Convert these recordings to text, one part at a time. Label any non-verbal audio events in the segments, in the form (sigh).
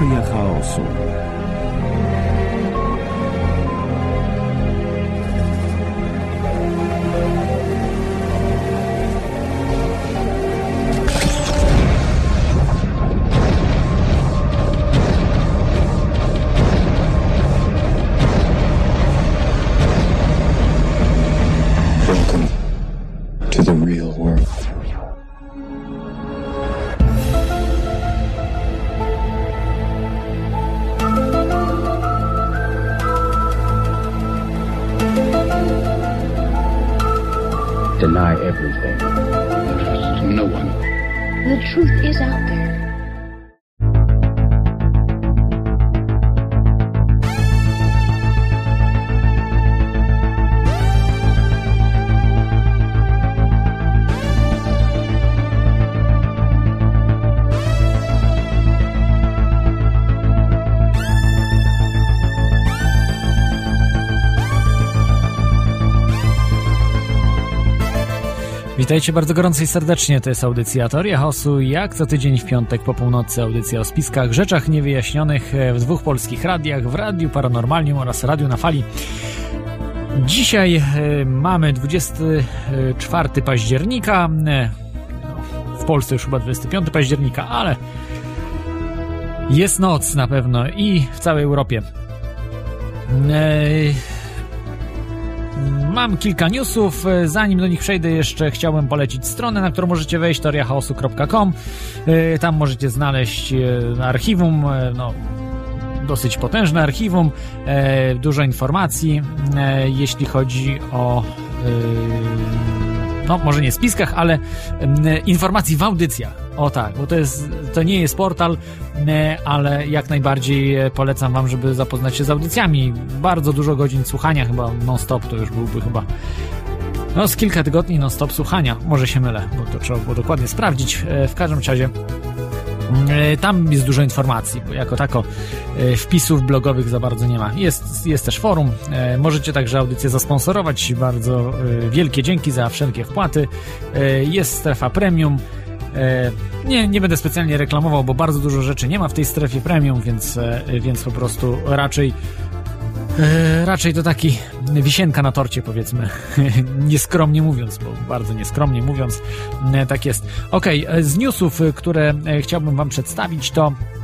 Teoria chaosu. Witajcie bardzo gorąco i serdecznie, to jest audycja Teoria Chaosu, jak co tydzień w piątek po północy audycja o spiskach, rzeczach niewyjaśnionych w dwóch polskich radiach, w Radiu Paranormalium oraz Radiu na Fali. Dzisiaj e, mamy 24 października, e, w Polsce już chyba 25 października, ale jest noc na pewno i w całej Europie. E, Mam kilka newsów. Zanim do nich przejdę, jeszcze chciałbym polecić stronę, na którą możecie wejść, toriachaosu.com. E, tam możecie znaleźć e, archiwum, e, no, dosyć potężne archiwum, dużo informacji, jeśli chodzi o no może nie spiskach, ale informacji w audycjach. O tak, bo to, jest, to nie jest portal, ale jak najbardziej polecam Wam, żeby zapoznać się z audycjami. Bardzo dużo godzin słuchania, chyba non-stop to już byłby chyba no z kilka tygodni non-stop słuchania. Może się mylę, bo to trzeba było dokładnie sprawdzić. E, w każdym razie e, tam jest dużo informacji, bo jako tako e, wpisów blogowych za bardzo nie ma. Jest, jest też forum. Możecie także audycję zasponsorować. Bardzo wielkie dzięki za wszelkie wpłaty. Jest strefa premium. E, nie, nie będę specjalnie reklamował, bo bardzo dużo rzeczy nie ma w tej strefie premium, więc, e, więc po prostu raczej e, raczej to taki wisienka na torcie, powiedzmy. (laughs) nieskromnie mówiąc, bo bardzo nieskromnie mówiąc, tak jest. Ok, z newsów, które chciałbym Wam przedstawić, to e,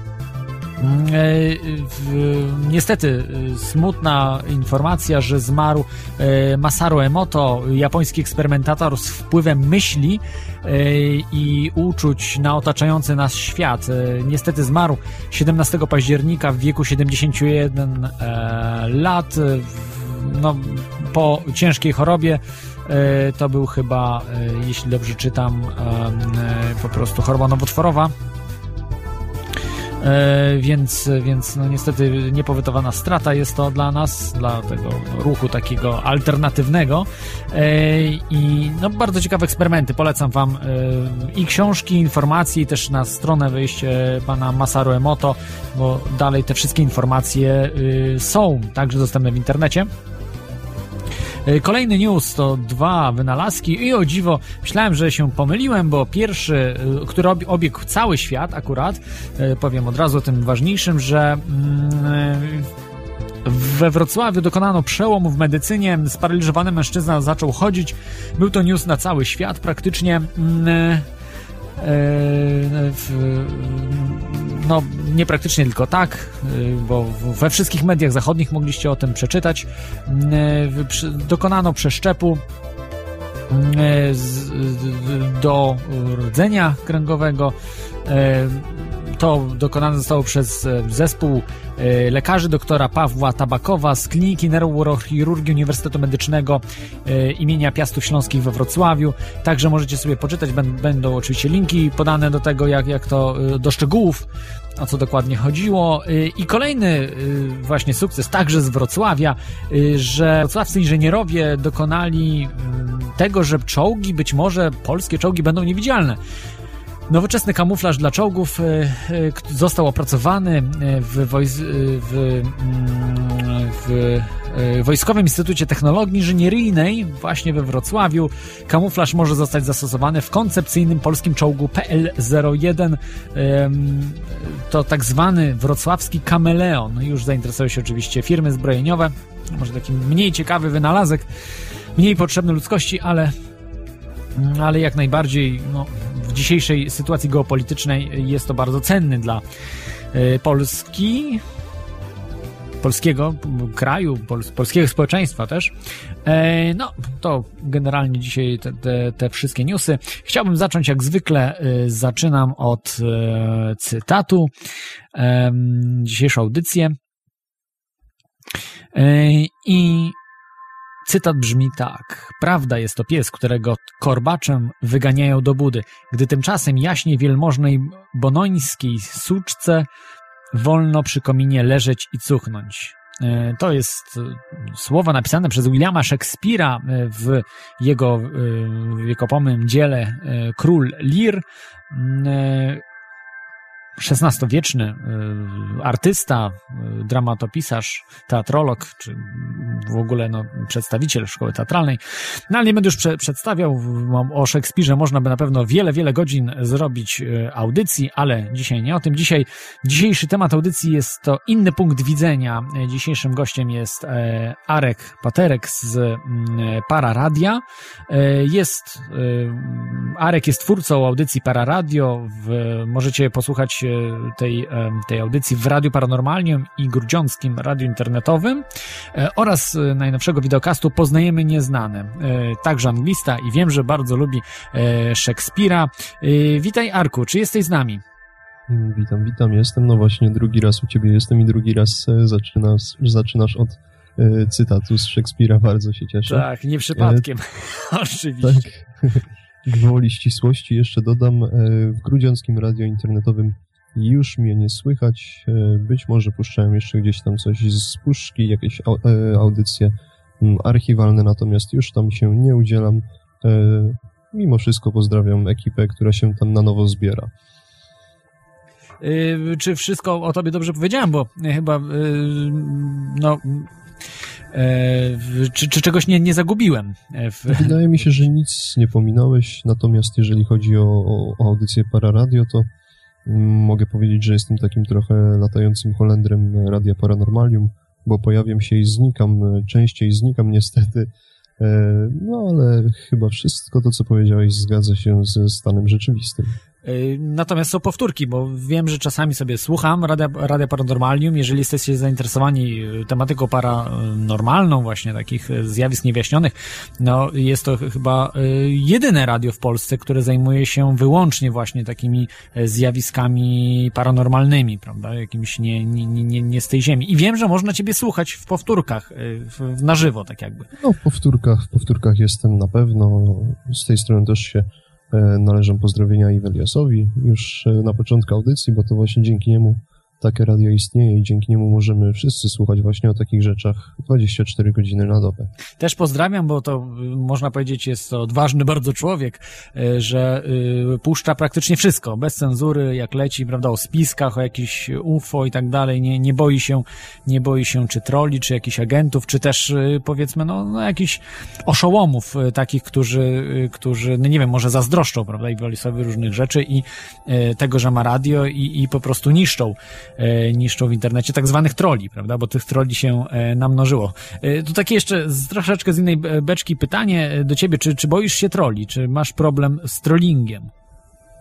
niestety e, smutna informacja, że zmarł e, Masaru Emoto, japoński eksperymentator z wpływem myśli i uczuć na otaczający nas świat. Niestety zmarł 17 października w wieku 71 lat. No, po ciężkiej chorobie to był chyba, jeśli dobrze czytam, po prostu choroba nowotworowa E, więc, więc no niestety niepowetowana strata jest to dla nas, dla tego ruchu takiego alternatywnego e, i no, bardzo ciekawe eksperymenty, polecam Wam e, i książki, informacje i też na stronę wyjście pana Masaru Emoto, bo dalej te wszystkie informacje są także dostępne w internecie. E, kolejny news to dwa wynalazki i o dziwo myślałem, że się pomyliłem, bo pierwszy, e, który obiegł cały świat akurat, e, powiem od razu o tym ważniejszym, że mm, we Wrocławiu dokonano przełomu w medycynie. Sparaliżowany mężczyzna zaczął chodzić. Był to news na cały świat praktycznie. Mm, no, nie praktycznie tylko tak, bo we wszystkich mediach zachodnich mogliście o tym przeczytać. Dokonano przeszczepu do rdzenia kręgowego. To dokonane zostało przez zespół E, lekarzy doktora Pawła Tabakowa z Kliniki Neurochirurgii Uniwersytetu Medycznego e, imienia Piastów Śląskich we Wrocławiu. Także możecie sobie poczytać, będą oczywiście linki podane do tego, jak, jak to, e, do szczegółów, o co dokładnie chodziło. I kolejny właśnie sukces, także z Wrocławia, że wrocławscy inżynierowie dokonali mm, tego, że czołgi, być może polskie czołgi będą niewidzialne. Nowoczesny kamuflaż dla czołgów e, e, został opracowany e, w, w, mm, w Wojskowym Instytucie Technologii Inżynieryjnej właśnie we Wrocławiu. Kamuflaż może zostać zastosowany w koncepcyjnym polskim czołgu PL-01. To tak zwany wrocławski kameleon. Już zainteresowały się oczywiście firmy zbrojeniowe. Może taki mniej ciekawy wynalazek, mniej potrzebny ludzkości, ale, ale jak najbardziej no, w dzisiejszej sytuacji geopolitycznej jest to bardzo cenny dla e, Polski, polskiego kraju, pol, polskiego społeczeństwa też. E, no, to generalnie dzisiaj te, te, te, wszystkie newsy. Chciałbym zacząć jak zwykle, e, zaczynam od cytatu. Dzisiejszą audycję. I Cytat brzmi tak. Prawda jest to pies, którego korbaczem wyganiają do budy, gdy tymczasem jaśnie wielmożnej bonońskiej suczce wolno przy kominie leżeć i cuchnąć. E, to jest e, słowo napisane przez Williama Shakespeare'a e, w jego wiekopomym dziele Król Lear. XVI-wieczny artysta, dramatopisarz, teatrolog, czy w ogóle no, przedstawiciel szkoły teatralnej. No ale nie będę już prze przedstawiał. O Szekspirze można by na pewno wiele, wiele godzin zrobić e, audycji, ale dzisiaj nie o tym. Dzisiaj, dzisiejszy temat audycji jest to inny punkt widzenia. Dzisiejszym gościem jest e, Arek Paterek z mm, Para Radia. E, jest, Arek jest twórcą audycji Para Radio. możecie posłuchać tej, tej audycji w Radiu Paranormalnym i Grudziąckim Radiu Internetowym oraz najnowszego wideokastu Poznajemy Nieznane. E, także anglista i wiem, że bardzo lubi e, Szekspira. E, witaj Arku, czy jesteś z nami? Witam, witam, jestem. No właśnie drugi raz u ciebie jestem i drugi raz zaczynasz, zaczynasz od cytatu z Szekspira, bardzo się cieszę. Tak, nie przypadkiem, e, (laughs) oczywiście. Tak, (laughs) gwoli ścisłości jeszcze dodam, w Grudziąckim Radio Internetowym już mnie nie słychać. E, być może puszczałem jeszcze gdzieś tam coś z puszki, jakieś e, audycje mm, archiwalne, natomiast już tam się nie udzielam. E, mimo wszystko pozdrawiam ekipę, która się tam na nowo zbiera. Yy, czy wszystko o tobie dobrze powiedziałem, bo chyba yy, no yy, czy, czy, czegoś nie, nie zagubiłem? W... Wydaje mi się, że nic nie pominąłeś, natomiast jeżeli chodzi o, o audycję Pararadio, to Mogę powiedzieć, że jestem takim trochę latającym Holendrem Radia Paranormalium, bo pojawiam się i znikam, częściej znikam niestety, e, no ale chyba wszystko to, co powiedziałeś, zgadza się ze stanem rzeczywistym. Y, natomiast są powtórki, bo wiem, że czasami sobie słucham Radia, Radia Paranormalium. Jeżeli jesteście zainteresowani tematyką paranormalną, właśnie takich zjawisk niewyjaśnionych, no jest to chyba jedyne radio w Polsce, które zajmuje się wyłącznie właśnie takimi e, zjawiskami paranormalnymi, prawda? Jakimiś nie, nie, nie, nie z tej ziemi. I wiem, że można ciebie słuchać w powtórkach, na żywo, tak jakby. No, w powtórkach, w powtórkach jestem na pewno. Z tej strony też się E, należą pozdrowienia Iweliasowi już e, na początku audycji, bo to właśnie dzięki niemu takie radio istnieje i dzięki niemu możemy wszyscy słuchać właśnie o takich rzeczach 24 godziny na dobę. Też pozdrawiam, bo to y, można powiedzieć jest to odważny (laughs) bardzo człowiek, y, że y, puszcza praktycznie wszystko, bez cenzury, jak leci, prawda, o spiskach, o jakiś UFO i tak dalej, nie, nie boi się, nie boi się czy troli, czy jakichś agentów, czy też powiedzmy, no, no jakichś oszołomów takich, którzy, którzy, no nie wiem, może zazdroszczą, prawda, i sobie różnych rzeczy i tego, że ma radio i, i po prostu niszczą niszczą w internecie, tak zwanych troli, prawda, bo tych troli się e, namnożyło. E, to takie jeszcze z, troszeczkę z innej beczki pytanie do ciebie, czy, czy boisz się troli, czy masz problem z trollingiem?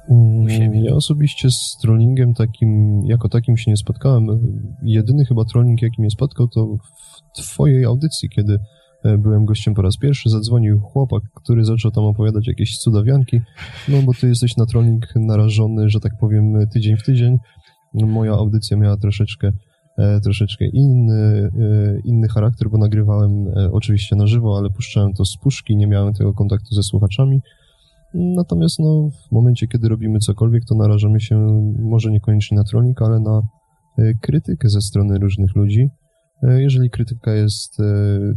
Mm, ja osobiście z trollingiem takim, jako takim się nie spotkałem. Jedyny chyba trolling, jaki mnie spotkał, to w twojej audycji, kiedy byłem gościem po raz pierwszy, zadzwonił chłopak, który zaczął tam opowiadać jakieś cudawianki, no bo ty jesteś na trolling narażony, że tak powiem, tydzień w tydzień, moja audycja miała troszeczkę e, troszeczkę inny, e, inny charakter, bo nagrywałem e, oczywiście na żywo, ale puszczałem to z puszki, nie miałem tego kontaktu ze słuchaczami. Natomiast no, w momencie, kiedy robimy cokolwiek, to narażamy się może niekoniecznie na trolling, ale na krytykę ze strony różnych ludzi. Jeżeli krytyka jest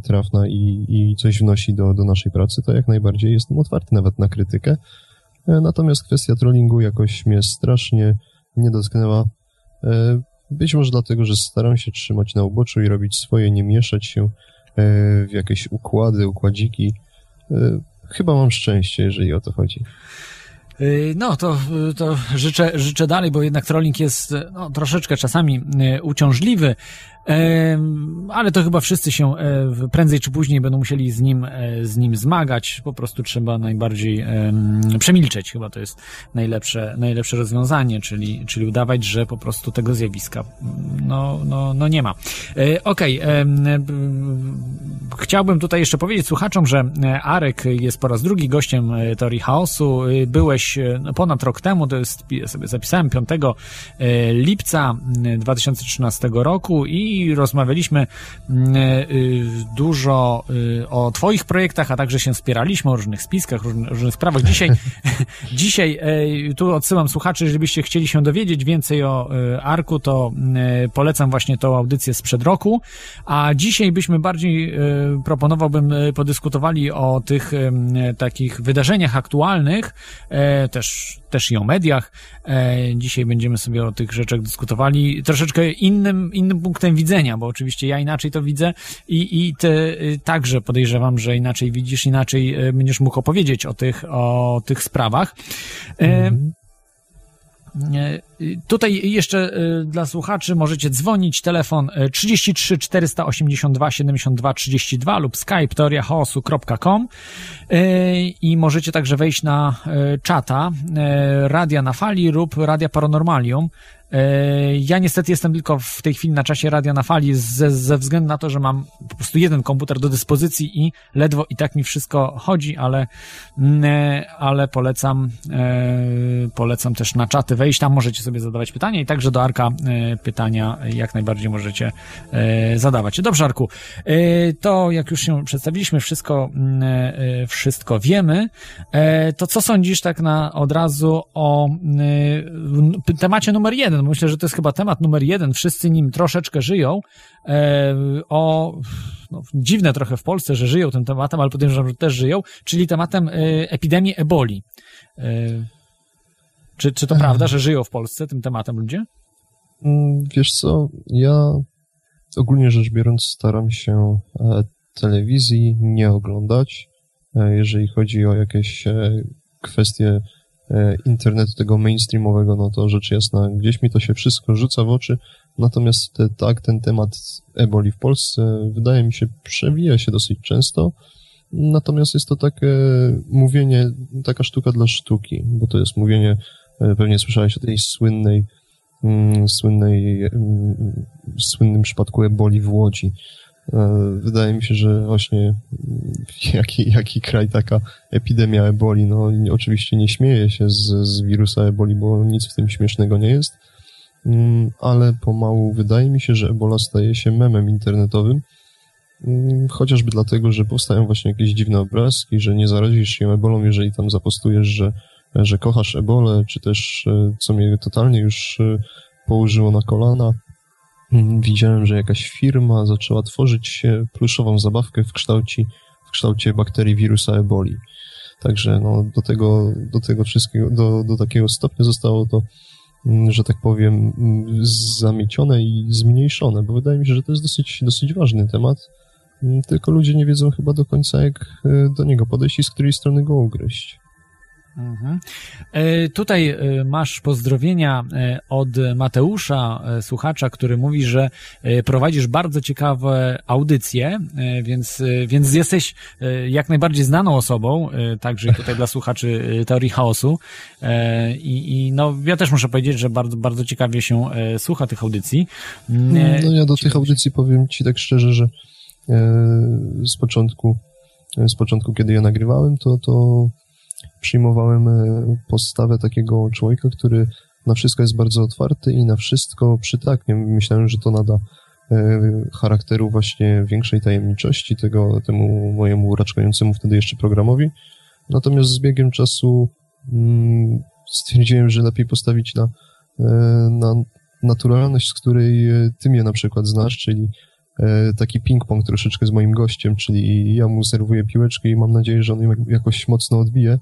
trafna i, i coś wnosi do, do naszej pracy, to jak najbardziej jestem otwarty nawet na krytykę. Natomiast kwestia trollingu jakoś mnie strasznie nie dotknęła. E, być może dlatego, że staram się trzymać na uboczu i robić swoje, nie mieszać się w jakieś układy, układziki. Chyba mam szczęście, jeżeli o to chodzi. No, to, to życzę, życzę dalej, bo jednak trolling jest no, troszeczkę czasami uciążliwy ale to chyba wszyscy się e, prędzej czy później będą musieli z nim, e, z nim zmagać. Po prostu trzeba najbardziej przemilczeć. Chyba to jest najlepsze, najlepsze rozwiązanie, czyli, czyli udawać, że po prostu tego zjawiska no, no, no nie ma. E, okej. Okay. Chciałbym tutaj jeszcze powiedzieć słuchaczom, że Arek jest po raz drugi gościem Teorii Chaosu. Byłeś no, ponad rok temu, to jest, sobie zapisałem 5 lipca 2013 roku i i rozmawialiśmy mm, y, dużo y, o Twoich projektach, a także się wspieraliśmy o różnych spiskach, różnych, różnych sprawach. Dzisiaj, (laughs) dzisiaj tu odsyłam słuchaczy, jeżeli byście chcieli się dowiedzieć więcej o y, Arku, to polecam właśnie tą audycję sprzed roku, a dzisiaj byśmy bardziej proponowałbym podyskutowali o tych takich wydarzeniach aktualnych, też, też i o mediach. Dzisiaj będziemy sobie o tych rzeczach dyskutowali troszeczkę innym, innym punktem widzenia widzenia, bo oczywiście ja inaczej to widzę i, i ty y, także podejrzewam, że inaczej widzisz, inaczej y, będziesz mógł opowiedzieć o tych, o tych sprawach. Mm. Tutaj jeszcze dla słuchaczy możecie dzwonić, telefon 33 482 72 32 lub skype teoriachaosu.com i możecie także wejść na czata Radia na Fali lub Radia Paranormalium. E, ja niestety jestem tylko w tej chwili na czasie radia na fali ze, ze względu na to, że mam po prostu jeden komputer do dyspozycji i ledwo i tak mi wszystko chodzi, ale, mm, e, ale polecam, e, polecam też na czaty wejść, tam możecie sobie zadawać pytania i także do Arka pytania jak najbardziej możecie zadawać. Dobrze, Arku, to jak już się przedstawiliśmy, wszystko, mm, wszystko wiemy, to co sądzisz tak na od razu o temacie numer jeden, jeden. Myślę, że to jest chyba temat numer jeden. Wszyscy nim troszeczkę żyją. E, o, no, dziwne trochę w Polsce, że żyją tym tematem, ale podejrzewam, że też żyją, czyli tematem e, epidemii eboli. E, czy, czy to prawda, że żyją w Polsce tym tematem ludzie? Mm, wiesz co, ja ogólnie rzecz biorąc staram się e, telewizji nie oglądać, e, jeżeli chodzi o jakieś e, kwestie internetu tego mainstreamowego, no to rzecz jasna, gdzieś mi to się wszystko rzuca w oczy, natomiast te, tak, ten temat eboli w Polsce wydaje mi się przewija się dosyć często, natomiast jest to takie mówienie, taka sztuka dla sztuki, bo to jest mówienie, e, pewnie słyszałeś o tej słynnej mm, słynnej, mm, słynnym przypadku eboli w Łodzi, E, wydaje mi się, że właśnie jaki, jaki kraj taka epidemia eboli, no oczywiście nie śmieje się z, z wirusa eboli, bo nic w tym śmiesznego nie jest, mm, ale pomału wydaje mi się, że ebola staje się memem internetowym, mm, chociażby dlatego, że powstają właśnie jakieś dziwne obrazki, że nie zarazisz się ebolą, jeżeli tam zapostujesz, że, że kochasz ebolę, czy też, e, co mnie totalnie już e, położyło na kolana, widziałem, że jakaś firma zaczęła tworzyć pluszową zabawkę w kształcie, w kształcie bakterii wirusa eboli. Także no, do, tego, do tego wszystkiego, do, do takiego stopnia zostało to, mm, że tak powiem, mm, zamiecione i zmniejszone, bo wydaje mi się, że to jest dosyć, dosyć ważny temat, mm, tylko ludzie nie wiedzą chyba do końca, jak e, do niego podejść i z której strony go ugryźć. Mhm. E, tutaj e, masz pozdrowienia e, od Mateusza, słuchacza, który mówi, że prowadzisz bardzo ciekawe audycje, więc, więc jesteś jak najbardziej znaną osobą, także tutaj dla słuchaczy teorii chaosu. I, I, no, ja też muszę powiedzieć, że bardzo, bardzo ciekawie się słucha tych audycji. No ja do tych audycji powiem ci tak szczerze, że z początku, z początku, kiedy je nagrywałem, to, to przyjmowałem e, postawę takiego człowieka, który na wszystko jest bardzo otwarty i na wszystko przytaknie. Myślałem, że to nada e, charakteru właśnie większej tajemniczości tego, temu mojemu raczkującemu wtedy jeszcze programowi. Natomiast z biegiem czasu mm, stwierdziłem, że lepiej postawić na, e, na naturalność, z której ty mnie na przykład znasz, czyli taki ping-pong troszeczkę z moim gościem, czyli ja mu serwuję piłeczkę i mam nadzieję, że on ją jakoś mocno odbije,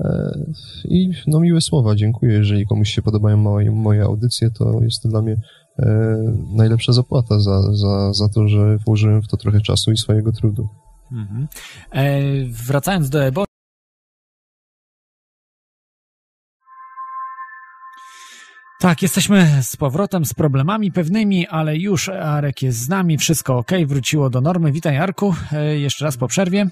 E, I no miłe słowa, dziękuję. Jeżeli komuś się podobają moje, moje audycje, to jest to dla mnie e, najlepsza zapłata za, za, za to, że włożyłem w to trochę czasu i swojego trudu. Mhm. E, wracając do Ebola, Tak, jesteśmy z powrotem z problemami pewnymi, ale już Arek jest z nami, wszystko ok, wróciło do normy. Witaj Arku, e, jeszcze raz po przerwie.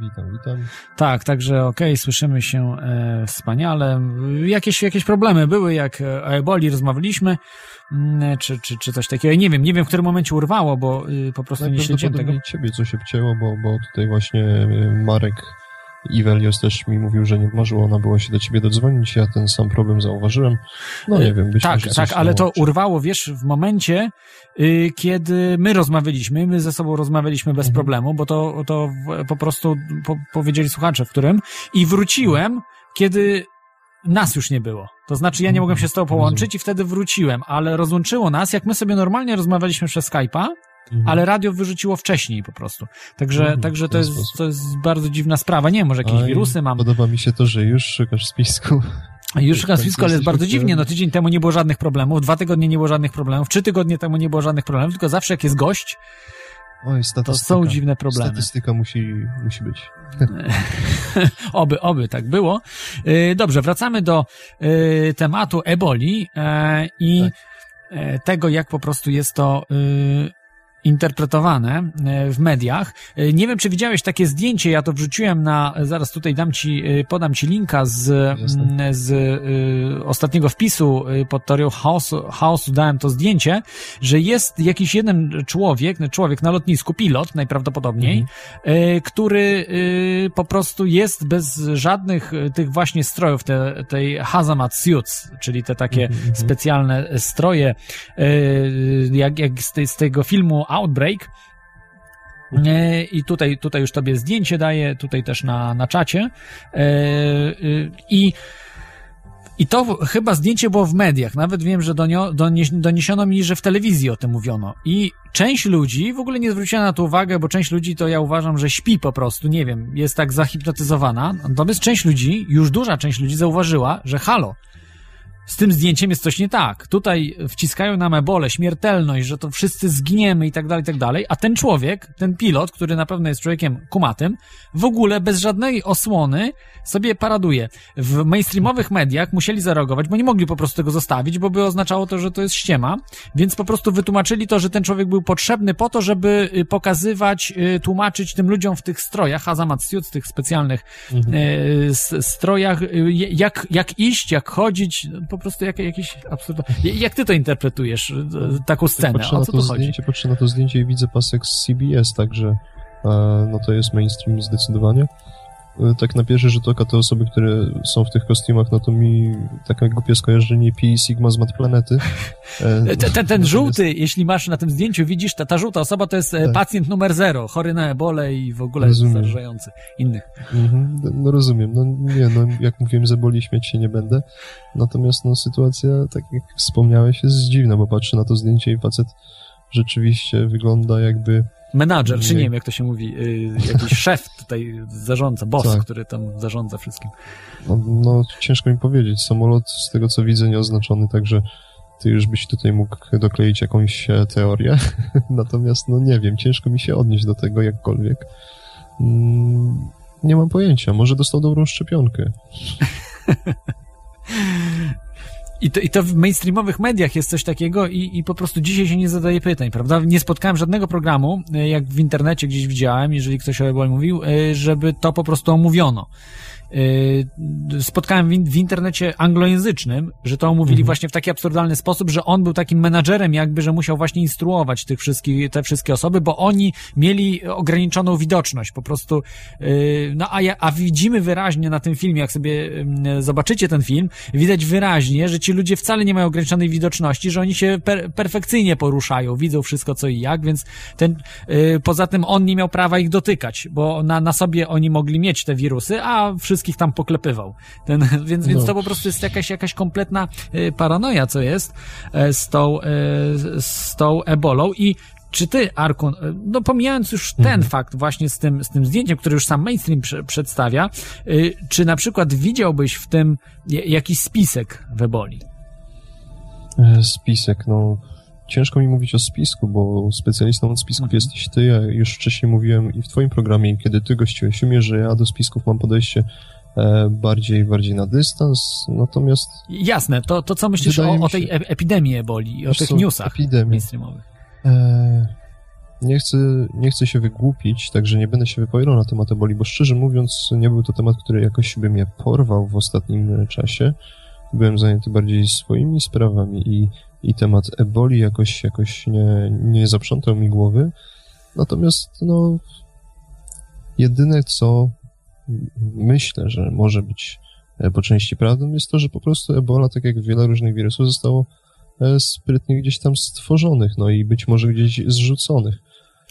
Witam, witam. Tak, także okej, okay, słyszymy się e, wspaniale. Jakieś, jakieś problemy były, jak o eboli rozmawialiśmy, mm, czy, czy, czy coś takiego. Nie wiem, nie wiem, w którym momencie urwało, bo y, po prostu nie śledziłem tego. ciebie coś się wcięło, bo, bo tutaj właśnie y, Marek Ivelios też mi mówił, że nie marzyło ona było się do ciebie dodzwonić, ja ten sam problem zauważyłem. No nie wiem, być Tak, może tak, ale to urwało, wiesz, w momencie, y, kiedy my rozmawialiśmy, my ze sobą rozmawialiśmy bez mhm. problemu, bo to, to po prostu po, powiedzieli słuchacze, w którym i wróciłem, kiedy nas już nie było. To znaczy ja nie mogłem się z tobą połączyć i wtedy wróciłem, ale rozłączyło nas, jak my sobie normalnie rozmawialiśmy przez Skype'a, Mhm. Ale radio wyrzuciło wcześniej po prostu. Także, mhm, także to, jest, to jest bardzo dziwna sprawa. Nie, może jakieś wirusy mam. Podoba mi się to, że już szukasz spisku. Już szukam spisku, ale jest bardzo dziwnie. No tydzień temu nie było żadnych problemów, dwa tygodnie nie było żadnych problemów, trzy tygodnie temu nie było żadnych problemów, tylko zawsze jak jest gość, Oj, to są dziwne problemy. Statystyka musi, musi być. (laughs) oby, oby tak było. Y, dobrze, wracamy do y, tematu eboli e, i tak. E, tego, jak po prostu jest to y, interpretowane e, w mediach. E, nie wiem, czy widziałeś takie zdjęcie, ja to wrzuciłem na, zaraz tutaj dam ci, e, podam ci linka z, z y, ostatniego wpisu pod teorią chaosu, chaosu, dałem to zdjęcie, że jest jakiś jeden człowiek, człowiek na lotnisku, pilot najprawdopodobniej, mhm. który y, po prostu jest bez żadnych tych właśnie strojów, te, tej hazmat suits, czyli te takie mhm. mhm. specjalne stroje, jak, jak z, z tego filmu Outbreak. E, I tutaj, tutaj już tobie zdjęcie daję, tutaj też na, na czacie. E, y, I i to chyba zdjęcie było w mediach. Nawet wiem, że doniesiono mi, że w telewizji o tym mówiono. I część ludzi w ogóle nie zwróciła na to uwagę, bo część ludzi to ja uważam, że śpi po prostu, nie wiem, jest tak zahipnotyzowana. Natomiast część ludzi, już duża część ludzi zauważyła, że halo, z tym zdjęciem jest coś nie tak. Tutaj wciskają nam ebole, śmiertelność, że to wszyscy zginiemy i tak dalej, i tak dalej, a ten człowiek, ten pilot, który na pewno jest człowiekiem kumatym, w ogóle bez żadnej osłony sobie paraduje. W mainstreamowych mediach musieli zareagować, bo nie mogli po prostu tego zostawić, bo by oznaczało to, że to jest ściema, więc po prostu wytłumaczyli to, że ten człowiek był potrzebny po to, żeby y, pokazywać, y, tłumaczyć tym ludziom w tych strojach, Hazamat w tych specjalnych mhm. e, strojach, jak, jak iść, jak chodzić, po prostu jak, jakieś absurdalne... Jak ty to interpretujesz, e, taką scenę? Patrzę o co na to zdjęcie, patrzę na to zdjęcie i widzę pasek z CBS, także e, no to jest mainstream zdecydowanie. E, tak na pierwszy rzut oka te osoby, które są w tych kostiumach, no to mi takie głupie skojarzenie Pi Sigma z Mat Planety. E, (laughs) ten, ten, ten żółty, jeśli masz na tym zdjęciu, widzisz, ta, ta żółta osoba to jest tak. pacjent numer zero, chory na ebolę i w ogóle zarażający innych. Mhm, no rozumiem, no nie, no jak mówiłem, z eboli śmiać się nie będę, natomiast no sytuacja, tak jak wspomniałeś, jest dziwna, bo patrzę na to zdjęcie i facet rzeczywiście wygląda jakby menadżer, czy nie wiem jak to się mówi, yy, jakiś (laughs) szef tutaj, zarządca, boss, tak. który tam zarządza wszystkim. No, no, ciężko mi powiedzieć. Samolot, z tego co widzę, nieoznaczony, także ty już byś tutaj mógł dokleić jakąś e, teorię. (laughs) Natomiast, no nie wiem, ciężko mi się odnieść do tego jakkolwiek. Mm, nie mam pojęcia, może dostał dobrą szczepionkę. (laughs) I to, I to w mainstreamowych mediach jest coś takiego i, i po prostu dzisiaj się nie zadaje pytań, prawda? Nie spotkałem żadnego programu, e, jak w internecie gdzieś widziałem, jeżeli ktoś o Ebola mówił, e, żeby to po prostu omówiono. Y, spotkałem w, internecie anglojęzycznym, że to omówili mhm. właśnie w taki absurdalny sposób, że on był takim menadżerem jakby, że musiał właśnie instruować tych wszystkich, te wszystkie osoby, bo oni mieli ograniczoną widoczność, po prostu, y, no a, ja, a widzimy wyraźnie na tym filmie, jak sobie zobaczycie ten film, widać wyraźnie, że ci ludzie wcale nie mają ograniczonej widoczności, że oni się per, perfekcyjnie poruszają, widzą wszystko co i jak, więc ten, y, poza tym on nie miał prawa ich dotykać, bo na, na sobie oni mogli mieć te wirusy, a wszyscy wszystkich tam poklepywał. Ten, (laughs) więc, więc no. to po prostu jest jakaś, jakaś kompletna y, paranoja, co jest y, z tą, y, z tą ebolą i czy ty, Arkun, no pomijając już ten mhm. fakt właśnie z tym, z tym zdjęciem, który już sam mainstream prze, przedstawia, czy na przykład widziałbyś w tym jakiś spisek w eboli? E, spisek, no ciężko mi mówić o spisku, bo specjalistą od spisków mhm. jesteś ty. Ja już wcześniej mówiłem i w twoim programie, kiedy ty gościłeś u mnie, że ja do spisków mam podejście e, bardziej, bardziej na dystans, natomiast... Jasne, to, to co myślisz o, o, tej się... epidemii eboli, o tych newsach epidemii. mainstreamowych? E, nie chcę, nie chcę się wygłupić, także nie będę się wypowiadał na temat eboli, bo szczerze mówiąc nie był to temat, który jakoś by mnie porwał w ostatnim czasie. Byłem zajęty bardziej swoimi sprawami i i temat eboli jakoś, jakoś nie, nie zaprzątał mi głowy. Natomiast, no, jedyne co myślę, że może być e, po części prawdą, jest to, że po prostu ebola, tak jak wiele różnych wirusów, zostało e, sprytnie gdzieś tam stworzonych, no i być może gdzieś zrzuconych.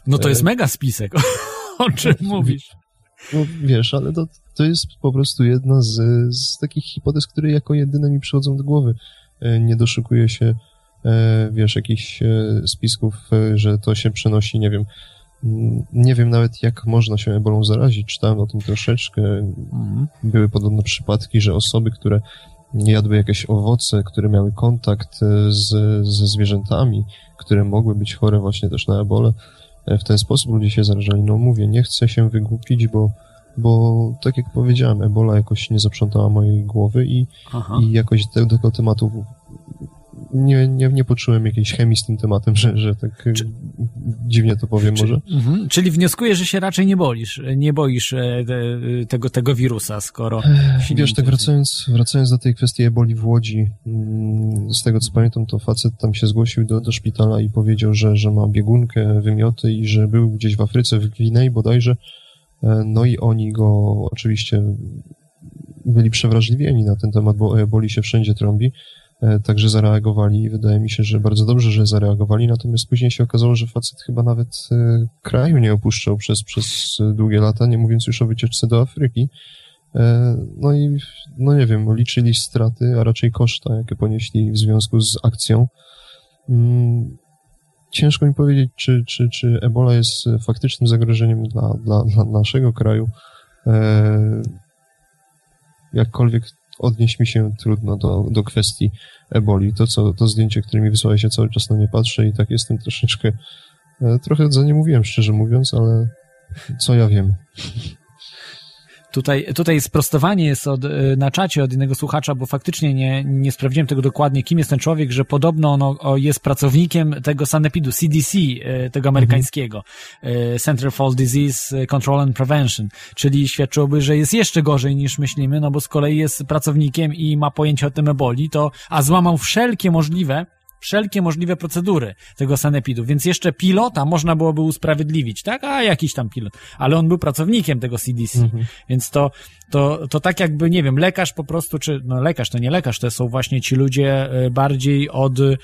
No to jest e, mega spisek, (laughs) o czym (laughs) mówisz. No, wiesz, ale to, to jest po prostu jedna z, z takich hipotez, które jako jedyne mi przychodzą do głowy. Nie doszukuję się wiesz, jakichś e, spisków, e, że to się przenosi, nie wiem, mm, nie wiem nawet, jak można się ebolą zarazić. Czytałem o tym troszeczkę. Mhm. Były podobne przypadki, że osoby, które jadły jakieś owoce, które miały kontakt z, ze zwierzętami, które mogły być chore właśnie też na ebolę, w ten sposób ludzie się zarażali. No mówię, nie chcę się wygłupić, bo, bo tak jak powiedziałem, ebola jakoś nie zaprzątała mojej głowy i, i jakoś tego, tego tematu nie, nie, nie poczułem jakiejś chemii z tym tematem, że, że tak Czy... dziwnie to powiem Czy... może. Mhm. Czyli wnioskuję, że się raczej nie boisz, nie boisz e, tego, tego wirusa, skoro... Wiesz, tak wracając, wracając do tej kwestii eboli w Łodzi, mm, z tego co pamiętam, to facet tam się zgłosił do, do szpitala i powiedział, że, że ma biegunkę, wymioty i że był gdzieś w Afryce, w Gwinei bodajże, e, no i oni go oczywiście byli przewrażliwieni na ten temat, bo eboli się wszędzie trąbi. E, także zareagowali i wydaje mi się, że bardzo dobrze, że zareagowali, natomiast później się okazało, że facet chyba nawet e, kraju nie opuszczał przez, przez długie lata, nie mówiąc już o wycieczce do Afryki. E, no i, no nie wiem, liczyli straty, a raczej koszta, jakie ponieśli w związku z akcją. Mm, ciężko mi powiedzieć, czy, czy, czy Ebola jest faktycznym zagrożeniem dla, dla, dla naszego kraju. Jakkolwiek odnieść mi się trudno do, do kwestii eboli. To, co, to zdjęcie, które mi wysłałeś, ja cały czas na nie patrzę i tak jestem troszeczkę, e, trochę za nie mówiłem, szczerze mówiąc, ale co ja wiem. Tutaj, tutaj sprostowanie jest od, y, na czacie od innego słuchacza, bo faktycznie nie, nie sprawdziłem tego dokładnie, kim jest ten człowiek, że podobno on jest pracownikiem tego sanepidu, CDC, y, tego amerykańskiego, mhm. Center for Disease Control and Prevention, czyli świadczyłoby, że jest jeszcze gorzej niż myślimy, no bo z kolei jest pracownikiem i ma pojęcie o tym eboli, to, a złamał wszelkie możliwe wszelkie możliwe procedury tego sanepidu, więc jeszcze pilota można byłoby usprawiedliwić, tak? A jakiś tam pilot, ale on był pracownikiem tego CDC, mhm. więc to, to, to tak jakby, nie wiem, lekarz po prostu, czy, no lekarz to nie lekarz, to są właśnie ci ludzie e, bardziej od e,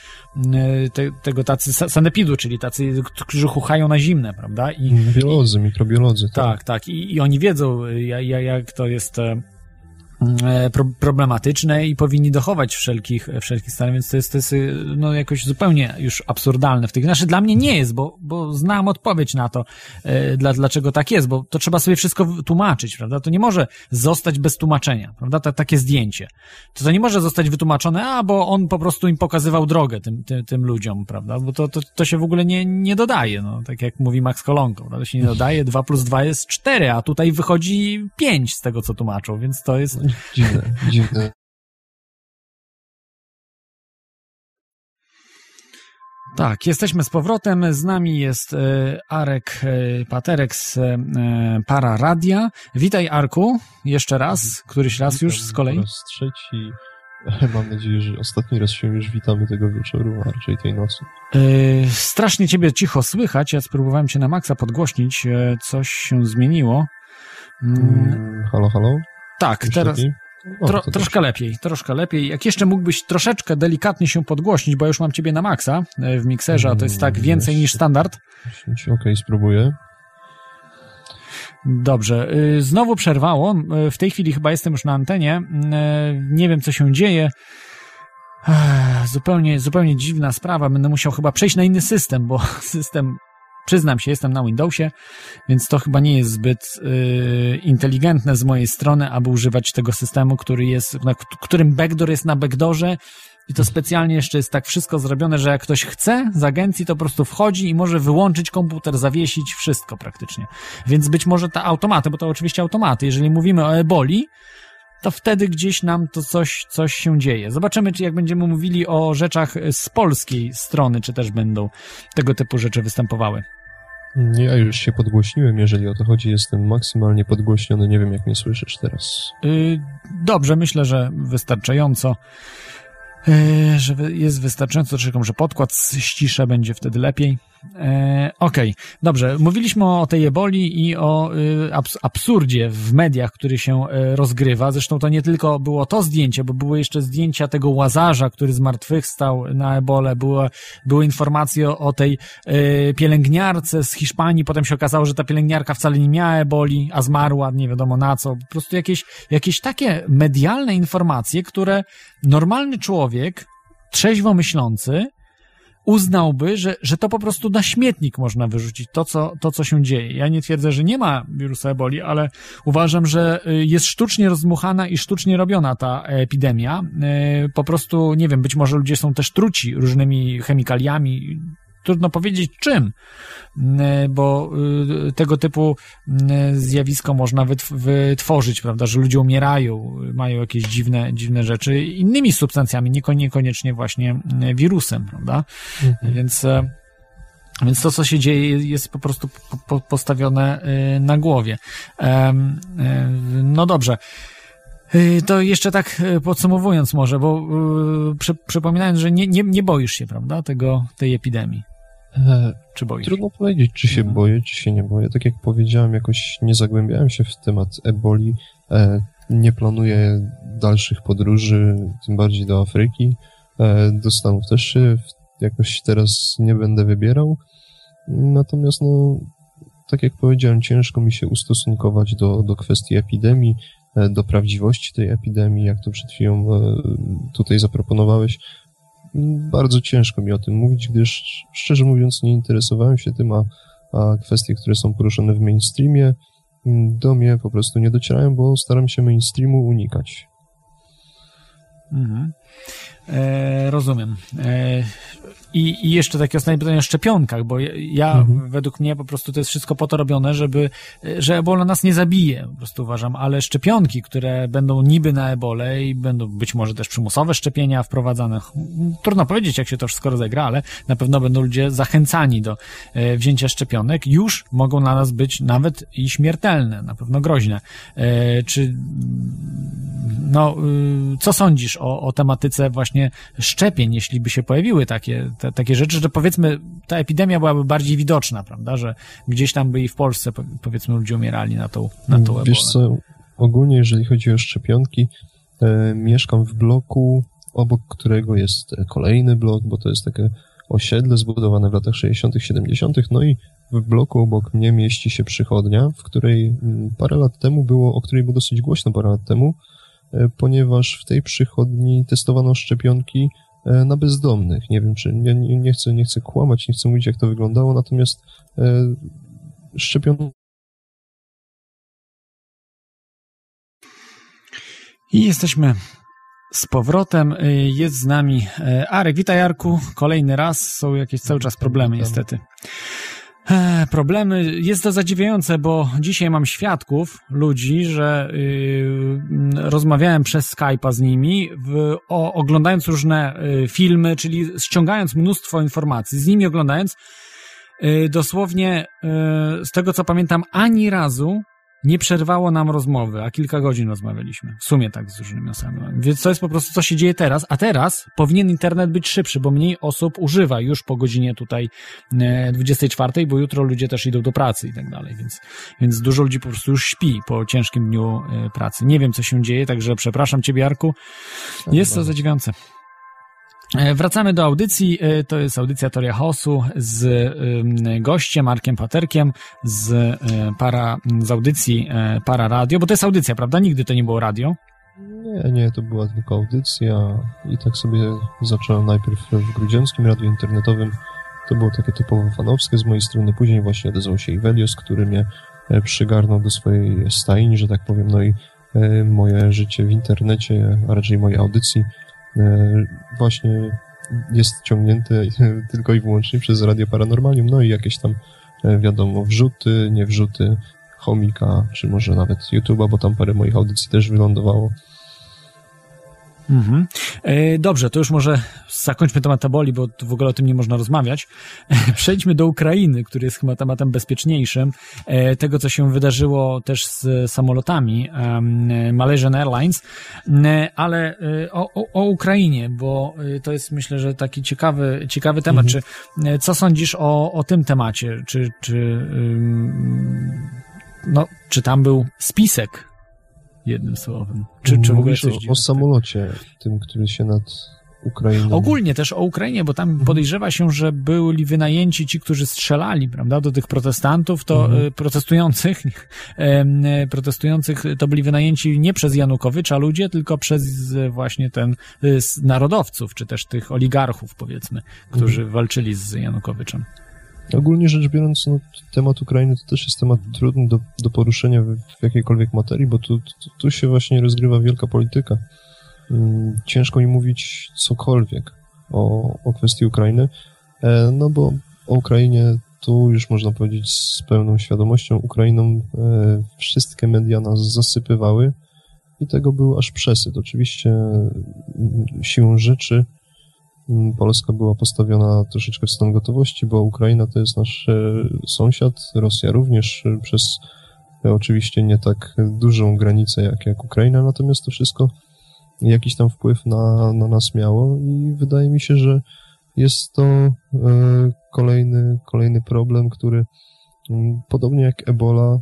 te, tego tacy sanepidu, czyli tacy, którzy chuchają na zimne, prawda? I, Biolodzy, i, mikrobiolodzy. Tak, tak, tak. I, i oni wiedzą, jak, jak to jest E, problematyczne i powinni dochować wszelkich, wszelkich starań, więc to jest, to jest no, jakoś zupełnie już absurdalne w tych. Znaczy dla mnie nie jest, bo, bo znam odpowiedź na to, e, dla, dlaczego tak jest, bo to trzeba sobie wszystko tłumaczyć, prawda? To nie może zostać bez tłumaczenia, prawda? Takie zdjęcie. To, to nie może zostać wytłumaczone, a bo on po prostu im pokazywał drogę tym, tym, tym ludziom, prawda? Bo to, to, to się w ogóle nie, nie dodaje, no, tak jak mówi Max Kolonko, prawda? To się nie dodaje, 2 plus 2 jest 4, a tutaj wychodzi 5 z tego, co tłumaczą, więc to jest Dziwne, dziwne. Tak, jesteśmy z powrotem. Z nami jest e, Arek e, Paterek z e, Para Radia. Witaj Arku, jeszcze raz, któryś raz Witam już z kolei. Po raz trzeci. (laughs) Mam nadzieję, że ostatni raz się już witamy tego wieczoru, a raczej tej nocy. strasznie ciebie cicho słychać. Ja spróbowałem cię na maksa podgłośnić. coś się zmieniło. Mm. mm halo, halo? Tak, już teraz. Lepiej? No, Tro, troszkę lepiej, troszkę lepiej. Jak jeszcze mógłbyś troszeczkę delikatnie się podgłośnić, bo już mam ciebie na maksa e, w mikserze, a to jest tak więcej niż standard. Okej, okay, spróbuję. Dobrze. Y, znowu przerwało. Y, w tej chwili chyba jestem już na antenie. Y, nie wiem, co się dzieje. Zupełnie, zupełnie dziwna sprawa. Będę musiał chyba przejść na inny system, bo (laughs) system Przyznam się, jestem na Windowsie, więc to chyba nie jest zbyt y, inteligentne z mojej strony, aby używać tego systemu, który jest, na którym backdoor jest na backdoorze I to specjalnie jeszcze jest tak wszystko zrobione, że jak ktoś chce z agencji, to po prostu wchodzi i może wyłączyć komputer, zawiesić wszystko praktycznie. Więc być może te automaty, bo to oczywiście automaty, jeżeli mówimy o eboli, to wtedy gdzieś nam to coś, coś się dzieje. Zobaczymy, czy jak będziemy mówili o rzeczach z polskiej strony, czy też będą tego typu rzeczy występowały. Ja już się podgłośniłem, jeżeli o to chodzi. Jestem maksymalnie podgłośniony. Nie wiem, jak mnie słyszysz teraz. Yy, dobrze, myślę, że wystarczająco. Yy, że jest wystarczająco. Czekam, że podkład ściszę, będzie wtedy lepiej. E, Okej, okay. dobrze. Mówiliśmy o tej eboli i o y, abs absurdzie w mediach, który się y, rozgrywa. Zresztą to nie tylko było to zdjęcie, bo były jeszcze zdjęcia tego łazarza, który zmartwychwstał na ebolę. Były, były informacje o, o tej pielęgniarce z Hiszpanii. Potem się okazało, że ta pielęgniarka wcale nie miała eboli, a zmarła, nie wiadomo na co. Po prostu jakieś, jakieś takie medialne informacje, które normalny człowiek, trzeźwo myślący, uznałby, że, że to po prostu na śmietnik można wyrzucić, to co, to, co się dzieje. Ja nie twierdzę, że nie ma wirusa eboli, ale uważam, że y, jest sztucznie rozmuchana i sztucznie robiona ta epidemia. Y, po prostu, nie wiem, być może ludzie są też truci różnymi chemikaliami, trudno powiedzieć czym, mm, bo y, tego typu mm, zjawisko można wytworzyć, prawda, że ludzie umierają, mają jakieś dziwne, dziwne rzeczy innymi substancjami, niekoniecznie właśnie wirusem, prawda, mhm. więc e, więc to, co się dzieje, jest po prostu postawione na głowie. E, no dobrze. To jeszcze tak podsumowując może, bo przy, przypominając, że nie, nie, nie boisz się, prawda, tego, tej epidemii. E, czy boisz? Trudno powiedzieć, czy się mhm. boję, czy się nie boję. Tak jak powiedziałem, jakoś nie zagłębiałem się w temat eboli. E, nie planuję dalszych podróży, tym bardziej do Afryki. E, do Stanów też się jakoś teraz nie będę wybierał. Natomiast, no, tak jak powiedziałem, ciężko mi się ustosunkować do, do kwestii epidemii, do prawdziwości tej epidemii, jak to przed chwilą tutaj zaproponowałeś bardzo ciężko mi o tym mówić, gdyż szczerze mówiąc nie interesowałem się tym, a, a kwestie, które są poruszone w mainstreamie mm, do mnie po prostu nie docierają, bo staram się mainstreamu unikać. Mhm. E, rozumiem. E, i, I jeszcze takie ostatnie pytanie o szczepionkach, bo ja, mhm. według mnie po prostu to jest wszystko po to robione, żeby, że ebola nas nie zabije, po prostu uważam, ale szczepionki, które będą niby na ebolę i będą być może też przymusowe szczepienia wprowadzane, trudno powiedzieć, jak się to wszystko rozegra, ale na pewno będą ludzie zachęcani do e, wzięcia szczepionek, już mogą dla nas być nawet i śmiertelne, na pewno groźne. E, czy, no, y, co sądzisz o, o tematyce właśnie szczepień, jeśli by się pojawiły takie te, takie rzeczy, że powiedzmy ta epidemia byłaby bardziej widoczna, prawda, że gdzieś tam by i w Polsce powiedzmy ludzie umierali na tą, na tą ebolę. Wiesz co, ogólnie jeżeli chodzi o szczepionki, e, mieszkam w bloku, obok którego jest kolejny blok, bo to jest takie osiedle zbudowane w latach 60., 70., no i w bloku obok mnie mieści się przychodnia, w której mm, parę lat temu było, o której było dosyć głośno parę lat temu, ponieważ w tej przychodni testowano szczepionki E, na bezdomnych. Nie wiem, czy nie, nie, chcę, nie chcę kłamać, nie chcę mówić, jak to wyglądało, natomiast e, szczepiono. I jesteśmy z powrotem. E, jest z nami e, Arek. Witaj, Arku. Kolejny raz. Są jakieś cały czas problemy, niestety problemy. Jest to zadziwiające, bo dzisiaj mam świadków, ludzi, że yy, rozmawiałem przez Skype'a z nimi, w, o, oglądając różne y, filmy, czyli ściągając mnóstwo informacji, z nimi oglądając. Y, dosłownie, y, z tego co pamiętam, ani razu nie przerwało nam rozmowy, a kilka godzin rozmawialiśmy. W sumie tak z różnymi osobami. Więc to jest po prostu, co się dzieje teraz. A teraz powinien internet być szybszy, bo mniej osób używa już po godzinie tutaj 24, e, bo jutro ludzie też idą do pracy i tak dalej. Więc, więc dużo ludzi po prostu już śpi po ciężkim dniu e, pracy. Nie wiem, co się dzieje, także przepraszam Ciebie, Jarku. Jest to zadziwiające. E, wracamy do audycji. E, to jest audycja Toria Hosu z gościem Markiem Paterkiem z, e, para, z audycji Para Radio, bo to jest audycja, prawda? Nigdy to nie było radio. Nie, nie, to była tylko audycja i tak sobie zacząłem najpierw w Grudziąckim Radiu Internetowym. To było takie typowo fanowskie z mojej strony. Później właśnie odezwał się Ivelios, który mnie przygarnął do swojej stajni, że tak powiem. No i moje życie w internecie, a raczej mojej audycji właśnie jest ciągnięty (laughs) tylko i wyłącznie przez Radio Paranormalium, no i jakieś tam, wiadomo, wrzuty, nie wrzuty, chomika, czy może nawet YouTube'a, bo tam parę moich audycji też wylądowało. Mhm. E, dobrze, to już może zakończmy temat taboli, bo w ogóle o tym nie można rozmawiać. (laughs) Przejdźmy do Ukrainy, który jest chyba tematem bezpieczniejszym. E, tego, co się wydarzyło też z samolotami Malaysian Airlines, e, ale o, o, o, Ukrainie, bo to jest myślę, że taki ciekawy, ciekawy temat. Mhm. Czy, co sądzisz o, o tym temacie? Czy, czy, no, czy tam był spisek jednym słowem. Czy, czy w ogóle coś o, o samolocie, tym, który się nad Ukrainą... Ogólnie też o Ukrainie, bo tam mhm. podejrzewa się, że byli wynajęci ci, którzy strzelali, prawda, do tych protestantów, to mhm. E, protestujących, (laughs) e, protestujących to byli wynajęci nie przez Janukowycza ludzie, tylko przez właśnie ten e, narodowców, czy też tych oligarchów, powiedzmy, którzy mhm. walczyli z Janukowiczem. Ogólnie rzecz biorąc, no, temat Ukrainy to też jest temat trudny do, do poruszenia w, w jakiejkolwiek materii, bo tu, tu, tu, się właśnie rozgrywa wielka polityka. Hmm, ciężko mi mówić cokolwiek o, o kwestii Ukrainy, e, no bo o Ukrainie tu już można powiedzieć z pełną świadomością, Ukrainą e, wszystkie media nas zasypywały i tego był aż przesyt. Oczywiście mm, siłą rzeczy Mm, Polska była postawiona troszeczkę w stan gotowości, bo Ukraina to jest nasz e, sąsiad, Rosja również e, przez e, oczywiście nie tak dużą granicę jak, jak Ukraina, natomiast to wszystko jakiś tam wpływ na, na nas miało i wydaje mi się, że jest to kolejny, kolejny problem, który mm, podobnie jak Ebola,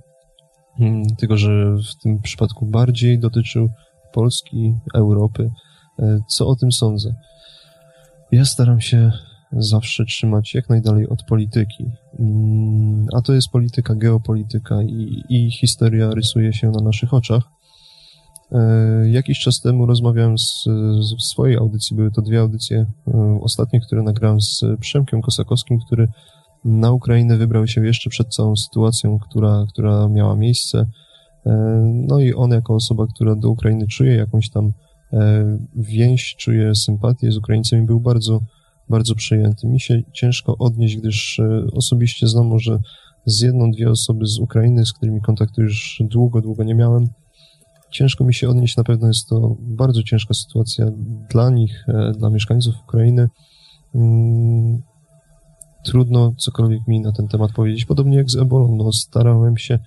mm, tylko że w tym przypadku bardziej dotyczył Polski, Europy. Co o tym sądzę? Ja staram się zawsze trzymać jak najdalej od polityki. Mm, a to jest polityka, geopolityka i, i historia rysuje się na naszych oczach. E, jakiś czas temu rozmawiałem z, z, swojej audycji, były to dwie audycje e, ostatnie, które nagrałem z Przemkiem Kosakowskim, który na Ukrainę wybrał się jeszcze przed całą sytuacją, która, która miała miejsce. E, no i on jako osoba, która do Ukrainy czuje jakąś tam więź, czuje sympatię z Ukraińcami, był bardzo, bardzo przejęty. Mi się ciężko odnieść, gdyż e, osobiście znam może z jedną, dwie osoby z Ukrainy, z którymi kontaktu już długo, długo nie miałem. Ciężko mi się odnieść, na pewno jest to bardzo ciężka sytuacja dla nich, e, dla mieszkańców Ukrainy. Mm, trudno cokolwiek mi na ten temat powiedzieć. Podobnie jak z ebolą, no starałem się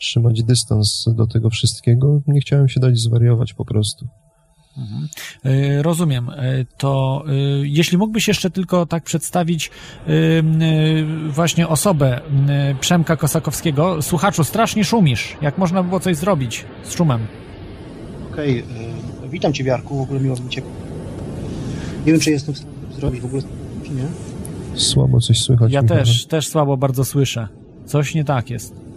trzymać dystans do tego wszystkiego. Nie chciałem się dać zwariować po prostu. Mhm. E, rozumiem. E, to e, jeśli mógłbyś jeszcze tylko tak przedstawić właśnie osobę Przemka Kosakowskiego. Słuchaczu, strasznie szumisz. Jak można było coś zrobić z szumem? Okej, okay. witam Cię Wiarku, w ogóle miło mi Cię. Nie wiem, czy jestem w stanie zrobić w ogóle, czy nie? Słabo coś słychać. Ja też, też słabo bardzo słyszę. Coś nie tak jest.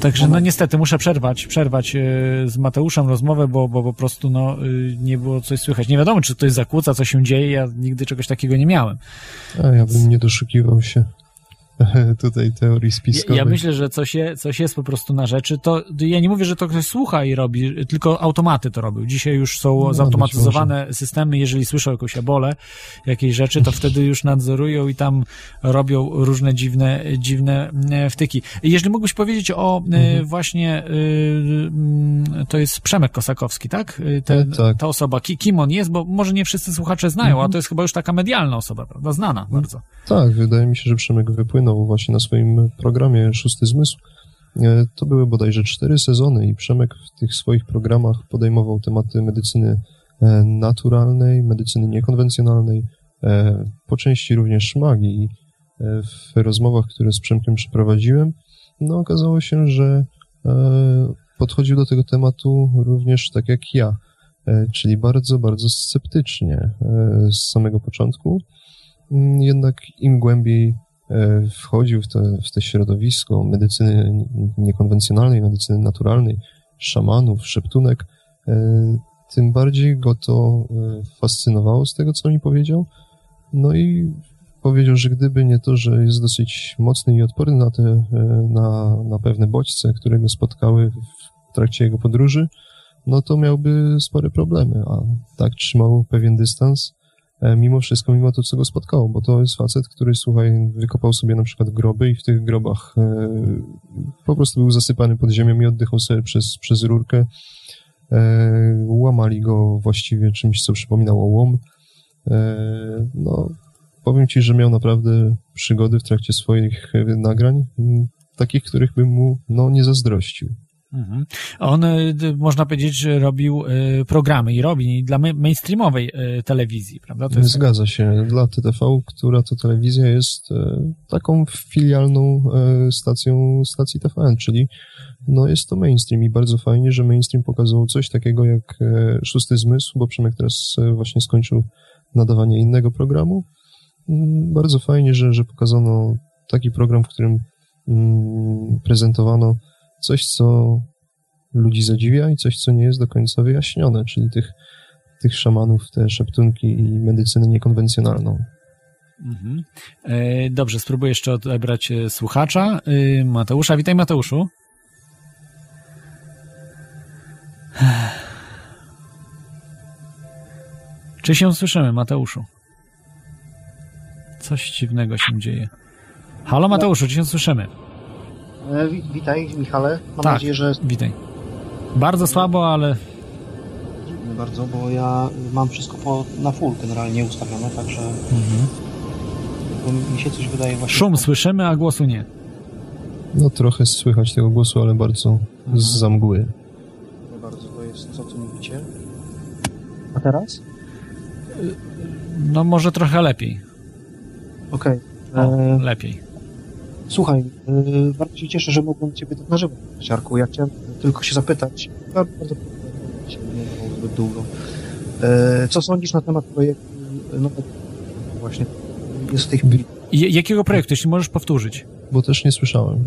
Także no niestety muszę przerwać, przerwać e, z Mateuszem rozmowę, bo, bo po prostu no, e, nie było coś słychać. Nie wiadomo, czy ktoś zakłóca, co się dzieje, ja nigdy czegoś takiego nie miałem. A ja bym nie doszukiwał się. (laughs) tutaj teorii spiskowej. Ja, ja, myślę, że coś, je, coś jest po prostu na rzeczy. To ja nie mówię, że to ktoś słucha i robi, tylko automaty to robią. Dzisiaj już są no, zautomatyzowane systemy, jeżeli słyszą jakąś ebolę, jakiejś rzeczy, to wtedy już nadzorują i tam robią różne dziwne, dziwne e, wtyki. Jeżeli mógłbyś powiedzieć o e, mhm. właśnie, e, to jest Przemek Kosakowski, tak? Ten, tak. Ta osoba, kim on jest, bo może nie wszyscy słuchacze znają, mhm. a to jest chyba już taka medialna osoba, prawda? Znana bardzo. Tak, wydaje mi się, że Przemek wypłynął właśnie na swoim programie Szósty Zmysł. E, to były bodajże cztery sezony i Przemek w tych swoich programach podejmował tematy medycyny e, naturalnej, medycyny niekonwencjonalnej, e, po części również magii. W rozmowach, które z Przemkiem przeprowadziłem, no okazało się, że podchodził do tego tematu również tak jak ja, czyli bardzo, bardzo sceptycznie z samego początku. Mm, jednak im głębiej wchodził w te, w te środowisko medycyny niekonwencjonalnej, medycyny naturalnej, szamanów, szeptunek, e, tym bardziej go to e, fascynowało z tego, co mi powiedział. No i powiedział, że gdyby nie to, że jest dosyć mocny i odporny na, te, na, na pewne bodźce, które go spotkały w trakcie jego podróży, no to miałby spore problemy, a tak trzymał pewien dystans, e, mimo wszystko, mimo to, co go spotkało, bo to jest facet, który, słuchaj, wykopał sobie na przykład groby i w tych grobach e, po prostu był zasypany pod ziemią i oddychał sobie przez, przez rurkę. E, łamali go właściwie czymś, co przypominało łom. E, no, powiem ci, że miał naprawdę przygody w trakcie swoich e, nagrań, takich, których bym mu no, nie zazdrościł. Mhm. On, y, można powiedzieć, robił y, programy i robi dla mainstreamowej y, telewizji, prawda? To jest Zgadza się. Dla TTV, która to telewizja jest taką filialną stacją stacji TVN, czyli no jest to mainstream i bardzo fajnie, że mainstream pokazał coś takiego jak Szósty Zmysł, bo Przemek teraz właśnie skończył nadawanie innego programu. Mm, bardzo fajnie, że, że pokazano taki program, w którym mm, prezentowano coś, co ludzi zadziwia i coś, co nie jest do końca wyjaśnione, czyli tych, tych szamanów, te szeptunki i medycynę niekonwencjonalną. Mhm. E, dobrze, spróbuję jeszcze odebrać e, słuchacza. E, Mateusza, witaj Mateuszu. Czy się słyszymy, Mateuszu? Coś dziwnego się dzieje. Halo Mateuszu, czy się słyszymy? E, witaj, Michale. Mam tak, nadzieję, że. Witaj. Bardzo słabo, ale. Dziwne bardzo, bo ja mam wszystko po, na full generalnie ustawione, także. Mhm. mi się coś wydaje właśnie. Szum słyszymy, a głosu nie. No trochę słychać tego głosu, ale bardzo mhm. z zamgły. Nie bardzo to jest co, co mówicie. A teraz? No może trochę lepiej. Okej. Okay. E... Lepiej. Słuchaj, yy, bardzo się cieszę, że mogłem Ciebie tak na żywo, Ciarku. Ja chciałem tylko się zapytać, bardzo, bardzo się nie zbyt długo. Yy, co sądzisz na temat projektu, no właśnie, jest w tej chwili. Jakiego projektu, jeśli możesz powtórzyć? Bo też nie słyszałem.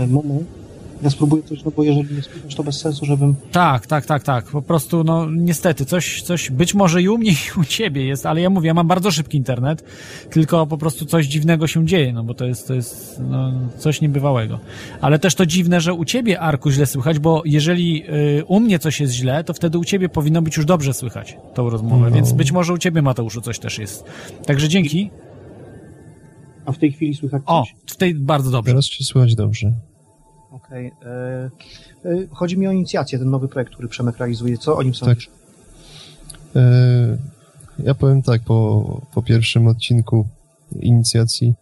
Yy, moment. Ja spróbuję coś, no bo jeżeli nie spróbujesz, to bez sensu, żebym... Tak, tak, tak, tak. Po prostu, no niestety, coś, coś być może i u mnie, (laughs) i u ciebie jest, ale ja mówię, ja mam bardzo szybki internet, tylko po prostu coś dziwnego się dzieje, no bo to jest, to jest no, coś niebywałego. Ale też to dziwne, że u ciebie, Arku, źle słychać, bo jeżeli y, u mnie coś jest źle, to wtedy u ciebie powinno być już dobrze słychać tą rozmowę, no. więc być może u ciebie, Mateuszu, coś też jest. Także dzięki. A w tej chwili słychać coś? O, w tej bardzo dobrze. Teraz cię słychać dobrze. Okej. Okay. E, e, chodzi mi o inicjację, ten nowy projekt, który Przemek realizuje. Co o nim sądzisz? Tak. E, ja powiem tak, po, po pierwszym odcinku inicjacji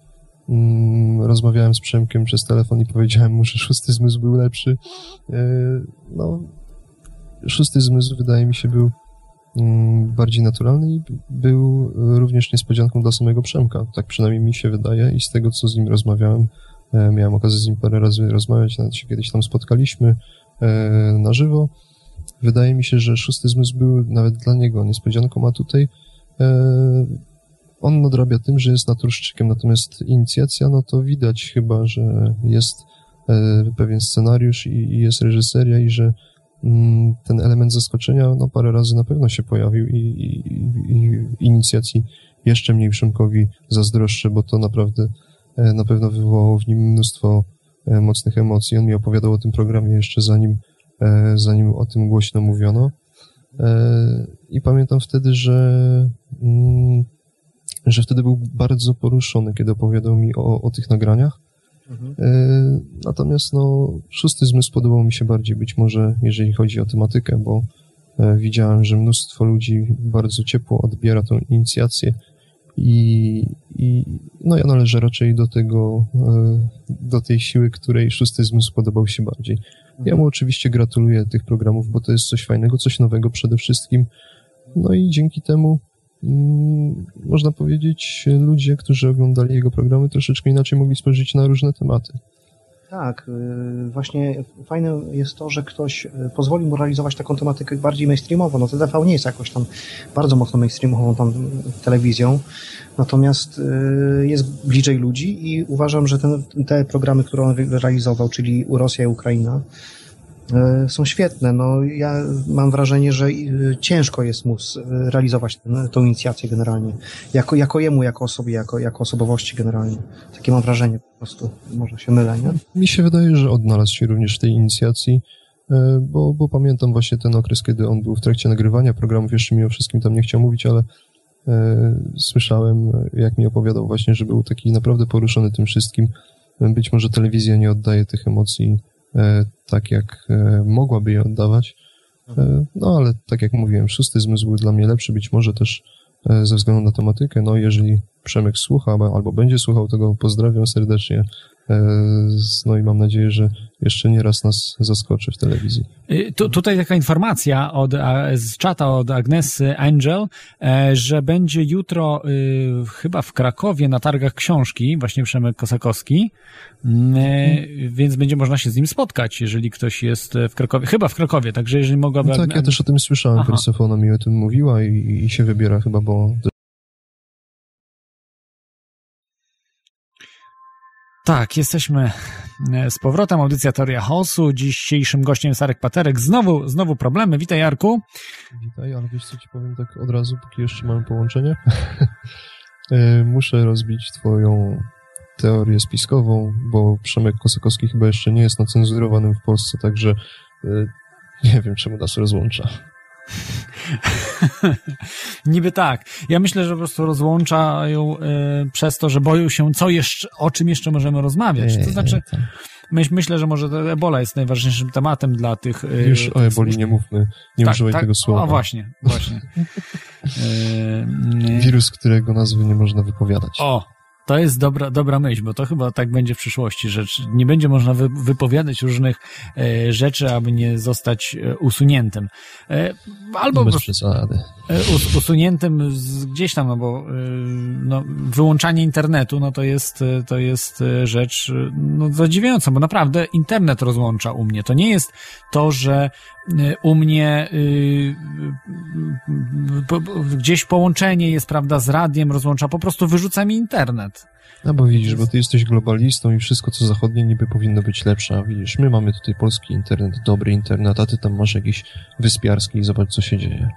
mm, rozmawiałem z Przemkiem przez telefon i powiedziałem mu, że szósty zmysł był lepszy. no, szósty zmysł wydaje mi się był mm, bardziej naturalny i był również niespodzianką dla samego Przemka. Tak przynajmniej mi się wydaje i z tego, co z nim rozmawiałem, miałem okazję z nim parę razy rozmawiać, nawet się kiedyś tam spotkaliśmy e, na żywo. Wydaje mi się, że szósty zmysł był nawet dla niego niespodzianką, a tutaj e, on nadrabia tym, że jest naturszczykiem, natomiast inicjacja, no to widać chyba, że jest pewien scenariusz i jest reżyseria i że mm, ten element zaskoczenia, no parę razy na pewno się pojawił i, i, i inicjacji jeszcze mniej Przemkowi zazdroszczę, bo to naprawdę E, na pewno wywołało w nim mnóstwo e, mocnych emocji. On mi opowiadał o tym programie jeszcze zanim, e, zanim o tym głośno mówiono. I pamiętam wtedy, że, mm, że wtedy był bardzo poruszony, kiedy opowiadał mi o, o tych nagraniach. Mhm. Natomiast no, szósty zmysł podobał mi się bardziej, być może jeżeli chodzi o tematykę, bo widziałem, że mnóstwo ludzi bardzo ciepło odbiera tą inicjację i, i no ja należę raczej do tego, e, do tej siły, której szósty zmysł podobał się bardziej. Ja mu oczywiście gratuluję tych programów, bo to jest coś fajnego, coś nowego przede wszystkim. No i dzięki temu mm, można powiedzieć, ludzie, którzy oglądali jego programy, troszeczkę inaczej mogli spojrzeć na różne tematy. Tak, y, właśnie fajne jest to, że ktoś y, pozwoli mu realizować taką tematykę bardziej mainstreamową. No TVN nie jest jakoś tam bardzo mocno mainstreamową tam telewizją, natomiast y, jest bliżej ludzi i uważam, że ten, te programy, które on realizował, czyli Rosja i Ukraina, są świetne. No, ja mam wrażenie, że e, ciężko jest mu realizować tę tą inicjację generalnie. Jako, jako jemu, jako osobie, jako, jako osobowości generalnie. Takie mam wrażenie po prostu. Może się mylę, nie? Mi się wydaje, że odnalazł się również w tej inicjacji. e, bo, bo pamiętam właśnie ten okres, kiedy on był w trakcie nagrywania programów, jeszcze mi o wszystkim tam nie chciał mówić, ale e, słyszałem, jak mi opowiadał właśnie, że był taki naprawdę poruszony tym wszystkim. Być może telewizja nie oddaje tych emocji e, tak, jak e, mogłaby je oddawać, e, no ale tak jak mówiłem, szósty zmysł był dla mnie lepszy, być może też e, ze względu na tematykę, no jeżeli Przemek słucha albo będzie słuchał tego, pozdrawiam serdecznie. E, no i mam nadzieję, że jeszcze nie raz nas zaskoczy w telewizji. Y, tu, tutaj taka informacja od, z czata od Agnesy Angel, e, że będzie jutro y, chyba w Krakowie na targach książki, właśnie Przemek Kosakowski, mm, e, więc będzie można się z nim spotkać, jeżeli ktoś jest w Krakowie, chyba w Krakowie, także jeżeli mogłaby... No tak, ja też o tym słyszałem, Persefona mi o tym mówiła i, i się wybiera chyba, bo Tak, jesteśmy e, z powrotem. Audycja Teoria Chaosu. Dzisiejszym gościem jest Arek Paterek. Znowu, znowu problemy. Witaj, Jarku. Witaj, ale wiesz co ci powiem tak od razu, póki jeszcze mamy połączenie? (laughs) E, muszę rozbić twoją teorię spiskową, bo Przemek Kosakowski chyba jeszcze nie jest nacenzurowanym w Polsce, także e, nie wiem, czemu nas rozłącza. (laughs) Niby tak. Ja myślę, że po prostu rozłączają y, przez to, że boją się, co jeszcze, o czym jeszcze możemy rozmawiać. To znaczy, myśl, myślę, że może Ebola jest najważniejszym tematem dla tych... Y, Już o Eboli nie mówmy. Nie tak, używaj tak, tego słowa. O, właśnie, właśnie. (laughs) y, Wirus, którego nazwy nie można wypowiadać. O, to jest dobra, dobra myśl, bo to chyba tak będzie w przyszłości, że nie będzie można wy, wypowiadać różnych e, rzeczy, aby nie zostać e, usuniętym. E, albo Bez przesady. E, us, usuniętym z, gdzieś tam, no bo e, no, wyłączanie internetu, no to jest, e, to jest rzecz no, zadziwiająca, bo naprawdę internet rozłącza u mnie. To nie jest to, że u mnie y, gdzieś połączenie jest, prawda, z radiem, rozłącza, po prostu wyrzuca mi internet. No bo widzisz, bo ty jesteś globalistą i wszystko, co zachodnie niby powinno być lepsze, a widzisz, my mamy tutaj polski internet, dobry internet, a ty tam masz jakiś wyspiarski i zobacz, co się dzieje.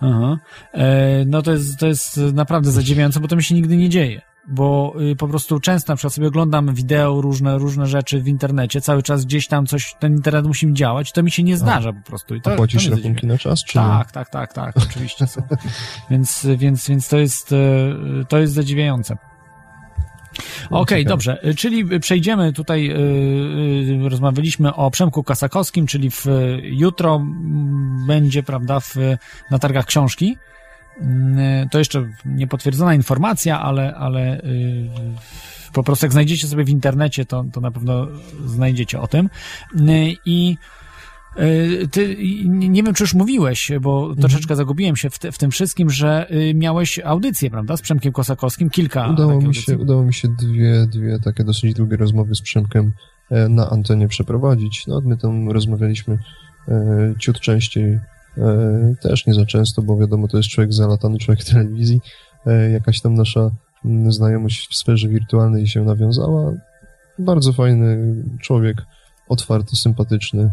Aha. E, no to jest, to jest naprawdę zadziwiające, bo to mi się nigdy nie dzieje bo y, po prostu często na przykład sobie oglądam wideo, różne, różne rzeczy w internecie, cały czas gdzieś tam coś, ten internet musi mi działać, to mi się nie zdarza po prostu. I to, A płacisz to rachunki na czas, czy Tak, tak, tak, tak, oczywiście (laughs) więc, więc, więc to jest, y, to jest zadziwiające. Okej, okay, dobrze, czyli przejdziemy tutaj, yy, rozmawialiśmy o Przemku Kasakowskim, czyli w, jutro będzie, prawda, w, na targach książki. Yy, to jeszcze niepotwierdzona informacja, ale, ale yy, po prostu jak znajdziecie sobie w internecie, to, to na pewno znajdziecie o tym. Yy, I ty, nie wiem, czy już mówiłeś, bo mhm. troszeczkę zagubiłem się w, te, w, tym wszystkim, że y, miałeś audycję, prawda, z Przemkiem Kosakowskim, kilka udało mi się, Udało mi się dwie, dwie takie dosyć długie rozmowy z Przemkiem e, na antenie przeprowadzić. No, my tam rozmawialiśmy e, ciut częściej, też nie za często, bo wiadomo, to jest człowiek zalatany, człowiek (laughs) telewizji. Jakaś tam nasza znajomość w sferze wirtualnej się nawiązała. Bardzo fajny człowiek, otwarty, sympatyczny.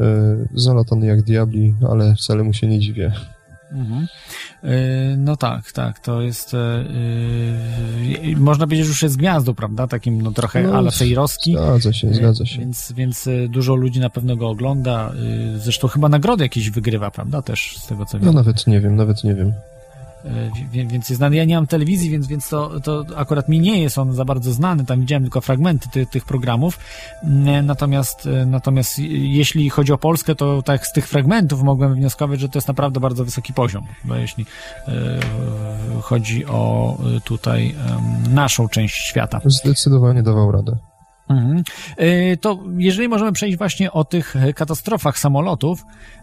E, zalatany jak diabli, ale wcale mu się nie dziwię. Mhm. E, no tak, tak, to jest yy, można powiedzieć, że już jest gwiazdą, prawda? Takim no trochę no, ala Sejrowski. Zgadza się, zgadza się. Więc, więc dużo ludzi na pewno go ogląda. Zresztą chyba nagrody jakieś wygrywa, prawda? Też z tego co wiem. No nawet nie wiem, nawet nie wiem. E, więc jest znany. Ja nie mam telewizji, więc, więc to, to akurat mi nie jest on za bardzo znany. Tam widziałem tylko fragmenty ty, tych programów. Mm, natomiast, e, natomiast jeśli chodzi o Polskę, to tak z tych fragmentów mogłem wnioskować, że to jest naprawdę bardzo wysoki poziom. Bo jeśli e, chodzi o tutaj naszą część świata. Zdecydowanie dawał radę. Mhm. To jeżeli możemy przejść właśnie o tych katastrofach samolotów, E,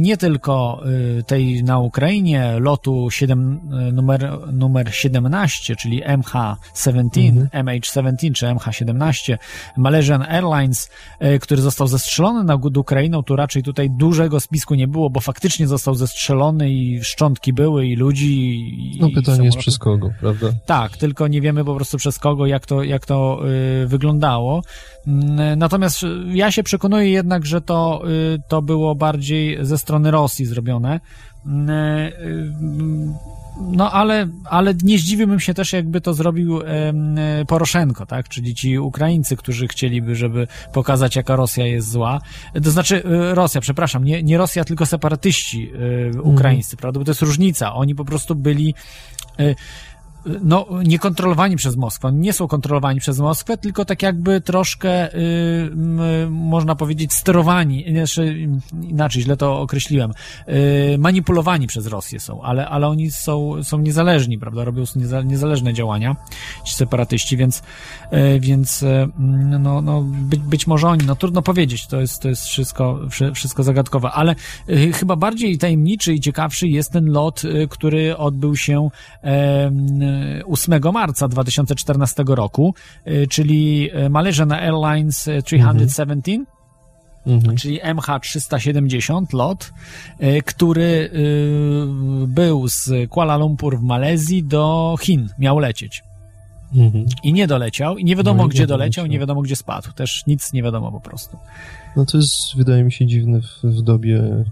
nie tylko e, tej na Ukrainie, lotu 7, e, numer, numer 17, czyli MH17, mhm. MH17 czy MH17, Malaysian Airlines, który został zestrzelony nad Ukrainą, tu raczej tutaj dużego spisku nie było, bo faktycznie został zestrzelony i szczątki były i ludzi. I, no pytanie jest przez kogo, prawda? Tak, tylko nie wiemy po prostu przez kogo, jak to, jak to wyglądało. Mm, natomiast ja się przekonuję jednak, że to, to było bardziej ze strony Rosji zrobione. Mm, y, no ale, ale nie zdziwiłbym się też, jakby to zrobił e, Poroszenko, tak? Czyli ci Ukraińcy, którzy chcieliby, żeby pokazać, jaka Rosja jest zła. To znaczy, e, Rosja, przepraszam, nie, nie Rosja, tylko separatyści e, ukraińscy, mm. prawda? Bo to jest różnica. Oni po prostu byli e, no, niekontrolowani przez Moskwę. Nie są kontrolowani przez Moskwę, tylko tak jakby troszkę, y, y, można powiedzieć, sterowani, znaczy, inaczej, źle to określiłem, y, manipulowani przez Rosję są, ale, ale oni są, są niezależni, prawda, robią niezależne działania, ci separatyści, więc, y, więc y, no, no, być, być może oni, no trudno powiedzieć, to jest, to jest wszystko, wszystko zagadkowe, ale y, chyba bardziej tajemniczy i ciekawszy jest ten lot, który odbył się 8 marca 2014 roku, y, czyli y, Malaysian Airlines 317, y, mhm. czyli MH370 lot, który był z Kuala Lumpur w Malezji do Chin, miał lecieć. Mhm. I nie doleciał, i nie wiadomo no, gdzie nie doleciał, nie wiadomo gdzie spadł. Też nic nie wiadomo po prostu. No to jest, wydaje mi się, dziwne w, w dobie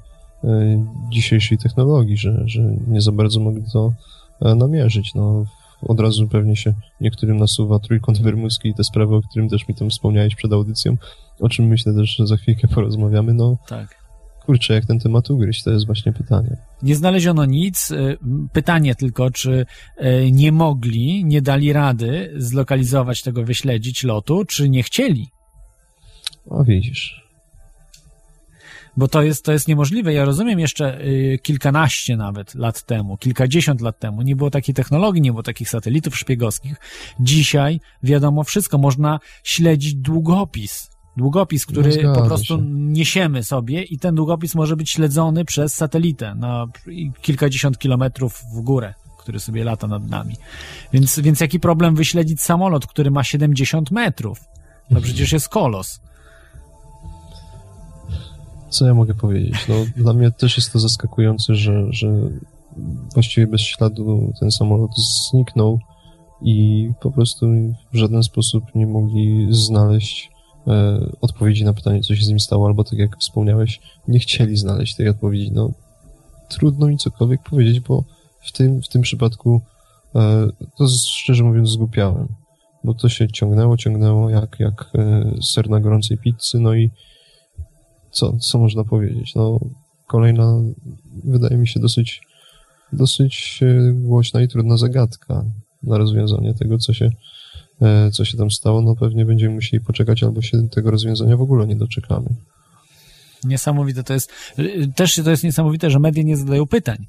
e, dzisiejszej technologii, że, że nie za bardzo mogli to e, namierzyć. No, od razu pewnie się niektórym nasuwa trójkąt bermudzki i te sprawy, o którym też mi tam wspomniałeś przed audycją, o czym myślę też, że za chwilkę (laughs) porozmawiamy, no... Tak. Kurczę, jak ten temat ugryźć, to jest właśnie pytanie. Nie znaleziono nic. Y, pytanie tylko, czy y, nie mogli, nie dali rady zlokalizować tego, wyśledzić lotu, czy nie chcieli? O, widzisz bo to jest, to jest niemożliwe. Ja rozumiem jeszcze y, kilkanaście nawet lat temu, kilkadziesiąt lat temu, nie było takiej technologii, nie było takich satelitów szpiegowskich. Dzisiaj wiadomo wszystko, można śledzić długopis. Długopis, który no po prostu się. niesiemy sobie i ten długopis może być śledzony przez satelitę na kilkadziesiąt kilometrów w górę który sobie lata nad nami. Więc, więc jaki problem wyśledzić samolot, który ma 70 metrów? To przecież jest kolos co ja mogę powiedzieć? No, dla mnie też jest to zaskakujące, że, że właściwie bez śladu ten samolot zniknął i po prostu w żaden sposób nie mogli znaleźć e, odpowiedzi na pytanie, co się z nim stało, albo tak jak wspomniałeś, nie chcieli znaleźć tej odpowiedzi. No, trudno mi cokolwiek powiedzieć, bo w tym, w tym przypadku e, to szczerze mówiąc zgupiałem, bo to się ciągnęło, ciągnęło jak, jak e, ser na gorącej pizzy, no i co, co można powiedzieć? No, kolejna, wydaje mi się, dosyć, dosyć e, głośna i trudna zagadka na rozwiązanie tego, co się, e, co się tam stało. No pewnie będziemy musieli poczekać, albo się tego rozwiązania w ogóle nie doczekamy. Niesamowite to jest. Też to jest niesamowite, że media nie zadają pytań,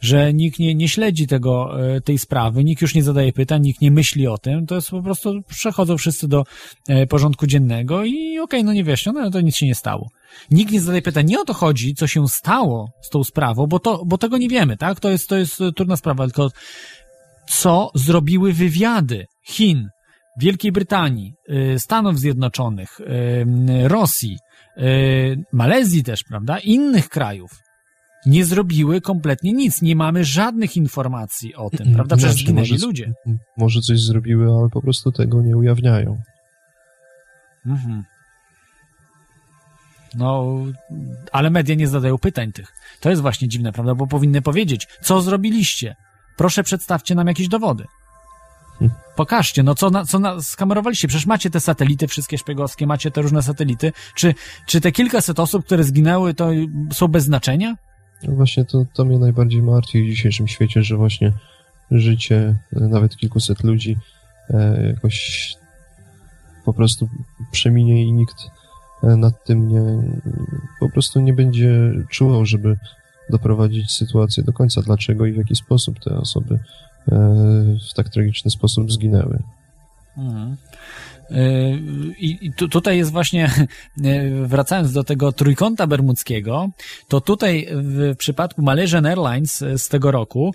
że nikt nie, nie śledzi tego, e, tej sprawy, nikt już nie zadaje pytań, nikt nie myśli o tym. To jest po prostu, przechodzą wszyscy do e, porządku dziennego i okej, okay, no nie wyjaśniono, no to nic się nie stało. Nikt nie zadaje pytań. Nie o to chodzi, co się stało z tą sprawą, bo, to, bo tego nie wiemy, tak? To jest, to jest trudna sprawa, tylko co zrobiły wywiady Chin, Wielkiej Brytanii, e, Stanów Zjednoczonych, Rosji, Malezji też, prawda, innych krajów nie zrobiły kompletnie nic. Nie mamy żadnych informacji o tym, prawda? Przecież znaczy, zginęli może, ludzie. Może coś zrobiły, ale po prostu tego nie ujawniają. Mhm. No, ale media nie zadają pytań tych. To jest właśnie dziwne, prawda? Bo powinny powiedzieć, co zrobiliście. Proszę przedstawcie nam jakieś dowody. Pokażcie, no co, na, co na, skamerowaliście? Przecież macie te satelity wszystkie szpiegowskie, macie te różne satelity. Czy, czy te kilkaset osób, które zginęły, to są bez znaczenia? No właśnie to, to mnie najbardziej martwi w dzisiejszym świecie, że właśnie życie e, nawet kilkuset ludzi e, jakoś po prostu przeminie i nikt e, nad tym nie, po prostu nie będzie czuwał, żeby doprowadzić sytuację do końca. Dlaczego i w jaki sposób te osoby w tak tragiczny sposób zginęły. Mhm. E, I tutaj jest właśnie, e, wracając do tego trójkąta bermudzkiego, to tutaj w przypadku Malaysian Airlines z tego roku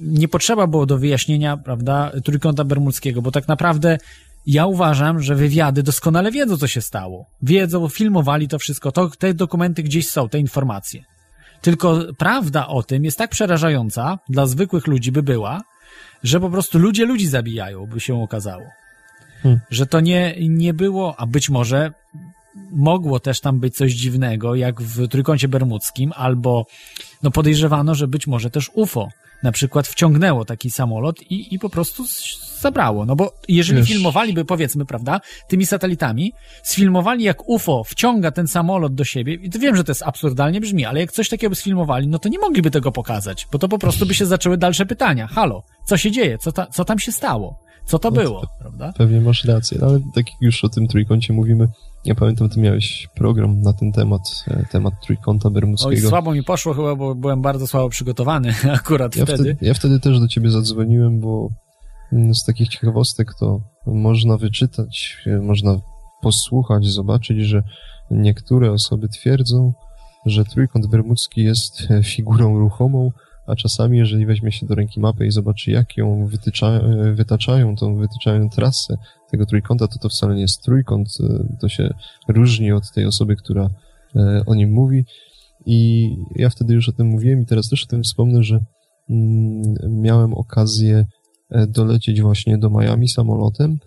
nie potrzeba było do wyjaśnienia, prawda, trójkąta bermudzkiego, bo tak naprawdę ja uważam, że wywiady doskonale wiedzą, co się stało. Wiedzą, filmowali to wszystko, to, te dokumenty gdzieś są, te informacje. Tylko prawda o tym jest tak przerażająca, dla zwykłych ludzi by była, że po prostu ludzie ludzi zabijają, by się okazało. Hmm. Że to nie, nie było, a być może mogło też tam być coś dziwnego, jak w Trójkącie Bermudzkim, albo no podejrzewano, że być może też UFO na przykład wciągnęło taki samolot i, i po prostu zabrało. No bo jeżeli Wiesz. filmowaliby, powiedzmy, prawda, tymi satelitami, sfilmowali jak UFO wciąga ten samolot do siebie, i to wiem, że to jest absurdalnie brzmi, ale jak coś takiego by sfilmowali, no to nie mogliby tego pokazać, bo to po prostu by się zaczęły dalsze pytania. Halo, co się dzieje? Co, ta, co tam się stało? Co to no było, to, prawda? Pewnie masz rację, ale tak jak już o tym trójkącie mówimy, ja pamiętam, ty miałeś program na ten temat, e, temat trójkąta bermudzkiego. Oj, słabo mi poszło chyba, bo byłem bardzo słabo przygotowany (laughs) akurat ja wtedy. wtedy. Ja wtedy też do ciebie zadzwoniłem, bo z takich ciekawostek to można wyczytać, e, można posłuchać, zobaczyć, że niektóre osoby twierdzą, że trójkąt bermudzki jest e, figurą ruchomą, a czasami, jeżeli weźmie się do ręki mapę i zobaczy, jak ją wytycza, wytaczają, tą wytyczają trasę tego trójkąta, to to wcale nie jest trójkąt, e, to się różni od tej osoby, która e, o nim mówi. I ja wtedy już o tym mówiłem i teraz też o tym wspomnę, że mm, miałem okazję e, dolecieć właśnie do Miami samolotem,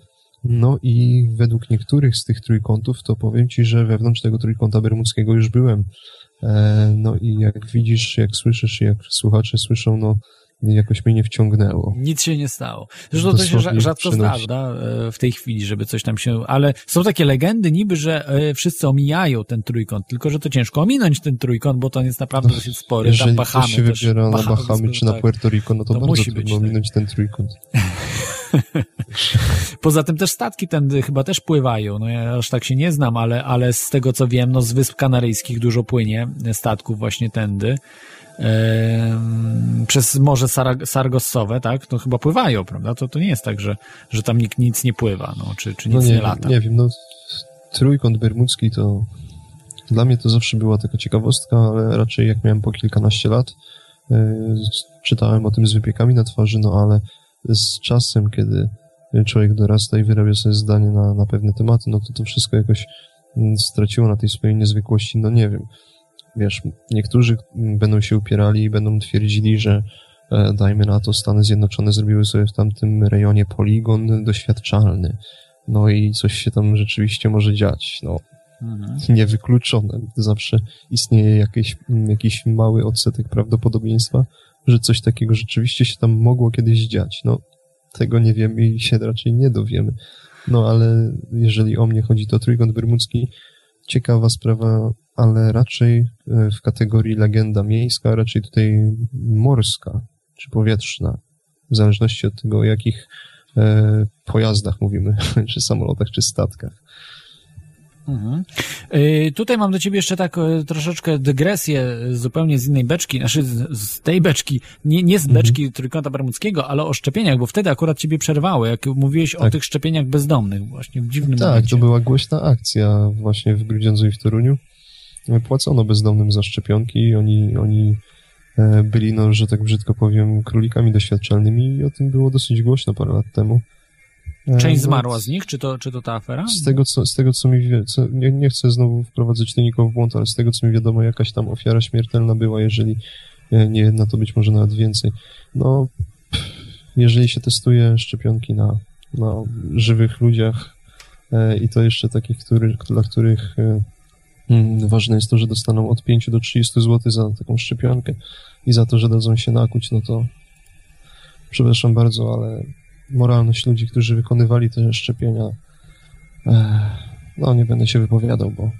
no i według niektórych z tych trójkątów, to powiem Ci, że wewnątrz tego trójkąta bermudzkiego już byłem. No i jak widzisz, jak słyszysz, jak słuchacze słyszą, no jakoś mnie nie wciągnęło. Nic się nie stało. Zresztą to się rzadko zdarza e, w tej chwili, żeby coś tam się... Ale są takie legendy niby, że e, wszyscy omijają ten trójkąt, tylko że to ciężko ominąć ten trójkąt, bo to jest naprawdę no, dosyć spory. Jeżeli tam Bahamy się wybiera na Bahamy czy na tak. Puerto Rico, no to, to bardzo musi trudno być, ominąć tak. ten trójkąt. (laughs) Poza tym też statki tędy chyba też pływają. No ja aż tak się nie znam, ale, ale z tego co wiem, no z Wysp Kanaryjskich dużo płynie statków właśnie tędy przez Morze Sar Sargossowe, tak, to chyba pływają, prawda? To, to nie jest tak, że, że tam nikt nic nie pływa, no, czy, czy nic no nie, nie lata. Nie wiem, no trójkąt bermudzki to dla mnie to zawsze była taka ciekawostka, ale raczej jak miałem po kilkanaście lat, yy, czytałem o tym z wypiekami na twarzy, no ale z czasem, kiedy człowiek dorasta i wyrabia sobie zdanie na, na pewne tematy, no to to wszystko jakoś mm, straciło na tej swojej niezwykłości, no nie wiem wiesz, niektórzy będą się upierali i będą twierdzili, że e, dajmy na to, Stany Zjednoczone zrobiły sobie w tamtym rejonie poligon doświadczalny. No i coś się tam rzeczywiście może dziać. No, mhm. niewykluczone. Zawsze istnieje jakiś, jakiś mały odsetek prawdopodobieństwa, że coś takiego rzeczywiście się tam mogło kiedyś dziać. No, tego nie wiemy i się raczej nie dowiemy. No, ale jeżeli o mnie chodzi, to trójkąt bermudzki, ciekawa sprawa ale raczej e, w kategorii legenda miejska, raczej tutaj morska czy powietrzna, w zależności od tego, o jakich e, pojazdach mówimy, (laughs) czy samolotach, czy statkach. Mhm. Y, tutaj mam do ciebie jeszcze tak troszeczkę dygresję zupełnie z innej beczki, znaczy z, z tej beczki, nie, nie z mhm. beczki mhm. Trójkąta Bermudzkiego, ale o szczepieniach, bo wtedy akurat ciebie przerwały, jak mówiłeś tak. o tych szczepieniach bezdomnych właśnie w dziwnym tak, momencie. Tak, to była głośna akcja właśnie w Grudziądzu i w Toruniu płacono bezdomnym za szczepionki oni, oni e, byli, no, że tak brzydko powiem, królikami doświadczalnymi i o tym było dosyć głośno parę lat temu. E, Część zmarła z nich? Czy to, czy to ta afera? Z tego, co, z tego, co mi wie, co, nie, nie chcę znowu wprowadzać nikogo w błąd, ale z tego, co mi wiadomo, jakaś tam ofiara śmiertelna była, jeżeli e, nie jedna, to być może nawet więcej. No, jeżeli się testuje szczepionki na, na żywych ludziach i to jeszcze takich, który, dla których ważne jest to, że dostaną od 5 do 30 zł za taką szczepionkę i za to, że dadzą się nakuć, no to przepraszam bardzo, ale moralność ludzi, którzy wykonywali te szczepienia, no nie będę się wypowiadał, bo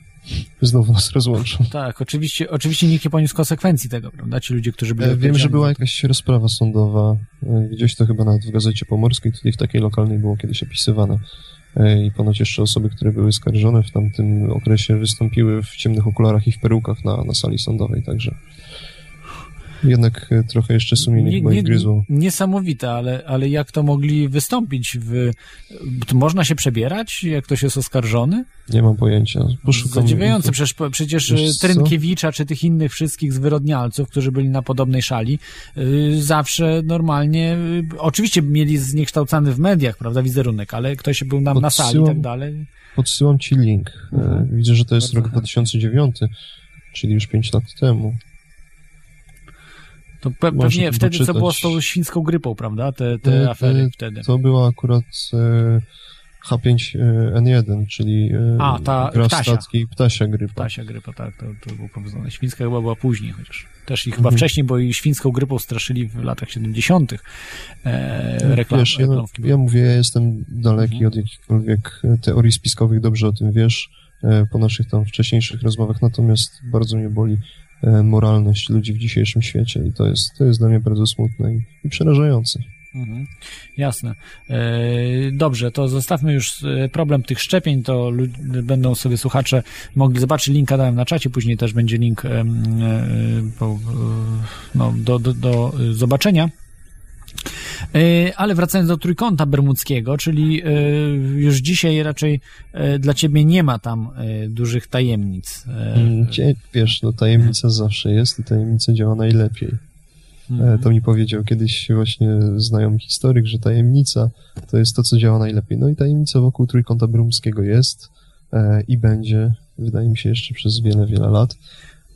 znowu nas rozłączą. Tak, oczywiście, oczywiście nikt nie poniósł konsekwencji tego, prawda? Ci ludzie, którzy byli... E, wiem, że była jakaś rozprawa sądowa, e, gdzieś to chyba nawet w Gazecie Pomorskiej, tutaj w takiej lokalnej było kiedyś opisywane, E, i ponoć jeszcze osoby, które były skarżone w tamtym okresie wystąpiły w ciemnych okularach i w perukach na, na sali sądowej, także jednak e, trochę jeszcze sumienie nie, chyba nie, gryzło. Niesamowite, ale, ale jak to mogli wystąpić? W, można się przebierać, jak ktoś jest oskarżony? Nie mam pojęcia. Poszukam Zadziwiające, przecież, przecież Trynkiewicza czy tych innych wszystkich zwyrodnialców, którzy byli na podobnej szali, yy, zawsze normalnie, yy, oczywiście mieli zniekształcany w mediach, prawda, wizerunek, ale ktoś był nam podsyłam, na sali i tak dalej. Podsyłam ci link. Mhm. Widzę, że to jest Bardzo rok 2009, czyli już 5 lat temu. To pe pewnie wtedy co było z tą świńską grypą, prawda? Te, te e, afery wtedy. To była akurat e, H5N1, czyli A, ta gra ptasia. statki ptasia grypa. Ptasia grypa, tak, to, to było powiedziane. Świńska chyba była później, chociaż też i chyba mhm. wcześniej, bo i świńską grypą straszyli w latach 70. E, reklam, wiesz, ja, ja, mówię, ja jestem daleki mhm. od jakichkolwiek teorii spiskowych, dobrze o tym wiesz, e, po naszych tam wcześniejszych rozmowach, natomiast bardzo mnie boli e, moralność ludzi w dzisiejszym świecie i to jest, to jest dla mnie bardzo smutne i, i przerażające. Mhm, jasne. E, dobrze, to zostawmy już e, problem tych szczepień, to będą sobie słuchacze mogli zobaczyć, linka dałem na czacie, później też będzie link e, no, do, do, do zobaczenia. Ale wracając do trójkąta bermudzkiego, czyli już dzisiaj raczej dla ciebie nie ma tam dużych tajemnic. Mm, wiesz, no tajemnica zawsze jest i tajemnica działa najlepiej. Mhm. To mi powiedział kiedyś właśnie znajomy historyk, że tajemnica to jest to, co działa najlepiej. No i tajemnica wokół Trójkąta Brumskiego jest e, i będzie, wydaje mi się, jeszcze przez wiele, wiele lat.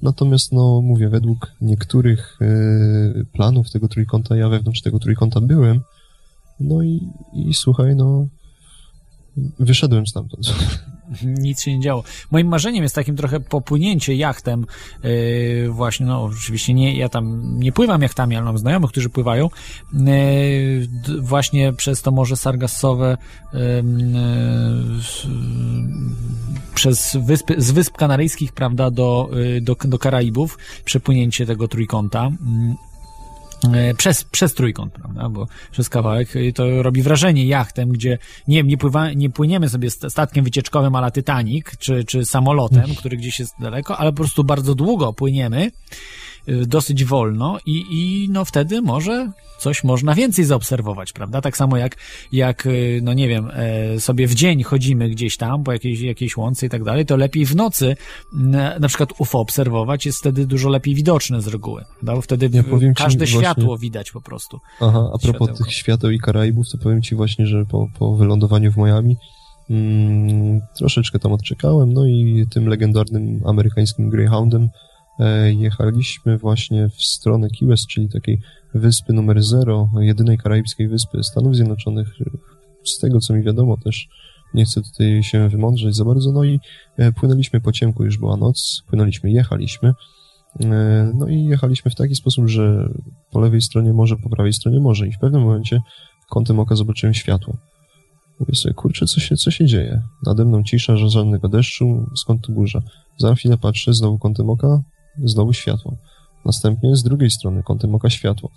Natomiast, no mówię, według niektórych e, planów tego trójkąta, ja wewnątrz tego trójkąta byłem, no i, i słuchaj, no wyszedłem stamtąd. (laughs) nic się nie działo. Moim marzeniem jest takim trochę popłynięcie jachtem, yy, właśnie, no oczywiście nie, ja tam nie pływam jachtami, ale mam znajomych, którzy pływają, yy, właśnie przez to Morze Sargassowe, yy, przez wyspy, z Wysp Kanaryjskich, prawda, do, do, do Karaibów, przepłynięcie tego trójkąta. E, przez, przez trójkąt, prawda, bo przez kawałek to robi wrażenie jachtem, gdzie nie, nie, pływa, nie płyniemy sobie statkiem wycieczkowym ala Titanic, czy, czy samolotem, który gdzieś jest daleko, ale po prostu bardzo długo płyniemy, dosyć wolno i, i no wtedy może coś można więcej zaobserwować, prawda? Tak samo jak, jak y, no nie wiem, e, sobie w dzień chodzimy gdzieś tam po jakiejś, jakiejś łące i tak dalej, to lepiej w nocy na przykład UFO obserwować jest wtedy dużo lepiej widoczne z reguły, prawda? Bo wtedy ja każde światło właśnie... widać po prostu. Aha, a propos Światełko. tych świateł i Karaibów, to powiem Ci właśnie, że po, po wylądowaniu w Miami mm, troszeczkę tam odczekałem, no i tym legendarnym amerykańskim Greyhoundem jechaliśmy właśnie w stronę Key West, czyli takiej wyspy numer 0, jedynej karaibskiej wyspy Stanów Zjednoczonych. Z tego, co mi wiadomo, też nie chcę tutaj się wymądrzeć za bardzo, no i e, płynęliśmy po ciemku, już była noc, płynęliśmy, jechaliśmy, e, no i jechaliśmy w taki sposób, że po lewej stronie morze, po prawej stronie morze i w pewnym momencie kątem oka zobaczyłem światło. Mówię sobie, kurczę, co się, co się dzieje? Nade mną cisza, żadnego deszczu, skąd tu burza? Za chwilę patrzę, znowu kątem oka, znowu światło. Następnie z drugiej strony, kątem oka światło.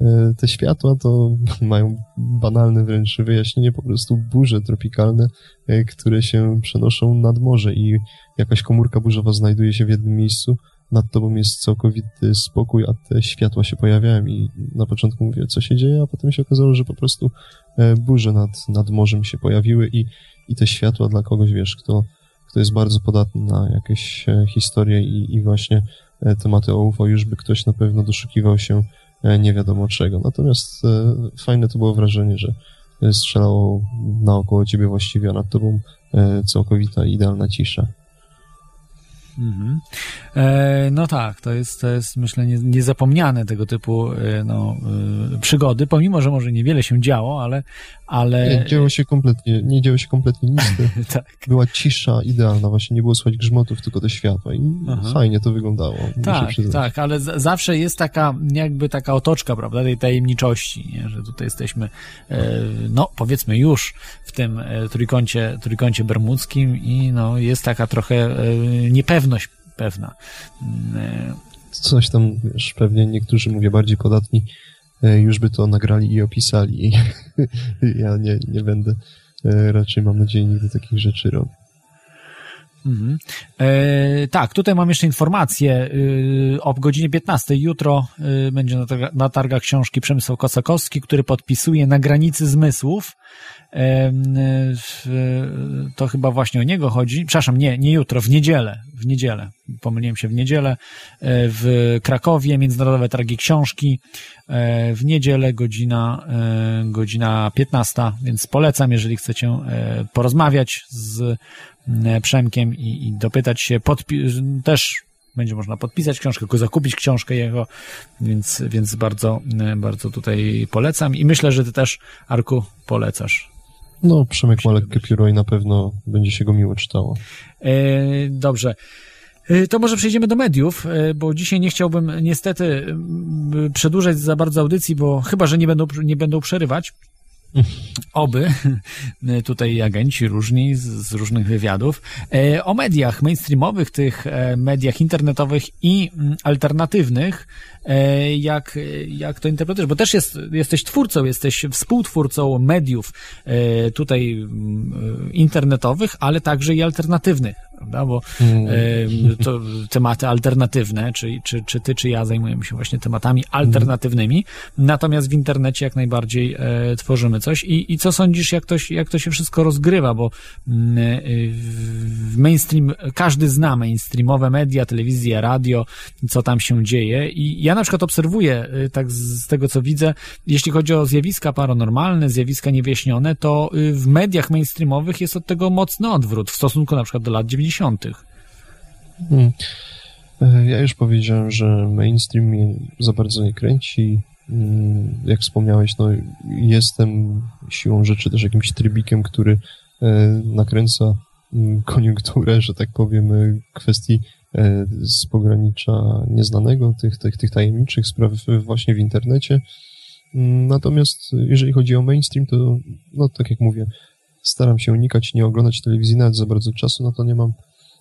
E, te światła to (laughs) mają banalne wręcz wyjaśnienie, po prostu burze tropikalne, e, które się przenoszą nad morze i jakaś komórka burzowa znajduje się w jednym miejscu, nad tobą jest całkowity spokój, a te światła się pojawiają i na początku mówię, co się dzieje, a potem się okazało, że po prostu e, burze nad, nad morzem się pojawiły i, i te światła dla kogoś, wiesz, kto, kto jest bardzo podatny na jakieś historie i, i właśnie tematy o UFO, już by ktoś na pewno doszukiwał się e, nie wiadomo czego. Natomiast e, fajne to było wrażenie, że strzelało naokoło ciebie właściwie, a nad tobą e, całkowita, idealna cisza. Mhm. E, no tak, to jest, to jest myślę nie, niezapomniane tego typu e, no, e, przygody, pomimo, że może niewiele się działo, ale... ale... Nie, działo się kompletnie, nie działo się kompletnie nic. (laughs) tak. Była cisza idealna, właśnie nie było słychać grzmotów, tylko te światła i Aha. fajnie to wyglądało. Tak, tak, ale z- zawsze jest taka jakby taka otoczka, prawda, tej tajemniczości, nie? że tutaj jesteśmy, e, no powiedzmy już w tym e, trójkącie, trójkącie bermudzkim i no jest taka trochę e, niepewność pewność pewna. Mm, Coś tam, wiesz, pewnie niektórzy, mówię, bardziej podatni, e, już by to nagrali i opisali. (laughs) ja nie, nie będę e, raczej, mam nadzieję, nigdy takich rzeczy robił. Mhm. E, tak, tutaj mam jeszcze informację. E, o godzinie 15 jutro e, będzie na, targa, na targach książki Przemysł Kosakowski, który podpisuje Na granicy zmysłów to chyba właśnie o niego chodzi. Przepraszam, nie, nie jutro, w niedzielę. W niedzielę. Pomyliłem się w niedzielę. E, w Krakowie Międzynarodowe Targi Książki. E, w niedzielę godzina, e, godzina 15, więc polecam, jeżeli chcecie porozmawiać z Przemkiem i, i dopytać się, podpi- też będzie można podpisać książkę, zakupić książkę jego, więc, więc bardzo, bardzo tutaj polecam i myślę, że ty też, Arku, polecasz No, Przemek ma lekkie pióro i na pewno będzie się go miło czytało. E, dobrze. E, to może przejdziemy do mediów, e, bo dzisiaj nie chciałbym niestety przedłużać za bardzo audycji, bo chyba, że nie będą, nie będą przerywać. (laughs) Oby tutaj agenci różni z, z, różnych wywiadów o mediach mainstreamowych, tych mediach internetowych i alternatywnych, jak, jak to interpretujesz, bo też jest, jesteś twórcą, jesteś współtwórcą mediów e, tutaj mm, internetowych, ale także i alternatywnych, prawda, bo mm. to tematy alternatywne, czy, czy, czy ty, czy ja zajmujemy się właśnie tematami alternatywnymi, natomiast w internecie jak najbardziej e, tworzymy coś. I, i co sądzisz, jak to, jak to się wszystko rozgrywa, bo mm, w mainstream, każdy zna mainstreamowe media, telewizja, radio, co tam się dzieje. I ja ja na przykład obserwuję, y, tak z tego co widzę, jeśli chodzi o zjawiska paranormalne, zjawiska niewyjaśnione, to y, w mediach mainstreamowych jest od tego mocny odwrót w stosunku na przykład do lat 90. Hmm. E, ja już powiedziałem, że mainstream mnie za bardzo nie kręci. Mm, jak wspomniałeś, no jestem siłą rzeczy też jakimś trybikiem, który e, nakręca mm, koniunkturę, że tak powiem, kwestii E, z pogranicza nieznanego, tych, tych, tych tajemniczych spraw właśnie w internecie. Natomiast jeżeli chodzi o mainstream, to no tak jak mówię, staram się unikać, nie oglądać telewizji, nawet za bardzo czasu na to nie mam.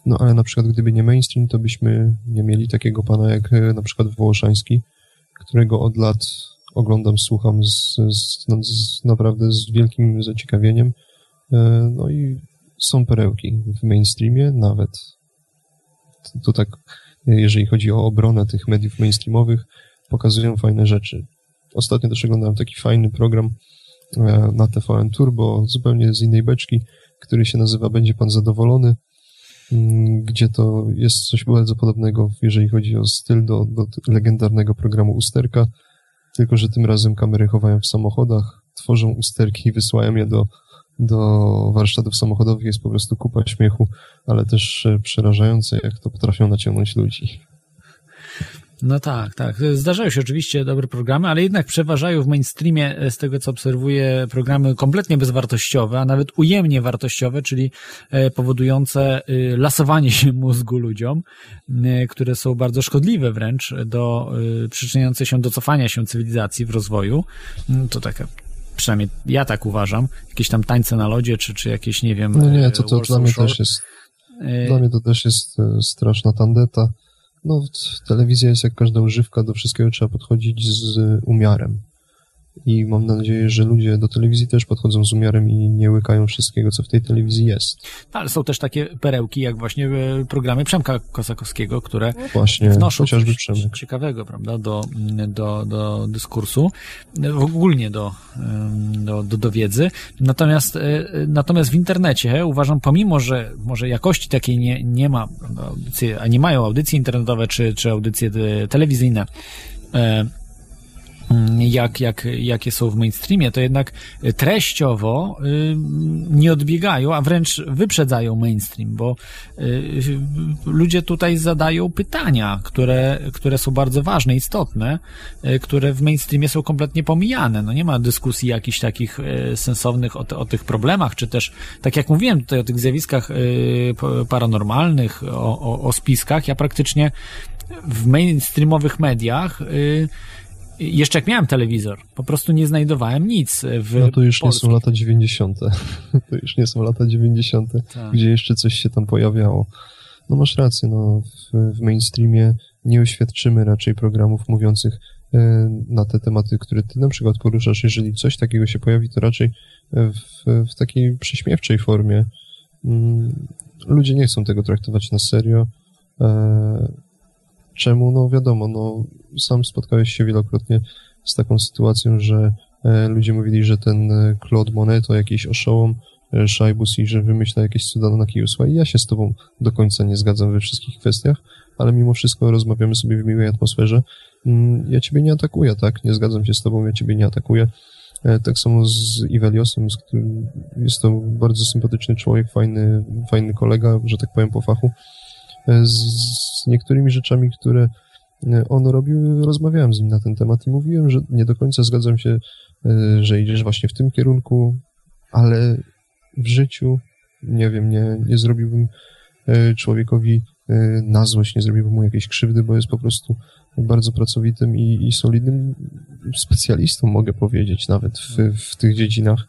No ale na przykład gdyby nie mainstream, to byśmy nie mieli takiego pana jak e, na przykład Wołoszański, którego od lat oglądam, słucham z, z, no, z, naprawdę z wielkim zaciekawieniem. E, no i są perełki w mainstreamie, nawet to tak, jeżeli chodzi o obronę tych mediów mainstreamowych, pokazują fajne rzeczy. Ostatnio też oglądałem taki fajny program e, na TVN Turbo, zupełnie z innej beczki, który się nazywa Będzie Pan Zadowolony, mm, gdzie to jest coś bardzo podobnego, jeżeli chodzi o styl do, do legendarnego programu Usterka, tylko że tym razem kamery chowają w samochodach, tworzą usterki i wysyłają je do do warsztatów samochodowych jest po prostu kupa śmiechu, ale też e, przerażające, jak to potrafią naciągnąć ludzi. No tak, tak. Zdarzają się oczywiście dobre programy, ale jednak przeważają w mainstreamie, e, z tego co obserwuję, programy kompletnie bezwartościowe, a nawet ujemnie wartościowe, czyli e, powodujące lasowanie się mózgu ludziom, które są bardzo szkodliwe wręcz do przyczyniające się do cofania się cywilizacji w rozwoju. Mm, to taka przynajmniej ja tak uważam, jakieś tam tańce na lodzie, czy, czy jakieś, nie wiem... No nie, to, to dla mnie też jest, y- dla mnie to też jest e, straszna tandeta. No, telewizja jest jak każda używka, do wszystkiego trzeba podchodzić z umiarem i mam nadzieję, że ludzie do telewizji też podchodzą z umiarem i nie łykają wszystkiego, co w tej telewizji jest. Ale są też takie perełki, jak właśnie e, programy Przemka Kosakowskiego, które właśnie, wnoszą chociażby coś ciekawego, prawda, do, do, do dyskursu, ogólnie do, do, do, do wiedzy. Natomiast, e, natomiast w internecie uważam, pomimo, że może jakości takiej nie, nie ma, audycje, a nie mają audycje internetowe czy, czy audycje telewizyjne, e, jak, jak, jakie są w mainstreamie, to jednak treściowo y, nie odbiegają, a wręcz wyprzedzają mainstream, bo y, ludzie tutaj zadają pytania, które, które są bardzo ważne, istotne, y, które w mainstreamie są kompletnie pomijane. No nie ma dyskusji jakichś takich sensownych o, o tych problemach, czy też, tak jak mówiłem tutaj o tych zjawiskach paranormalnych, o, o, o spiskach, ja praktycznie w mainstreamowych mediach jeszcze jak miałem telewizor, po prostu nie znajdowałem nic w No to już polskich. nie są lata 90. (laughs) to już nie są lata 90., tak. gdzie jeszcze coś się tam pojawiało. No masz rację, no w, w mainstreamie nie oświadczymy raczej programów mówiących e, na te tematy, które ty na przykład poruszasz. Jeżeli coś takiego się pojawi, to raczej w, w takiej prześmiewczej formie. Mm, ludzie nie chcą tego traktować na serio. E, Czemu? No wiadomo, no sam spotkałeś się wielokrotnie z taką sytuacją, że e, ludzie mówili, że ten e, Claude Monet to jakiś oszołom, e, Szajbus i że wymyśla jakieś cuda na kiju. Słuchaj, ja się z tobą do końca nie zgadzam we wszystkich kwestiach, ale mimo wszystko rozmawiamy sobie w miłej atmosferze. Mm, ja ciebie nie atakuję, tak? Nie zgadzam się z tobą, ja ciebie nie atakuję. Tak samo z Iveliosem, z którym jest to bardzo sympatyczny człowiek, fajny, fajny kolega, że tak powiem po fachu. Z, z niektórymi rzeczami, które on robił, rozmawiałem z nim na ten temat i mówiłem, że nie do końca zgadzam się, e, że idziesz właśnie w tym kierunku. ale w życiu, nie wiem, nie, nie zrobiłbym e, człowiekowi e, na złość, nie zrobiłbym mu jakiejś krzywdy, bo jest po prostu bardzo pracowitym i, i solidnym specjalistą, mogę powiedzieć, nawet w, w tych dziedzinach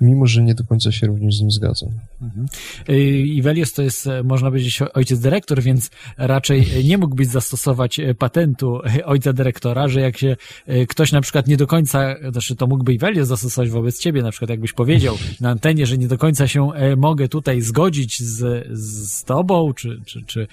mimo że nie do końca się również z nim zgadzam. Mhm. Iwelios to jest, e, można powiedzieć, ojciec dyrektor, więc raczej nie mógłbyś zastosować e, patentu ojca dyrektora, że jak się e, ktoś na przykład nie do końca, znaczy to mógłby Iwelios zastosować wobec ciebie, na przykład jakbyś powiedział na antenie, że nie do końca się mogę tutaj zgodzić z, z tobą, czy, czy, czy,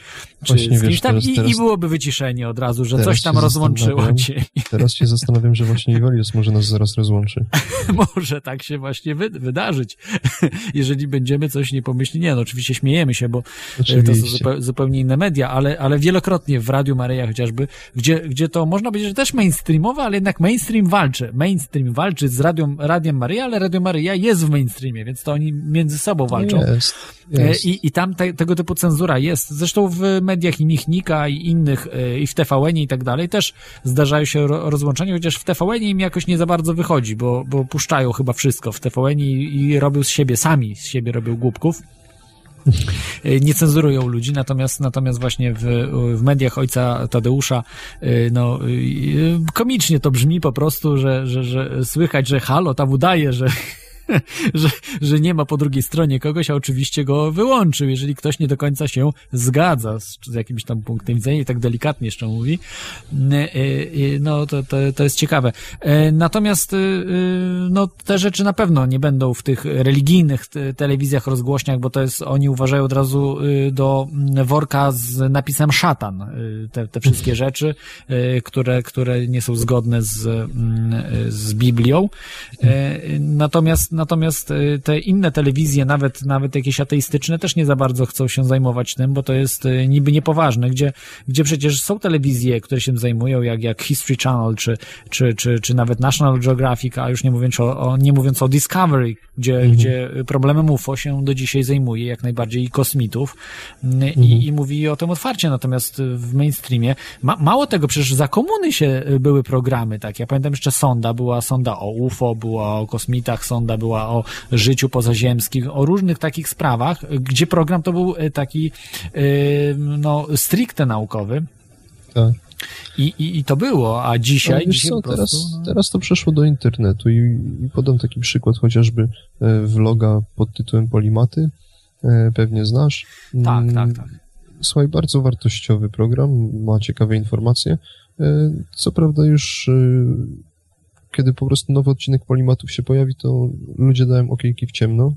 czy z kimś wiesz, tam teraz, i, teraz, i byłoby wyciszenie od razu, że coś tam rozłączyło cię. (laughs) Teraz się zastanawiam, że właśnie Iwelios może nas zaraz rozłączy. (laughs) może tak się właśnie wy, wydarzyć, (laughs) jeżeli będziemy coś nie pomyśli. Nie, no oczywiście śmiejemy się, bo oczywiście. to są zupełnie, inne media, ale, ale wielokrotnie w Radiu Maryja chociażby, gdzie, gdzie to można powiedzieć, że też mainstreamowe, ale jednak mainstream walczy. Mainstream walczy z Radią, Radiem Maryja, ale Radio Maryja jest w mainstreamie, więc to oni między sobą walczą. Jest, jest. I, I tam te, tego typu cenzura jest. Zresztą w mediach i Michnika i innych, e, i w tvn i tak dalej też zdarzają się rozłączenia, chociaż w tvn im jakoś nie za bardzo wychodzi, bo, bo puszczają chyba wszystko w tvn i, i robią z siebie sami, z siebie robią głupków. (laughs) E, nie cenzurują ludzi, natomiast, natomiast właśnie w, w mediach ojca Tadeusza e, no, e, komicznie to brzmi po prostu, że, że, że słychać, że halo tam udaje, że (laughs) że, że nie ma po drugiej stronie kogoś, a oczywiście go wyłączył, jeżeli ktoś nie do końca się zgadza z, z jakimś tam punktem widzenia i tak delikatnie jeszcze mówi, e, e, no to, to, to jest ciekawe. E, natomiast no te rzeczy na pewno nie będą w tych religijnych telewizjach, rozgłośniach, bo to jest, oni uważają od razu do worka z napisem szatan, te, te wszystkie rzeczy, które, które nie są zgodne z, z Biblią. Natomiast natomiast y, te inne telewizje, nawet, nawet jakieś ateistyczne, też nie za bardzo chcą się zajmować tym, bo to jest y, niby niepoważne, gdzie, gdzie przecież są telewizje, które się zajmują, jak, jak History Channel, czy, czy, czy, czy nawet National Geographic, a już nie mówiąc o, o nie mówiąc o Discovery, gdzie, mhm. gdzie problemem UFO się do dzisiaj zajmuje, jak najbardziej i kosmitów, mhm. i, i mówi o tym otwarcie, natomiast w mainstreamie, ma, mało tego, przecież za komuny się y, były programy, tak, ja pamiętam jeszcze Sonda, była Sonda o UFO, była o kosmitach, Sonda była była o życiu pozaziemskim, o różnych takich sprawach, gdzie program to był e, taki e, no, stricte naukowy. Tak. I, i, I to było, a dzisiaj... No, dzisiaj co, prostu, teraz, no... teraz to przeszło do internetu i, i podam taki przykład chociażby e, vloga pod tytułem Polimaty, pewnie znasz. Tak, mm, tak, tak. Słuchaj, bardzo wartościowy program, ma ciekawe informacje. Co prawda już kiedy po prostu nowy odcinek Polimatów się pojawi, to ludzie dają okiejki w ciemno.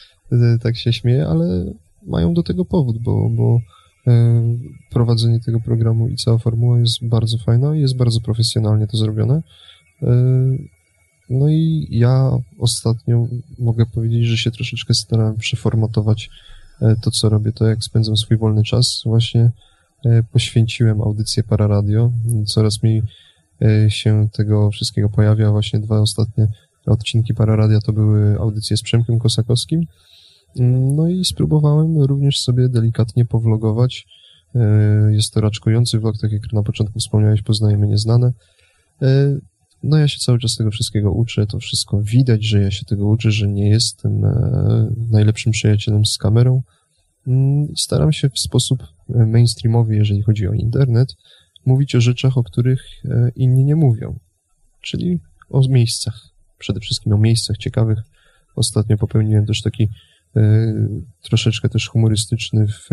(laughs) tak się śmieje, ale mają do tego powód, bo, bo e, prowadzenie tego programu i cała formuła jest bardzo fajna i jest bardzo profesjonalnie to zrobione. E, no i ja ostatnio mogę powiedzieć, że się troszeczkę starałem przeformatować e, to, co robię, to jak spędzam swój wolny czas. Właśnie poświęciłem audycję Pararadio. Coraz mniej się tego wszystkiego pojawia. Właśnie dwa ostatnie odcinki Pararadia to były audycje z Przemkiem Kosakowskim. Mm, no i spróbowałem również sobie delikatnie powlogować. Y, jest to raczkujący vlog, tak jak na początku wspomniałeś, poznajemy nieznane. Y, no ja się cały czas tego wszystkiego uczę, to wszystko widać, że ja się tego uczę, że nie jestem e, najlepszym przyjacielem z kamerą. Mm, staram się w sposób e, mainstreamowy, jeżeli chodzi o internet, mówić o rzeczach, o których e, inni nie mówią, czyli o miejscach, przede wszystkim o miejscach ciekawych. Ostatnio popełniłem też taki e, troszeczkę też humorystyczny w,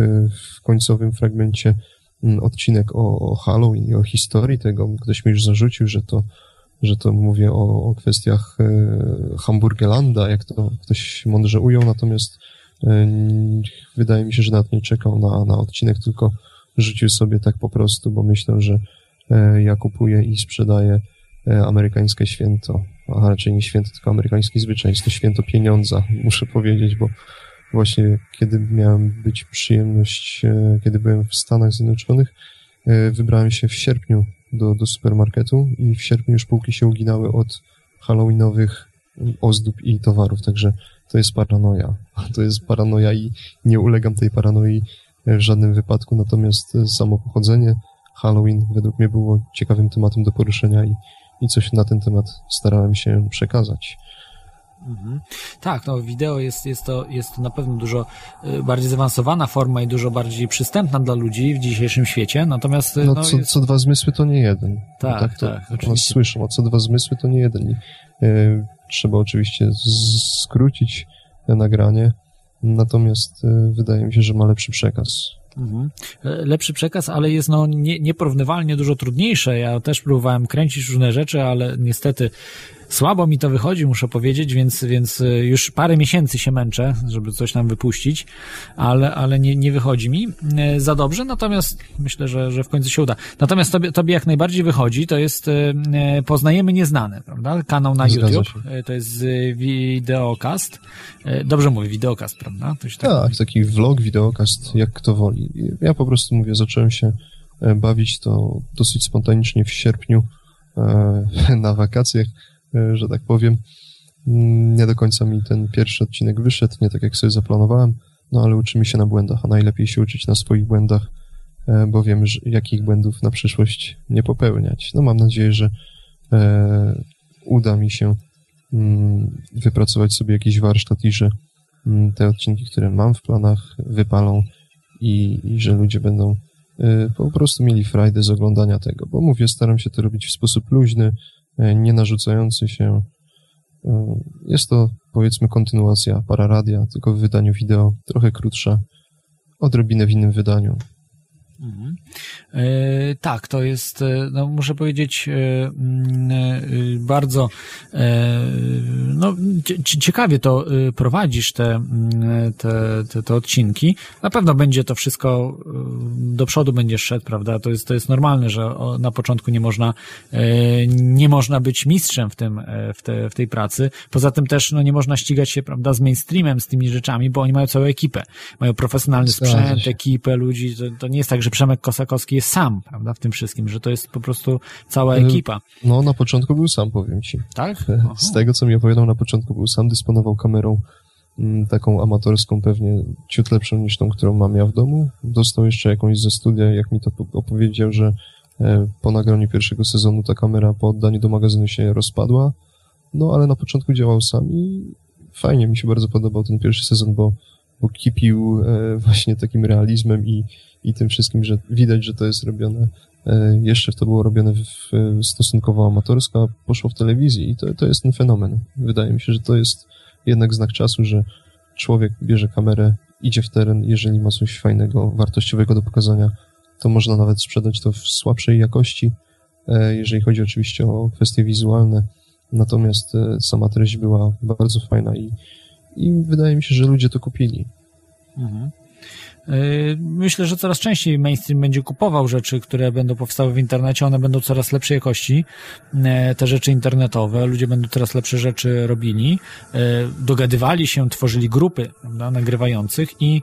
w końcowym fragmencie odcinek o, o Halloween i o historii tego. Ktoś mi już zarzucił, że to, że to mówię o, o kwestiach e, Hamburgelanda, jak to ktoś mądrze ujął, natomiast wydaje mi się, że nawet nie czekał na, na odcinek, tylko rzucił sobie tak po prostu, bo myślę, że e, ja kupuję i sprzedaję e, amerykańskie święto, a raczej nie święto, tylko amerykański zwyczaj, jest to święto pieniądza, muszę powiedzieć, bo właśnie kiedy miałem być przyjemność, e, kiedy byłem w Stanach Zjednoczonych, wybrałem się w sierpniu do, do supermarketu i w sierpniu już półki się uginały od halloweenowych ozdób i towarów, także to jest paranoja. (laughs) To jest paranoja i nie ulegam tej paranoi w żadnym wypadku, natomiast samo pochodzenie Halloween według mnie było ciekawym tematem do poruszenia i, i coś na ten temat starałem się przekazać. Mhm. Tak, no wideo jest, jest, to, jest to na pewno dużo y, bardziej zaawansowana forma i dużo bardziej przystępna dla ludzi w dzisiejszym świecie, natomiast... No, no co, jest... co dwa zmysły to nie jeden. Tak, tak, to, tak, to nas słyszą, a co dwa zmysły to nie jeden. I, y, trzeba oczywiście skrócić nagranie, natomiast y, wydaje mi się, że ma lepszy przekaz. Mhm. Lepszy przekaz, ale jest no nie, nieporównywalnie dużo trudniejsze. Ja też próbowałem kręcić różne rzeczy, ale niestety Słabo mi to wychodzi, muszę powiedzieć, więc, więc y, już parę miesięcy się męczę, żeby coś tam wypuścić, ale, ale nie, nie wychodzi mi y, za dobrze, natomiast myślę, że, że w końcu się uda. Natomiast tobie, tobie jak najbardziej wychodzi, to jest y, Poznajemy Nieznane, prawda? Kanał na Zgadza YouTube, się. to jest wideokast. Dobrze mówię, wideokast, prawda? To tak, tak taki vlog, wideokast, jak kto woli. Ja po prostu mówię, zacząłem się e, bawić to dosyć spontanicznie w sierpniu e, (laughs) na wakacjach E, że tak powiem. Mm, nie do końca mi ten pierwszy odcinek wyszedł, nie tak jak sobie zaplanowałem, no ale uczymy się na błędach, a najlepiej się uczyć na swoich błędach, e, bo wiemy, że jakich błędów na przyszłość nie popełniać. No mam nadzieję, że e, uda mi się mm, wypracować sobie jakiś warsztat i że mm, te odcinki, które mam w planach, wypalą i, i że ludzie będą po prostu mieli frajdę z oglądania tego, bo mówię, staram się to robić w sposób luźny, E, nie narzucający się. E, jest to, powiedzmy, kontynuacja Pararadia, tylko w wydaniu wideo, trochę krótsza, odrobinę w innym wydaniu. Mhm. E, tak, to jest, e, no, muszę powiedzieć, e, mm, e, bardzo no, ciekawie to prowadzisz te, mm, te, te, te, odcinki. Na pewno będzie to wszystko do przodu będziesz szedł, prawda? To jest, to jest normalne, że na początku nie można, nie można być mistrzem w tym, w, te, w tej pracy. Poza tym też, no, nie można ścigać się, prawda, z mainstreamem, z tymi rzeczami, bo oni mają całą ekipę. Mają profesjonalny sprzęt, ekipę ludzi. To, to nie jest tak, że Przemek Kosakowski jest sam, prawda, w tym wszystkim, że to jest po prostu cała ekipa. No, na początku był sam, powiem ci. Tak? Aha. Z tego, co mi opowiadał, na początku był sam, dysponował kamerą m, taką amatorską, pewnie ciut lepszą niż tą, którą mam ja w domu. Dostał jeszcze jakąś ze studia, jak mi to opowiedział, że e, po nagraniu pierwszego sezonu ta kamera po oddaniu do magazynu się rozpadła, no ale na początku działał sam i fajnie, mi się bardzo podobał ten pierwszy sezon, bo, bo kipił e, właśnie takim realizmem i i tym wszystkim, że widać, że to jest robione e, jeszcze to było robione w, stosunkowo amatorsko, a poszło w telewizji i to, to jest ten fenomen. Wydaje mi się, że to jest jednak znak czasu, że człowiek bierze kamerę, idzie w teren, jeżeli ma coś fajnego, wartościowego do pokazania, to można nawet sprzedać to w słabszej jakości, e, jeżeli chodzi oczywiście o kwestie wizualne. Natomiast sama treść była bardzo fajna i, i wydaje mi się, że ludzie to kupili. Mhm. Yy, myślę, że coraz częściej mainstream będzie kupował rzeczy, które będą powstały w internecie, one będą coraz lepszej jakości, yy, te rzeczy internetowe, ludzie będą coraz lepsze rzeczy robili, yy, dogadywali się, tworzyli grupy prawda, nagrywających i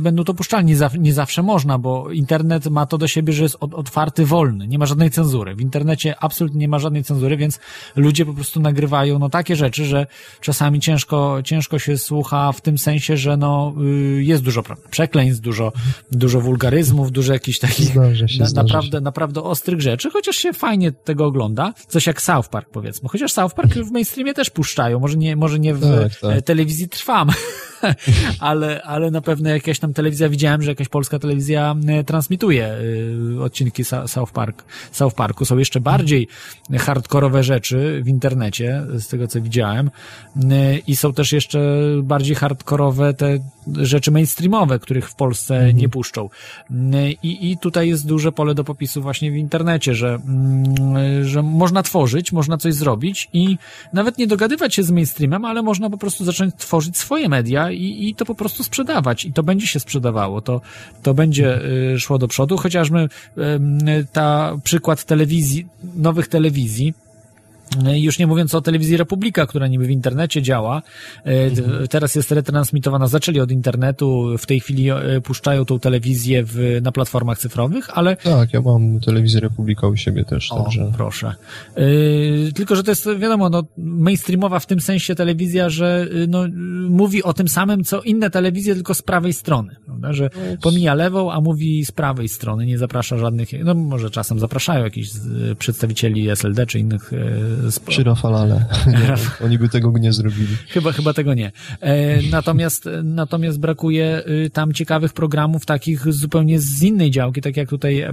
będą to puszczalni. Nie, zawsze można, bo internet ma to do siebie, że jest otwarty, wolny, nie ma żadnej cenzury. W internecie absolutnie nie ma żadnej cenzury, więc ludzie po prostu nagrywają no takie rzeczy, że czasami ciężko, ciężko się słucha w tym sensie, że no jest dużo prawdy przekleństw, dużo, dużo wulgaryzmów, dużo jakichś takich na, naprawdę, naprawdę ostrych rzeczy, chociaż się fajnie tego ogląda. Coś jak South Park powiedzmy. Chociaż South Park w mainstreamie też puszczają, może nie, może nie w tak, tak. telewizji Trwam, (laughs) (laughs) ale, ale na pewno jakaś tam telewizja, widziałem, że jakaś polska telewizja e, transmituje e, odcinki South Park. South Parku są jeszcze bardziej hardkorowe rzeczy w internecie, z tego co widziałem e, i są też jeszcze bardziej hardkorowe te rzeczy mainstreamowe, których w Polsce mhm. nie puszczą. I, I tutaj jest duże pole do popisu właśnie w internecie, że, mm, że można tworzyć, można coś zrobić i nawet nie dogadywać się z mainstreamem, ale można po prostu zacząć tworzyć swoje media i, i to po prostu sprzedawać. I to będzie się sprzedawało. To, to będzie y, szło do przodu. Chociażby ta przykład telewizji, nowych telewizji, już nie mówiąc o telewizji Republika, która niby w internecie działa. E. Teraz jest retransmitowana, zaczęli od internetu, w tej chwili e, puszczają tą telewizję w, na platformach cyfrowych, ale... Tak, ja mam telewizję Republika u siebie też, o, także... proszę. Yy, tylko, że to jest, wiadomo, no, mainstreamowa w tym sensie telewizja, że no, mówi o tym samym, co inne telewizje, tylko z prawej strony, prawda? Że no, pomija lewą, a mówi z prawej strony, nie zaprasza żadnych, no może czasem zapraszają jakichś przedstawicieli SLD czy innych Przy Rafalale. (laughs) Nie, oni by tego nie zrobili. Chyba, chyba tego nie. Natomiast, natomiast brakuje y, tam ciekawych programów takich zupełnie z innej działki, tak jak tutaj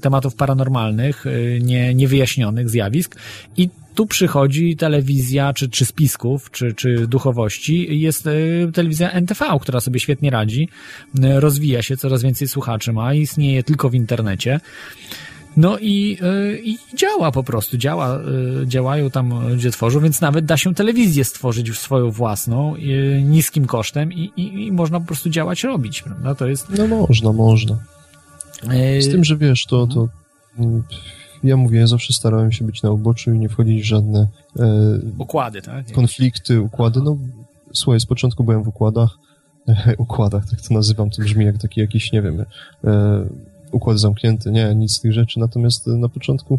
tematów paranormalnych, y, nie, niewyjaśnionych zjawisk i tu przychodzi telewizja, czy, czy spisków, czy, czy duchowości. Jest y, telewizja NTV, która sobie świetnie radzi, rozwija się, coraz więcej słuchaczy ma, istnieje tylko w internecie. No i, y, i działa po prostu, działa, działają tam ludzie tworzą, więc nawet da się telewizję stworzyć już swoją własną, niskim kosztem i, i, i można po prostu działać, robić, prawda? To jest... No można, można. Z tym, że wiesz, to, to mm, ja mówię, ja zawsze starałem się być na uboczu i nie wchodzić w żadne e, układy, tak? konflikty, układy. No, słuchaj, z początku byłem w układach, e, (laughs) układach, tak to nazywam, to brzmi jak taki jakiś, nie wiem, e, układ zamknięty, nie, nic z tych rzeczy, natomiast na początku,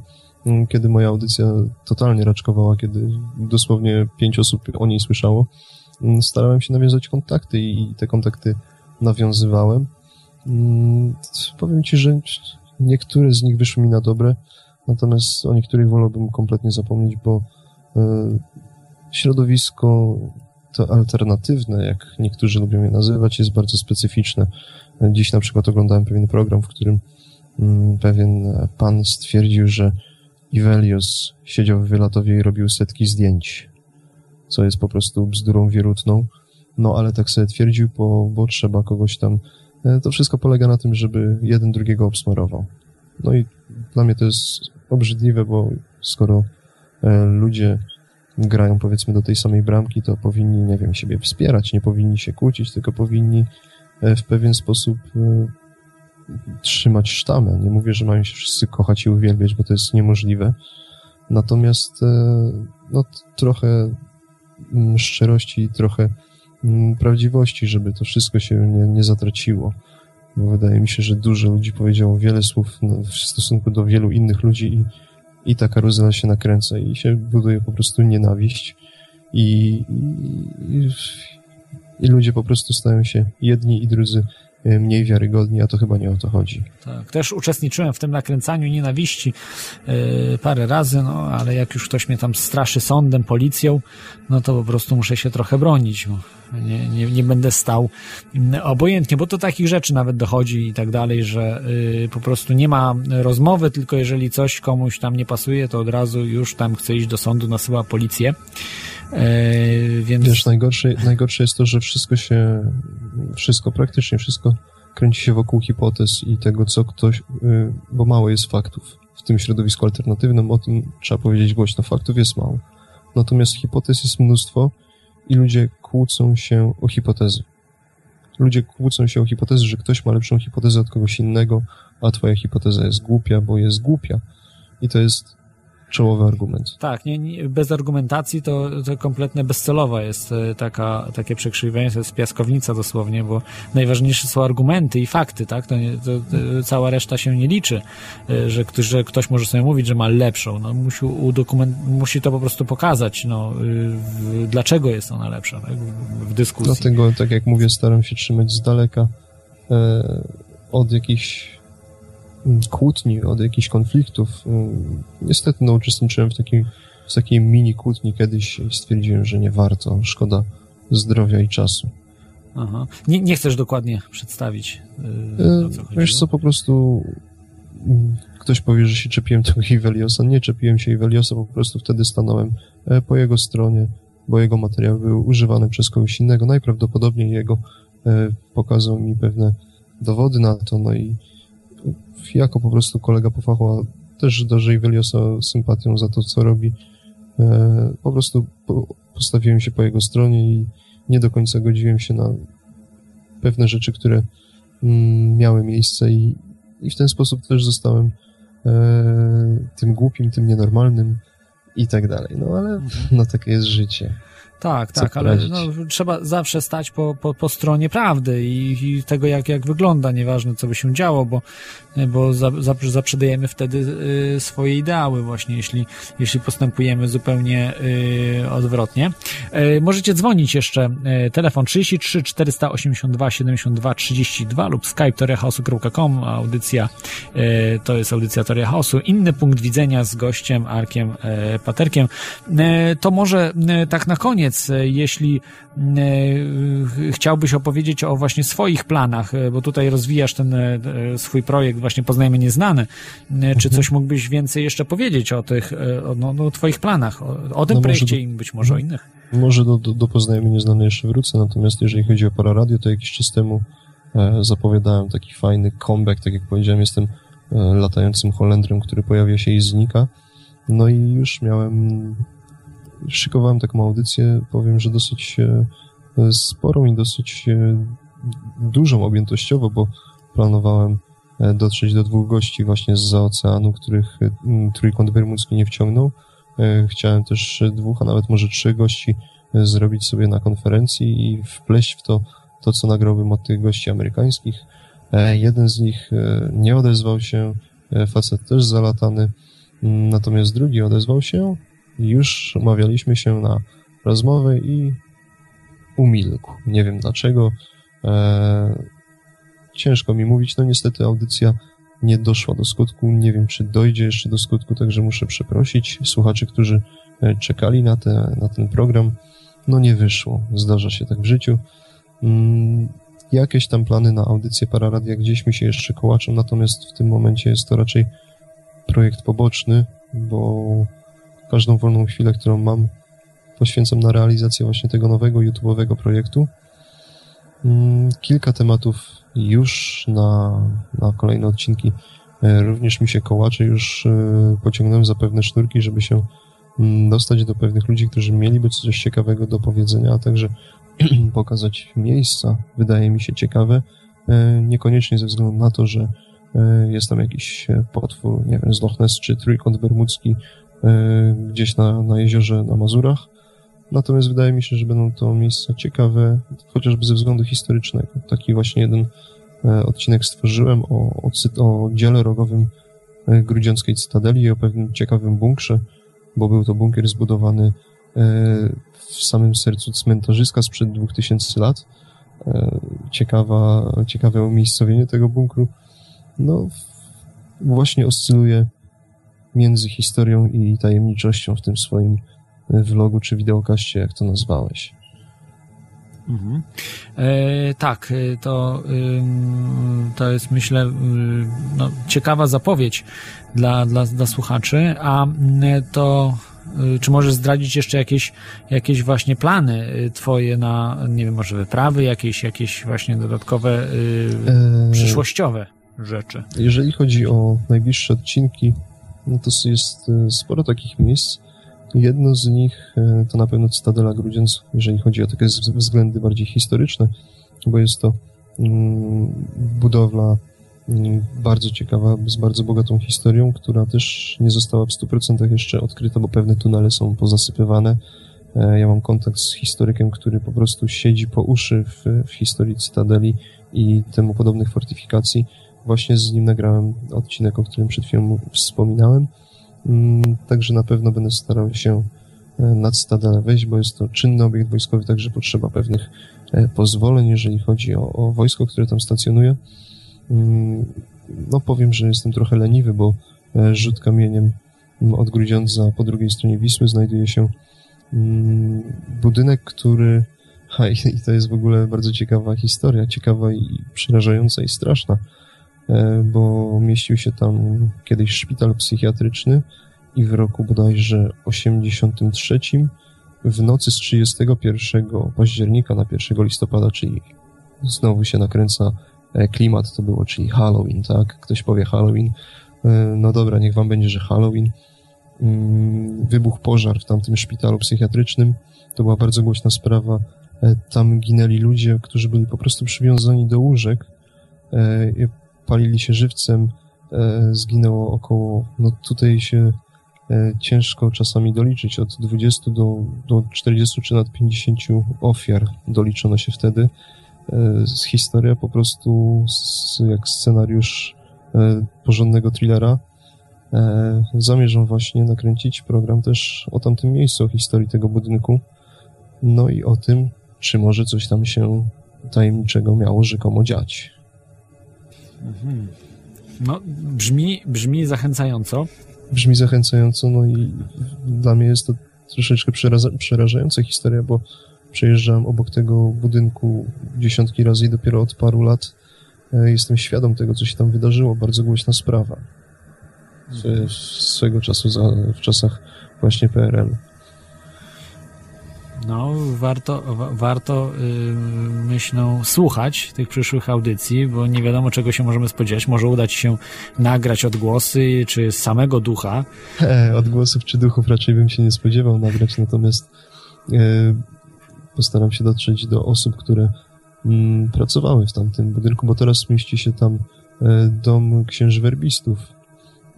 kiedy moja audycja totalnie raczkowała, kiedy dosłownie pięć osób o niej słyszało, starałem się nawiązać kontakty i, te kontakty nawiązywałem. Powiem ci, że niektóre z nich wyszły mi na dobre, Natomiast o niektórych wolałbym kompletnie zapomnieć, bo y, środowisko to alternatywne, jak niektórzy lubią je nazywać, jest bardzo specyficzne. Dziś na przykład oglądałem pewien program, w którym y, pewien pan stwierdził, że Ivelios siedział w wylatowie i robił setki zdjęć, co jest po prostu bzdurą wierutną. No ale tak sobie twierdził, bo, bo trzeba kogoś tam. E, to wszystko polega na tym, żeby jeden drugiego obsmarował. No i dla mnie to jest obrzydliwe, bo skoro e, ludzie grają powiedzmy do tej samej bramki, to powinni, nie wiem, siebie wspierać, nie powinni się kłócić, tylko powinni w pewien sposób e, trzymać sztamę. Nie mówię, że mają się wszyscy kochać i uwielbiać, bo to jest niemożliwe. Natomiast no, trochę mm, szczerości, trochę mm, prawdziwości, żeby to wszystko się nie, nie zatraciło bo wydaje mi się, że dużo ludzi powiedziało wiele słów w stosunku do wielu innych ludzi i, i ta karuzela się nakręca i się buduje po prostu nienawiść i, i, i ludzie po prostu stają się jedni i drudzy e, mniej wiarygodni, a to chyba nie o to chodzi. Tak, też uczestniczyłem w tym nakręcaniu nienawiści yy, parę razy, no ale jak już ktoś mnie tam straszy sądem, policją, no to po prostu muszę się trochę bronić. Bo nie, nie, nie będę stał obojętnie, bo to takich rzeczy nawet dochodzi i tak dalej, że y, po prostu nie ma rozmowy, tylko jeżeli coś komuś tam nie pasuje, to od razu już tam chce iść do sądu, nasyła policję. Y, więc... Wiesz, najgorsze, najgorsze jest to, że wszystko się, wszystko, praktycznie wszystko kręci się wokół hipotez i tego, co ktoś, y, bo mało jest faktów. W tym środowisku alternatywnym o tym trzeba powiedzieć głośno. Faktów jest mało. Natomiast hipotez jest mnóstwo i ludzie kłócą się o hipotezy. Ludzie kłócą się o hipotezy, że ktoś ma lepszą hipotezę od kogoś innego, a twoja hipoteza jest głupia, bo jest głupia. I to jest czołowy argument. Tak, nie, nie, bez argumentacji to, to kompletnie bezcelowa jest e, taka, takie przekrzywienie, to jest piaskownica dosłownie, bo najważniejsze są argumenty i fakty, tak? To, nie, to, to cała reszta się nie liczy, e, że, że ktoś może sobie mówić, że ma lepszą. No, musi, udokument, musi to po prostu pokazać, no, y, dlaczego jest ona lepsza tak? w, w dyskusji. Dlatego, tak jak mówię, staram się trzymać z daleka e, od jakichś kłótni, od jakichś konfliktów. Niestety no, uczestniczyłem w, takim, w takiej mini kłótni kiedyś i stwierdziłem, że nie warto, szkoda zdrowia i czasu. Aha. Nie, nie chcesz dokładnie przedstawić, yy, co Wiesz co, po prostu ktoś powie, że się czepiłem tego Iveliosa. Nie czepiłem się Iveliosa, po prostu wtedy stanąłem e, po jego stronie, bo jego materiał był używany przez kogoś innego. Najprawdopodobniej jego e, pokazał mi pewne dowody na to, no i jako po prostu kolega po fachu, też darzę Iveliosa sympatią za to, co robi. E, po prostu postawiłem się po jego stronie i nie do końca godziłem się na pewne rzeczy, które mm, miały miejsce i, i w ten sposób też zostałem e, tym głupim, tym nienormalnym i tak dalej. No ale mhm. no takie jest życie. Tak, tak, ale no, trzeba zawsze stać po, po, po stronie prawdy i, i, tego, jak, jak wygląda, nieważne co by się działo, bo, bo za, za, zaprzedajemy wtedy y, swoje ideały właśnie, jeśli, jeśli postępujemy zupełnie y, odwrotnie. Y, możecie dzwonić jeszcze, telefon 33 482 72 32 lub skype toriachaosu.com, audycja to jest audycja Toria Chaosu. Inny punkt widzenia z gościem Arkiem Paterkiem. To może tak na koniec koniec, e, jeśli e, chciałbyś opowiedzieć o właśnie swoich planach, e, bo tutaj rozwijasz ten swój projekt właśnie Poznajmy Nieznane, czy mhm. coś mógłbyś więcej jeszcze powiedzieć o tych, o, no, no, twoich planach, o, o tym no projekcie do, i być może o innych? Może do, do, do Poznajmy Nieznane jeszcze wrócę, natomiast jeżeli chodzi o Pararadio, to jakiś czas temu zapowiadałem taki fajny comeback, tak jak powiedziałem, jestem latającym Holendrem, który pojawia się i znika, no i już miałem szykowałem taką audycję, powiem, że dosyć e, sporą i dosyć e, dużą objętościowo, bo planowałem e, dotrzeć do dwóch gości właśnie z oceanu, których Trójkąt Bermudzki nie wciągnął. Chciałem też dwóch, a nawet może trzech gości zrobić sobie na konferencji i wpleść w to to, co nagrałbym od tych gości amerykańskich. Jeden z nich nie odezwał się, facet też zalatany, natomiast drugi odezwał się, już umawialiśmy się na rozmowę i umilkł. Nie wiem dlaczego. Eee, ciężko mi mówić. No niestety audycja nie doszła do skutku. Nie wiem, czy dojdzie jeszcze do skutku, także muszę przeprosić słuchaczy, którzy e, czekali na, te, na ten program. No nie wyszło. Zdarza się tak w życiu. Mm, jakieś tam plany na audycję Pararadia gdzieś mi się jeszcze kołaczą, natomiast w tym momencie jest to raczej projekt poboczny, bo każdą wolną chwilę, którą mam, poświęcam na realizację właśnie tego nowego YouTube'owego projektu. Mm, kilka tematów już na, na kolejne odcinki e, również mi się kołacze, już e, pociągnąłem za pewne sznurki, żeby się mm, dostać do pewnych ludzi, którzy mieliby coś ciekawego do powiedzenia, a także (clears throat) pokazać miejsca, wydaje mi się ciekawe, e, niekoniecznie ze względu na to, że jest tam jakiś potwór, nie wiem, z Loch Ness czy Trójkąt Bermudzki, gdzieś na, na jeziorze na Mazurach. Natomiast wydaje mi się, że będą to miejsca ciekawe, chociażby ze względu historycznego. Taki właśnie jeden e, odcinek stworzyłem o, o, o dziele rogowym e, grudziąckiej cytadeli i o pewnym ciekawym bunkrze, bo był to bunkier zbudowany w samym sercu cmentarzyska sprzed 2000 lat. Ciekawa, ciekawe umiejscowienie tego bunkru. No, właśnie oscyluje między historią i tajemniczością w tym swoim e, vlogu czy wideokaście, jak to nazwałeś. Mhm. E, tak, e, to, to jest myślę no, ciekawa zapowiedź dla, dla, dla słuchaczy, a to czy możesz zdradzić jeszcze jakieś, jakieś właśnie plany twoje na, nie wiem, może wyprawy, jakieś, jakieś właśnie dodatkowe, przyszłościowe rzeczy? Jeżeli chodzi o najbliższe odcinki, no to jest e, sporo takich miejsc. Jedno z nich e, to na pewno Cytadela Grudziądz, jeżeli chodzi o takie względy bardziej historyczne, bo jest to mm, budowla mm, bardzo ciekawa, z bardzo bogatą historią, która też nie została w 100% jeszcze odkryta, bo pewne tunele są pozasypywane. E, ja mam kontakt z historykiem, który po prostu siedzi po uszy w, w historii Cytadeli i temu podobnych fortyfikacji Właśnie z nim nagrałem odcinek, o którym przed chwilą wspominałem. Mm, także na pewno będę starał się e, nad Stadele wejść, bo jest to czynny obiekt wojskowy, także potrzeba pewnych e, pozwoleń, jeżeli chodzi o, o wojsko, które tam stacjonuje. Mm, no powiem, że jestem trochę leniwy, bo e, rzut kamieniem mm, od Grudziądza po drugiej stronie Wisły znajduje się budynek, który (laughs) i to jest w ogóle bardzo ciekawa historia, ciekawa i przerażająca i straszna. E, bo mieścił się tam kiedyś szpital psychiatryczny i w roku bodajże 83 w nocy z 31 października na 1 listopada, czyli znowu się nakręca e, klimat, to było, czyli Halloween, tak? Ktoś powie Halloween. E, no dobra, niech wam będzie, że Halloween. Mm, wybuchł pożar w tamtym szpitalu psychiatrycznym. To była bardzo głośna sprawa. Tam ginęli ludzie, którzy byli po prostu przywiązani do łóżek palili się żywcem, e, zginęło około, no tutaj się e, ciężko czasami doliczyć. Od 20 do, do 40 czy nawet 50 ofiar doliczono się wtedy. E, historia po prostu jak scenariusz porządnego thrillera. Zamierzam właśnie nakręcić program też o tamtym miejscu, o historii tego budynku. No i o tym, czy może coś tam się tajemniczego miało rzekomo dziać. No, brzmi, brzmi zachęcająco. Brzmi zachęcająco, no i dla mnie jest to troszeczkę przeraża przerażająca historia, bo przejeżdżałem obok tego budynku dziesiątki razy i dopiero od paru lat e, jestem świadom tego, co się tam wydarzyło. Bardzo głośna sprawa. W, swego czasu, za, w czasach właśnie PRL. No, warto, wa warto yy, myślę, słuchać tych przyszłych audycji, bo nie wiadomo, czego się możemy spodziewać. Może uda ci się nagrać odgłosy, czy samego ducha. E, odgłosów czy duchów raczej bym się nie spodziewał nagrać, natomiast e, postaram się dotrzeć do osób, które mm, pracowały w tamtym budynku, bo teraz mieści się tam e, dom księży werbistów,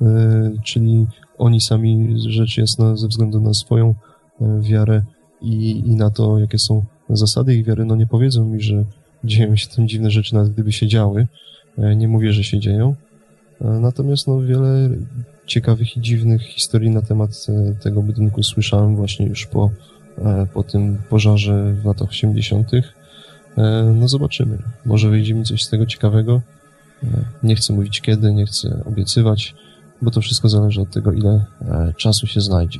e, czyli oni sami, rzecz jasna, ze względu na swoją wiarę i, i na to, jakie są zasady ich wiary, no nie powiedzą mi, że dzieją się tam dziwne rzeczy, nawet gdyby się działy. E, nie mówię, że się dzieją. E, natomiast no, wiele ciekawych i dziwnych historii na temat e, tego budynku słyszałem właśnie już po po tym pożarze w latach 80. E, no zobaczymy. Może wyjdzie mi coś z tego ciekawego. Nie chcę mówić kiedy, nie chcę obiecywać, bo to wszystko zależy od tego, ile czasu się znajdzie.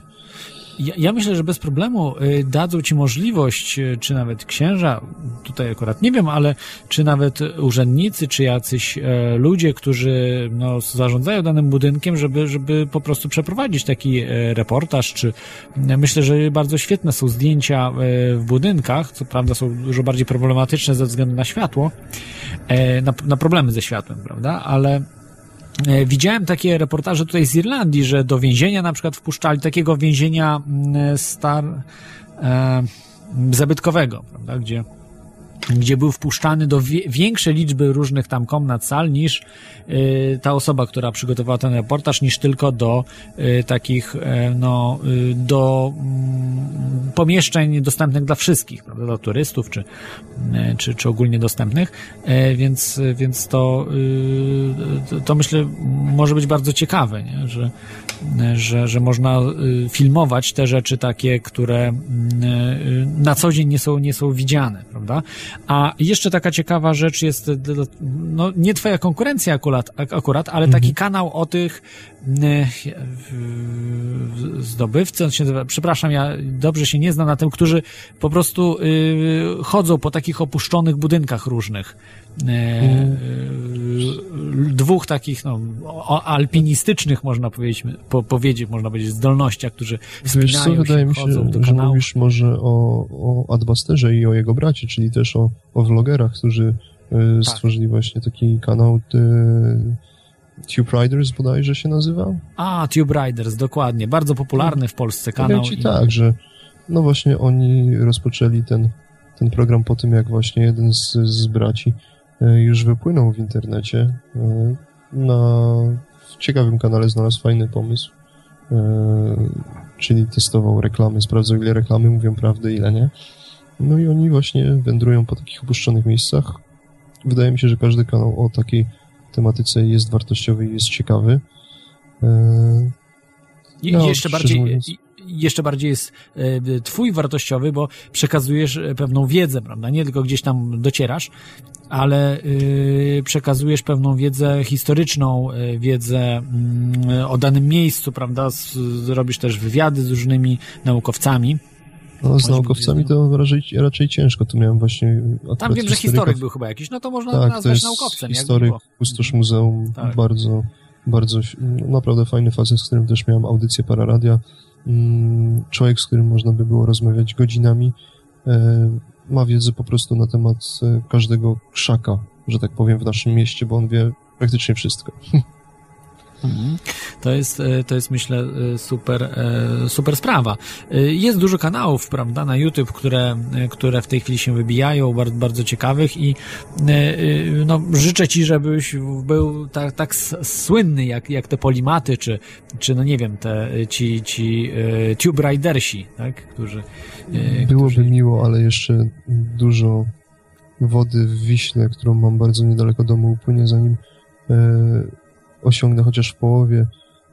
Ja, ja, myślę, że bez problemu y, dadzą ci możliwość, y, czy nawet księża, tutaj akurat nie wiem, ale czy nawet urzędnicy, czy jacyś e, ludzie, którzy no, zarządzają danym budynkiem, żeby, żeby po prostu przeprowadzić taki e, reportaż, czy e, myślę, że bardzo świetne są zdjęcia w budynkach, co prawda są dużo bardziej problematyczne ze względu na światło, na, na problemy ze światłem, prawda, ale widziałem takie reportaże tutaj z Irlandii, że do więzienia na przykład wpuszczali takiego więzienia mm, star, e, zabytkowego, prawda, gdzie gdzie był wpuszczany do większej liczby różnych tam komnat, sal niż y, ta osoba, która przygotowała ten reportaż, niż tylko do y, takich, y, no, y, do mm, pomieszczeń dostępnych dla wszystkich, prawda, dla turystów, czy, czy, czy ogólnie dostępnych, y, więc, więc to, to myślę może być bardzo ciekawe, nie? Że, że, że można filmować te rzeczy takie, które na co dzień nie są, nie są widziane, prawda? A jeszcze taka ciekawa rzecz jest, no nie twoja konkurencja akurat, akurat ale taki mhm. kanał o tych e, zdobywcy, on się nazywa, przepraszam, ja dobrze się nie znam na tym, którzy po prostu y, chodzą po takich opuszczonych budynkach różnych. Mm. Dwóch takich, no, alpinistycznych, można powiedzieć, po, powiedzieć, można powiedzieć, zdolnościach, którzy Wiesz co, wydaje mi się, do że mówisz może o, o Adbusterze i o jego bracie, czyli też o, o vlogerach, którzy tak. stworzyli właśnie taki kanał Tube Riders bodajże się nazywał? A, Tube Riders, dokładnie. Bardzo popularny w Polsce kanał. Powiem ci tak, że no właśnie oni rozpoczęli ten, ten program po tym, jak właśnie jeden z, z braci e, już wypłynął w internecie. E, na ciekawym kanale znalazł fajny pomysł, e, czyli testował reklamy, sprawdzał ile reklamy mówią prawdę, ile nie. No i oni właśnie wędrują po takich opuszczonych miejscach. Wydaje mi się, że każdy kanał o takiej tematyce jest wartościowy i jest ciekawy. No, jeszcze bardziej, mówiąc... jeszcze bardziej jest e, twój wartościowy, bo przekazujesz e, pewną wiedzę, prawda? Nie tylko gdzieś tam docierasz, ale y, przekazujesz pewną wiedzę historyczną, wiedzę y, o danym miejscu, prawda? Z, robisz też wywiady z różnymi naukowcami. No, z naukowcami to raczej, raczej ciężko, tu miałem właśnie... Tam wiem, że historyk był chyba jakiś, no to można tak, nazwać to jest naukowcem. historyk, kustosz muzeum, tak. bardzo, bardzo, no, naprawdę fajny facet, z którym też miałem audycję Pararadia. Mm, człowiek, z którym można by było rozmawiać godzinami. E, ma wiedzę po prostu na temat e, każdego krzaka, że tak powiem, w naszym mieście, bo on wie praktycznie wszystko. (laughs) Mhm. To jest, e, to jest myślę e, super, e, super sprawa. Jest dużo kanałów, prawda, na YouTube, które, które w tej chwili się wybijają, bardzo, bardzo ciekawych i no, życzę Ci, żebyś był tak, tak słynny jak, jak te polimaty, czy, czy no nie wiem, te, ci, ci Tube Ridersi, tak, którzy... Byłoby którzy... miło, ale jeszcze dużo wody w Wiśle, którą mam bardzo niedaleko domu, upłynie zanim osiągnę chociaż w połowie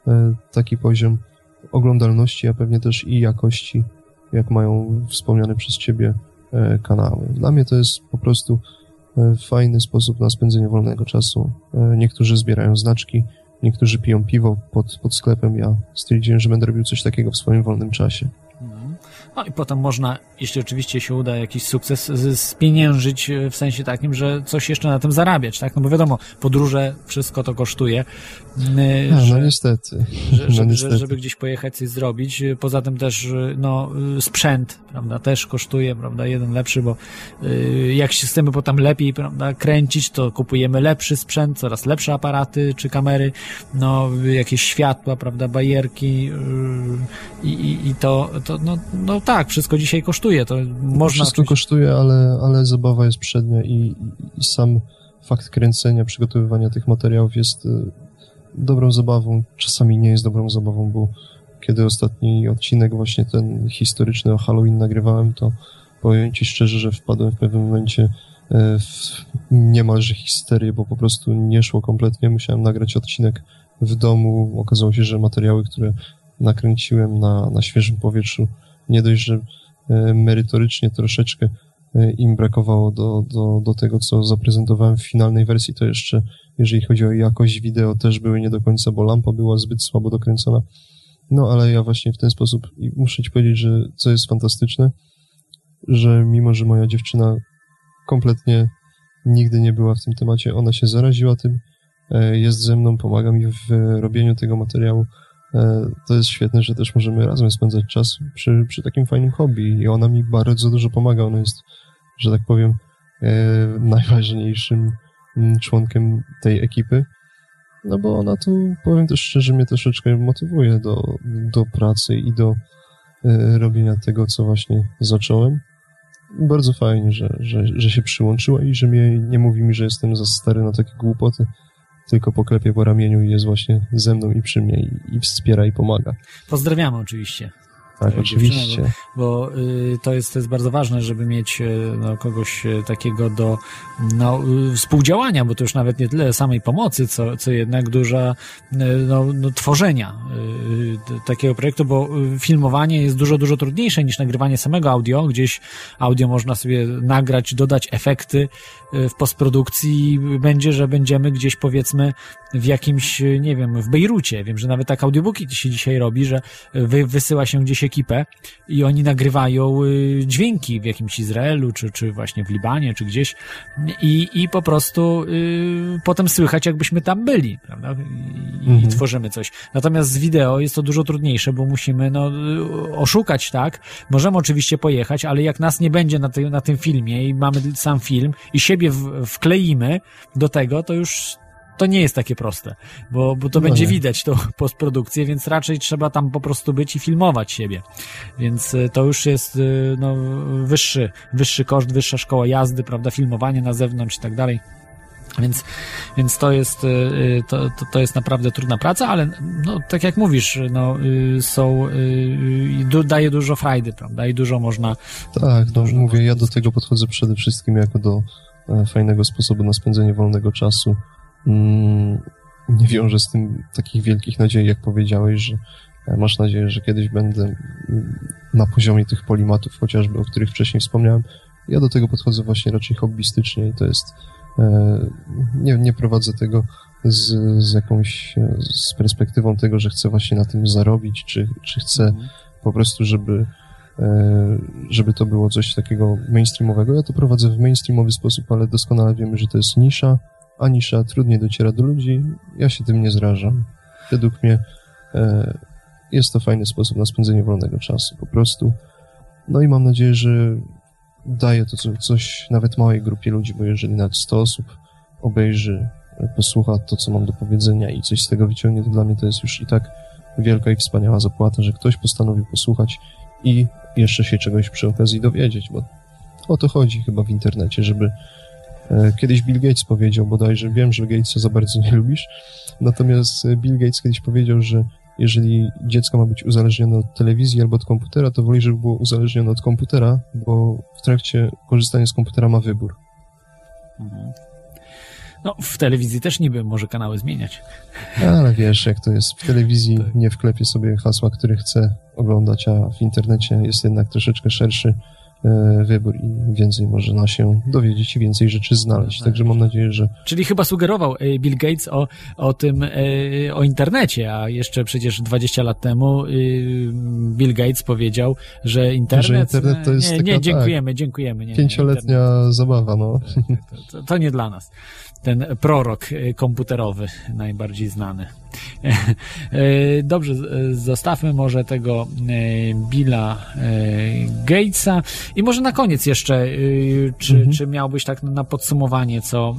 e, taki poziom oglądalności, a pewnie też i jakości, jak mają wspomniane przez Ciebie e, kanały. Dla mnie to jest po prostu e, fajny sposób na spędzenie wolnego czasu. Niektórzy zbierają znaczki, niektórzy piją piwo pod, pod sklepem. Ja stwierdziłem, że będę robił coś takiego w swoim wolnym czasie. No i potem można, jeśli oczywiście się uda jakiś sukces, spieniężyć e, w sensie takim, że coś jeszcze na tym zarabiać, tak? No bo wiadomo, podróże, wszystko to kosztuje. E, no, że, no niestety. Że, no żeby, niestety. żeby gdzieś pojechać, coś zrobić. Poza tym też, e, no, sprzęt, prawda, też kosztuje, prawda, jeden lepszy, bo jak się chcemy potem lepiej, prawda, kręcić, to kupujemy lepszy sprzęt, coraz lepsze aparaty czy kamery, no, jakieś światła, prawda, bajerki i, i, i to, to no, no tak, wszystko dzisiaj kosztuje, to można... Wszystko kosztuje, ale, ale zabawa jest przednia i, i sam fakt kręcenia, przygotowywania tych materiałów jest y, dobrą zabawą, czasami nie jest dobrą zabawą, bo kiedy ostatni odcinek właśnie ten historyczny o Halloween nagrywałem, to powiem Ci szczerze, że wpadłem w pewnym momencie e, w niemalże histerię, bo po prostu nie szło kompletnie. Musiałem nagrać odcinek w domu. Okazało się, że materiały, które nakręciłem na, na świeżym powietrzu, nie dość, że e, merytorycznie troszeczkę e, im brakowało do, do, do tego, co zaprezentowałem w finalnej wersji, to jeszcze, jeżeli chodzi o jakość wideo, też były nie do końca, bo lampa była zbyt słabo dokręcona. No, ale ja właśnie w ten sposób, i muszę ci powiedzieć, że co jest fantastyczne, że mimo, że moja dziewczyna kompletnie nigdy nie była w tym temacie, ona się zaraziła tym, e, jest ze mną, pomaga mi w robieniu tego materiału, to jest świetne, że też możemy razem spędzać czas przy, przy takim fajnym hobby i ona mi bardzo dużo pomaga. Ona jest, że tak powiem, e, najważniejszym mm, członkiem tej ekipy. No bo ona tu, powiem też szczerze, mnie troszeczkę motywuje do, do pracy i do e, robienia tego, co właśnie zacząłem. Bardzo fajnie, że, że, że się przyłączyła i że mnie nie mówi mi, że jestem za stary na takie głupoty, tylko poklepie po ramieniu i jest właśnie ze mną i przy mnie i, i wspiera i pomaga. Pozdrawiamy oczywiście. Tak, oczywiście. Bo, y, to, jest, to jest bardzo ważne, żeby mieć y, no, kogoś y, takiego do no, y, współdziałania, bo to już nawet nie tyle samej pomocy, co, co jednak duża y, no, no, tworzenia y, takiego projektu, bo filmowanie jest dużo, dużo trudniejsze niż nagrywanie samego audio. Gdzieś audio można sobie nagrać, dodać efekty w postprodukcji będzie, że będziemy gdzieś powiedzmy w jakimś, nie wiem, w Bejrucie. Wiem, że nawet tak audiobooki się dzisiaj robi, że wy, wysyła się gdzieś ekipę i oni nagrywają y, dźwięki w jakimś Izraelu, czy, czy właśnie w Libanie, czy gdzieś i, i po prostu y, potem słychać, jakbyśmy tam byli, prawda? I, mhm. i tworzymy coś. Natomiast z wideo jest to dużo trudniejsze, bo musimy no, oszukać, tak? Możemy oczywiście pojechać, ale jak nas nie będzie na, ty, na tym filmie i mamy sam film i siebie w, wkleimy do tego, to już to nie jest takie proste, bo, bo to no będzie nie. widać tą (laughs) postprodukcję, więc raczej trzeba tam po prostu być i filmować siebie. Więc y, to już jest y, no, wyższy, wyższy koszt, wyższa szkoła jazdy, prawda, filmowanie na zewnątrz i tak dalej. Więc, więc to, jest, y, to, to, jest naprawdę trudna praca, ale no, tak jak mówisz, no, są, daje dużo frajdy, prawda? I dużo można. Tak, no dużo mówię, ja do tego podchodzę przede wszystkim jako do e, fajnego sposobu na spędzenie wolnego czasu. Mm, nie wiąże z tym takich wielkich nadziei, jak powiedziałeś, że e, masz nadzieję, że kiedyś będę mm, na poziomie tych polimatów, chociażby, o których wcześniej wspomniałem. Ja do tego podchodzę właśnie raczej hobbystycznie i to jest, e, nie, nie prowadzę tego z, z jakąś, e, z perspektywą tego, że chcę właśnie na tym zarobić, czy, czy chcę mhm. po prostu, żeby żeby to było coś takiego mainstreamowego. Ja to prowadzę w mainstreamowy sposób, ale doskonale wiemy, że to jest nisza, a nisza trudniej dociera do ludzi. Ja się tym nie zrażam. Według mnie e, jest to fajny sposób na spędzenie wolnego czasu, po prostu. No i mam nadzieję, że daje to coś nawet małej grupie ludzi, bo jeżeli nawet 100 osób obejrzy posłucha to, co mam do powiedzenia i coś z tego wyciągnie, to dla mnie to jest już i tak wielka i wspaniała zapłata, że ktoś postanowił posłuchać i jeszcze się czegoś przy okazji dowiedzieć, bo o to chodzi chyba w internecie, żeby e, Kiedyś Bill Gates powiedział bodajże, wiem, że Gatesa za bardzo nie lubisz, natomiast Bill Gates kiedyś powiedział, że jeżeli dziecko ma być uzależnione od telewizji albo od komputera, to woli, żeby było uzależnione od komputera, bo w trakcie korzystania z komputera ma wybór. Mhm. No, w telewizji też niby może kanały zmieniać. Ale wiesz, jak to jest. W telewizji tak. nie wklepie sobie hasła, które chce oglądać, a w internecie jest jednak troszeczkę szerszy E, wybór i więcej można się dowiedzieć i więcej rzeczy znaleźć. Także mam nadzieję, że... Czyli chyba sugerował e, Bill Gates o, o tym, e, o internecie, a jeszcze przecież 20 lat temu Bill Gates powiedział, że internet... Że internet to jest Nie, taka, nie dziękujemy, tak, dziękujemy. Nie, pięcioletnia zabawa, no. To, to nie dla nas ten prorok komputerowy najbardziej znany. (laughs) Dobrze, zostawmy może tego Billa Gatesa i może na koniec jeszcze, czy, mhm. czy miałbyś tak na podsumowanie co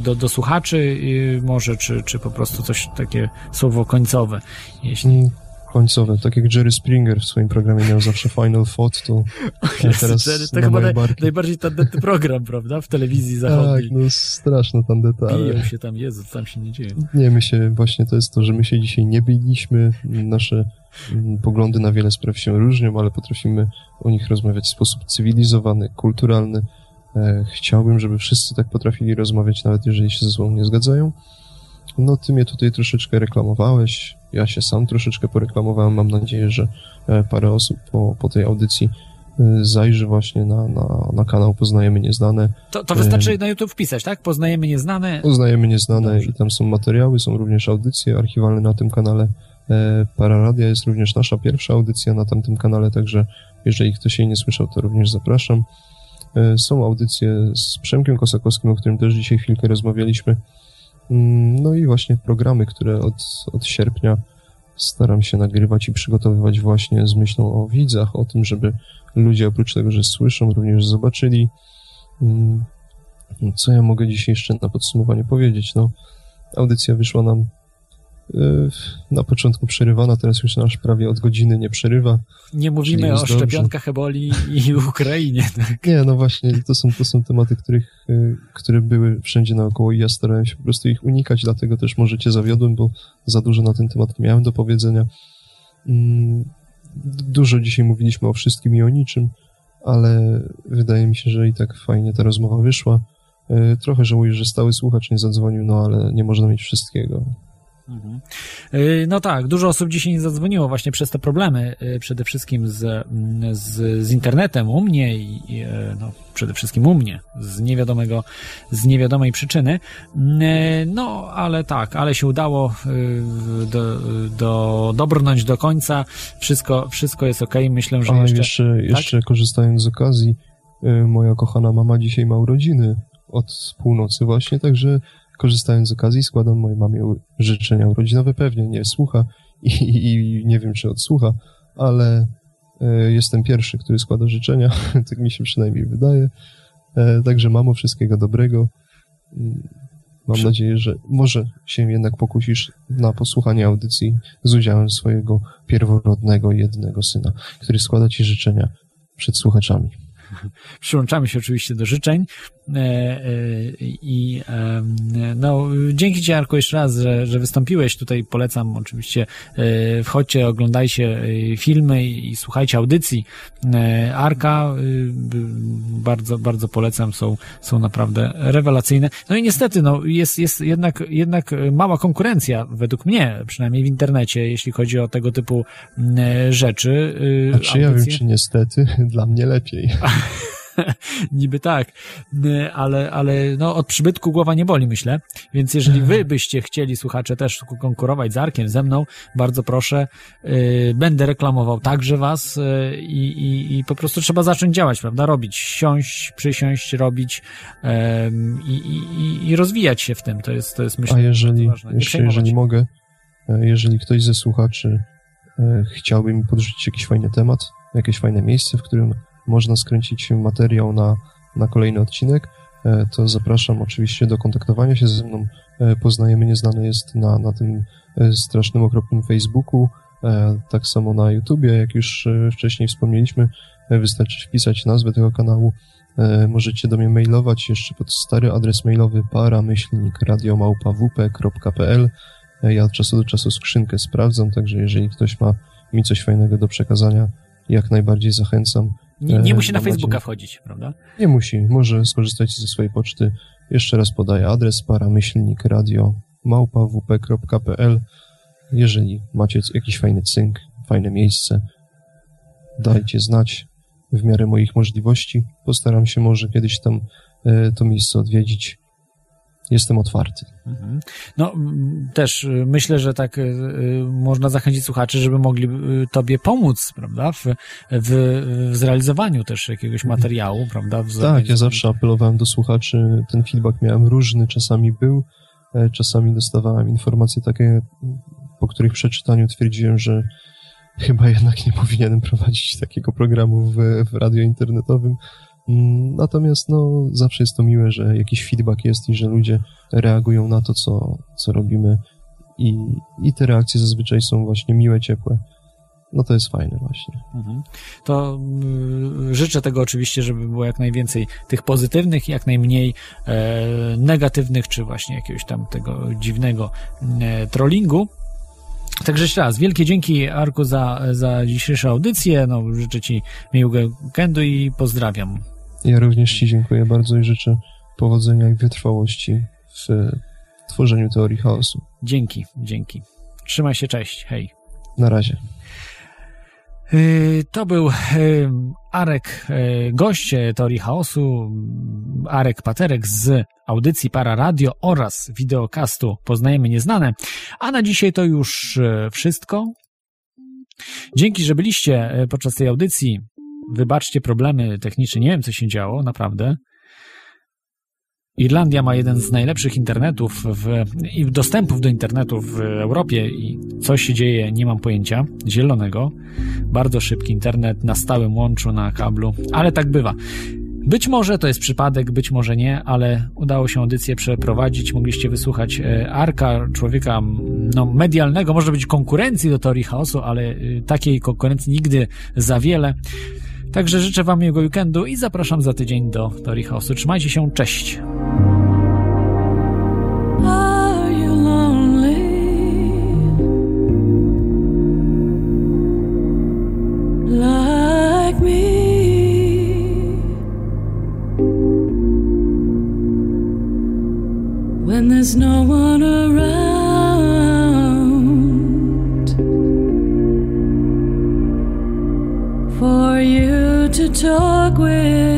do, do słuchaczy, może, czy, czy po prostu coś takie słowo końcowe, jeśli... Końcowe. Tak jak Jerry Springer w swoim programie miał zawsze Final Thought, to (laughs) Jezu, teraz Jerry, to chyba naj, najbardziej tandetny program, prawda? W telewizji zachodniej. Tak, no straszna tandeta. Biją ale... się tam, Jezu, tam się nie dzieje. Nie, my się, właśnie to jest to, że my się dzisiaj nie biliśmy, nasze mm, poglądy na wiele spraw się różnią, ale potrafimy o nich rozmawiać w sposób cywilizowany, kulturalny. E, chciałbym, żeby wszyscy tak potrafili rozmawiać, nawet jeżeli się ze sobą nie zgadzają. No, ty mnie tutaj troszeczkę reklamowałeś, ja się sam troszeczkę poreklamowałem. Mam nadzieję, że e, parę osób po, po tej audycji e, zajrzy właśnie na, na, na kanał Poznajemy Nieznane. To, to wystarczy na YouTube wpisać, tak? Poznajemy Nieznane. Poznajemy Nieznane Dobrze. i tam są materiały, są również audycje archiwalne na tym kanale. E, Pararadia jest również nasza pierwsza audycja na tamtym kanale, także jeżeli ktoś jej nie słyszał, to również zapraszam. Są audycje z Przemkiem Kosakowskim, o którym też dzisiaj chwilkę rozmawialiśmy. Mm, no i właśnie programy, które od, od sierpnia staram się nagrywać i przygotowywać właśnie z myślą o widzach, o tym, żeby ludzie oprócz tego, że słyszą, również zobaczyli. Mm, co ja mogę dzisiaj jeszcze na podsumowanie powiedzieć? No, audycja wyszła nam na początku przerywana, teraz już nasz prawie od godziny nie przerywa. Nie mówimy o dobrze. szczepionkach eboli i (laughs) Ukrainie. Tak? Nie, no właśnie, to są, to są tematy, których, y, które były wszędzie naokoło i ja starałem się po prostu ich unikać, dlatego też może cię zawiodłem, bo za dużo na ten temat miałem do powiedzenia. Mm, dużo dzisiaj mówiliśmy o wszystkim i o niczym, ale wydaje mi się, że i tak fajnie ta rozmowa wyszła. Y, trochę żałuję, że stały słuchacz nie zadzwonił, no ale nie można mieć wszystkiego. Mhm. Y, no tak, dużo osób dzisiaj nie zadzwoniło właśnie przez te problemy, y, przede wszystkim z, mm, z, z internetem u mnie i y, no, przede wszystkim u mnie, z niewiadomego, z niewiadomej przyczyny. No, ale tak, ale się udało do, do, dobrnąć do końca. Wszystko, wszystko jest ok. Myślę, że A jeszcze... jeszcze, tak? jeszcze korzystając z okazji, moja kochana mama dzisiaj ma urodziny od północy właśnie, także korzystając z okazji, składam mojej mamie życzenia urodzinowe. Pewnie nie słucha i, i, nie wiem, czy odsłucha, ale e, jestem pierwszy, który składa życzenia. (laughs) tak mi się przynajmniej wydaje. E, także mamo, wszystkiego dobrego. Mm, mam nadzieję, że może się jednak pokusisz na posłuchanie audycji z udziałem swojego pierworodnego, jednego syna, który składa ci życzenia przed słuchaczami. (laughs) Przyłączamy się oczywiście do życzeń e, e, i no, dzięki Ci Arko jeszcze raz, że, że wystąpiłeś tutaj, polecam oczywiście e, wchodźcie, oglądajcie filmy i słuchajcie audycji Arka, bardzo, bardzo polecam, są, są naprawdę rewelacyjne. No i niestety, no, jest, jest jednak, jednak mała konkurencja według mnie, przynajmniej w internecie, jeśli chodzi o tego typu rzeczy. A czy ja wiem, czy niestety, (laughs) dla mnie lepiej. (laughs) (laughs) Niby tak, ale, ale no, od przybytku głowa nie boli, myślę. Więc jeżeli wy byście chcieli, słuchacze, też konkurować z Arkiem, ze mną, bardzo proszę, yy, będę reklamował także was yy, i, i po prostu trzeba zacząć działać, prawda? Robić, siąść, przysiąść, robić yy, i, i, rozwijać się w tym. To jest, to jest myślę, A jeżeli, jeszcze jeżeli mogę, e, jeżeli ktoś ze słuchaczy e, chciałby mi podrzucić jakiś fajny temat, jakieś fajne miejsce, w którym można skręcić materiał na, na kolejny odcinek, e, to zapraszam oczywiście do kontaktowania się ze mną Poznajemy Nieznane jest na, na tym strasznym, okropnym Facebooku, tak samo na YouTubie, jak już wcześniej wspomnieliśmy, wystarczy wpisać nazwę tego kanału. Możecie do mnie mailować jeszcze pod stary adres mailowy paramyślnik radiomałpawp.pl Ja od czasu do czasu skrzynkę sprawdzam, także jeżeli ktoś ma mi coś fajnego do przekazania, jak najbardziej zachęcam. Nie, nie musi na Facebooka wchodzić, prawda? Nie musi. Może skorzystać ze swojej poczty. Jeszcze raz podaję adres paramyślnik radio małpawp.pl Jeżeli macie jakiś fajny cynk, fajne miejsce, dajcie znać w miarę moich możliwości. Postaram się może kiedyś tam e, to miejsce odwiedzić jestem otwarty. Mhm. No, też y, myślę, że tak y, y, można zachęcić słuchaczy, żeby mogli tobie pomóc, prawda, w, w, w zrealizowaniu też jakiegoś mhm. materiału, prawda? tak, ja zawsze apelowałem do słuchaczy, ten feedback miałem różny, czasami był, e, czasami dostawałem informacje takie, po których przeczytaniu twierdziłem, że chyba jednak nie powinienem prowadzić takiego programu w, w radio internetowym, natomiast no, zawsze jest to miłe, że jakiś feedback jest i że ludzie reagują na to, co, co robimy i, i te reakcje zazwyczaj są właśnie miłe, ciepłe. No to jest fajne właśnie. Mhm. To y, życzę tego oczywiście, żeby było jak najwięcej tych pozytywnych, jak najmniej e, negatywnych, czy właśnie jakiegoś tam tego dziwnego e, trollingu. Także jeszcze raz, wielkie dzięki Arku za, za dzisiejszą audycję. No, życzę Ci miłego weekendu i pozdrawiam. Ja również Ci dziękuję bardzo i życzę powodzenia i wytrwałości w tworzeniu teorii chaosu. Dzięki, dzięki. Trzymaj się, cześć, hej. Na razie. Y, to był y, Arek, y, gość Teorii Chaosu, Arek Paterek z audycji Para Radio oraz wideokastu Poznajemy Nieznane. A na dzisiaj to już wszystko. Dzięki, że byliście podczas tej audycji. Wybaczcie problemy techniczne, nie wiem co się działo, naprawdę. Irlandia ma jeden z najlepszych internetów w, i dostępów do internetu w Europie i co się dzieje, nie mam pojęcia. Zielonego. Bardzo szybki internet na stałym łączu, na kablu, ale tak bywa. Być może to jest przypadek, być może nie, ale udało się audycję przeprowadzić. Mogliście wysłuchać e, Arka, człowieka no, medialnego, może być konkurencji do teorii chaosu, ale e, takiej konkurencji nigdy za wiele. Także życzę Wam miłego weekendu i zapraszam za tydzień do Teorii Chaosu. Trzymajcie się, cześć! there's no one around talk with.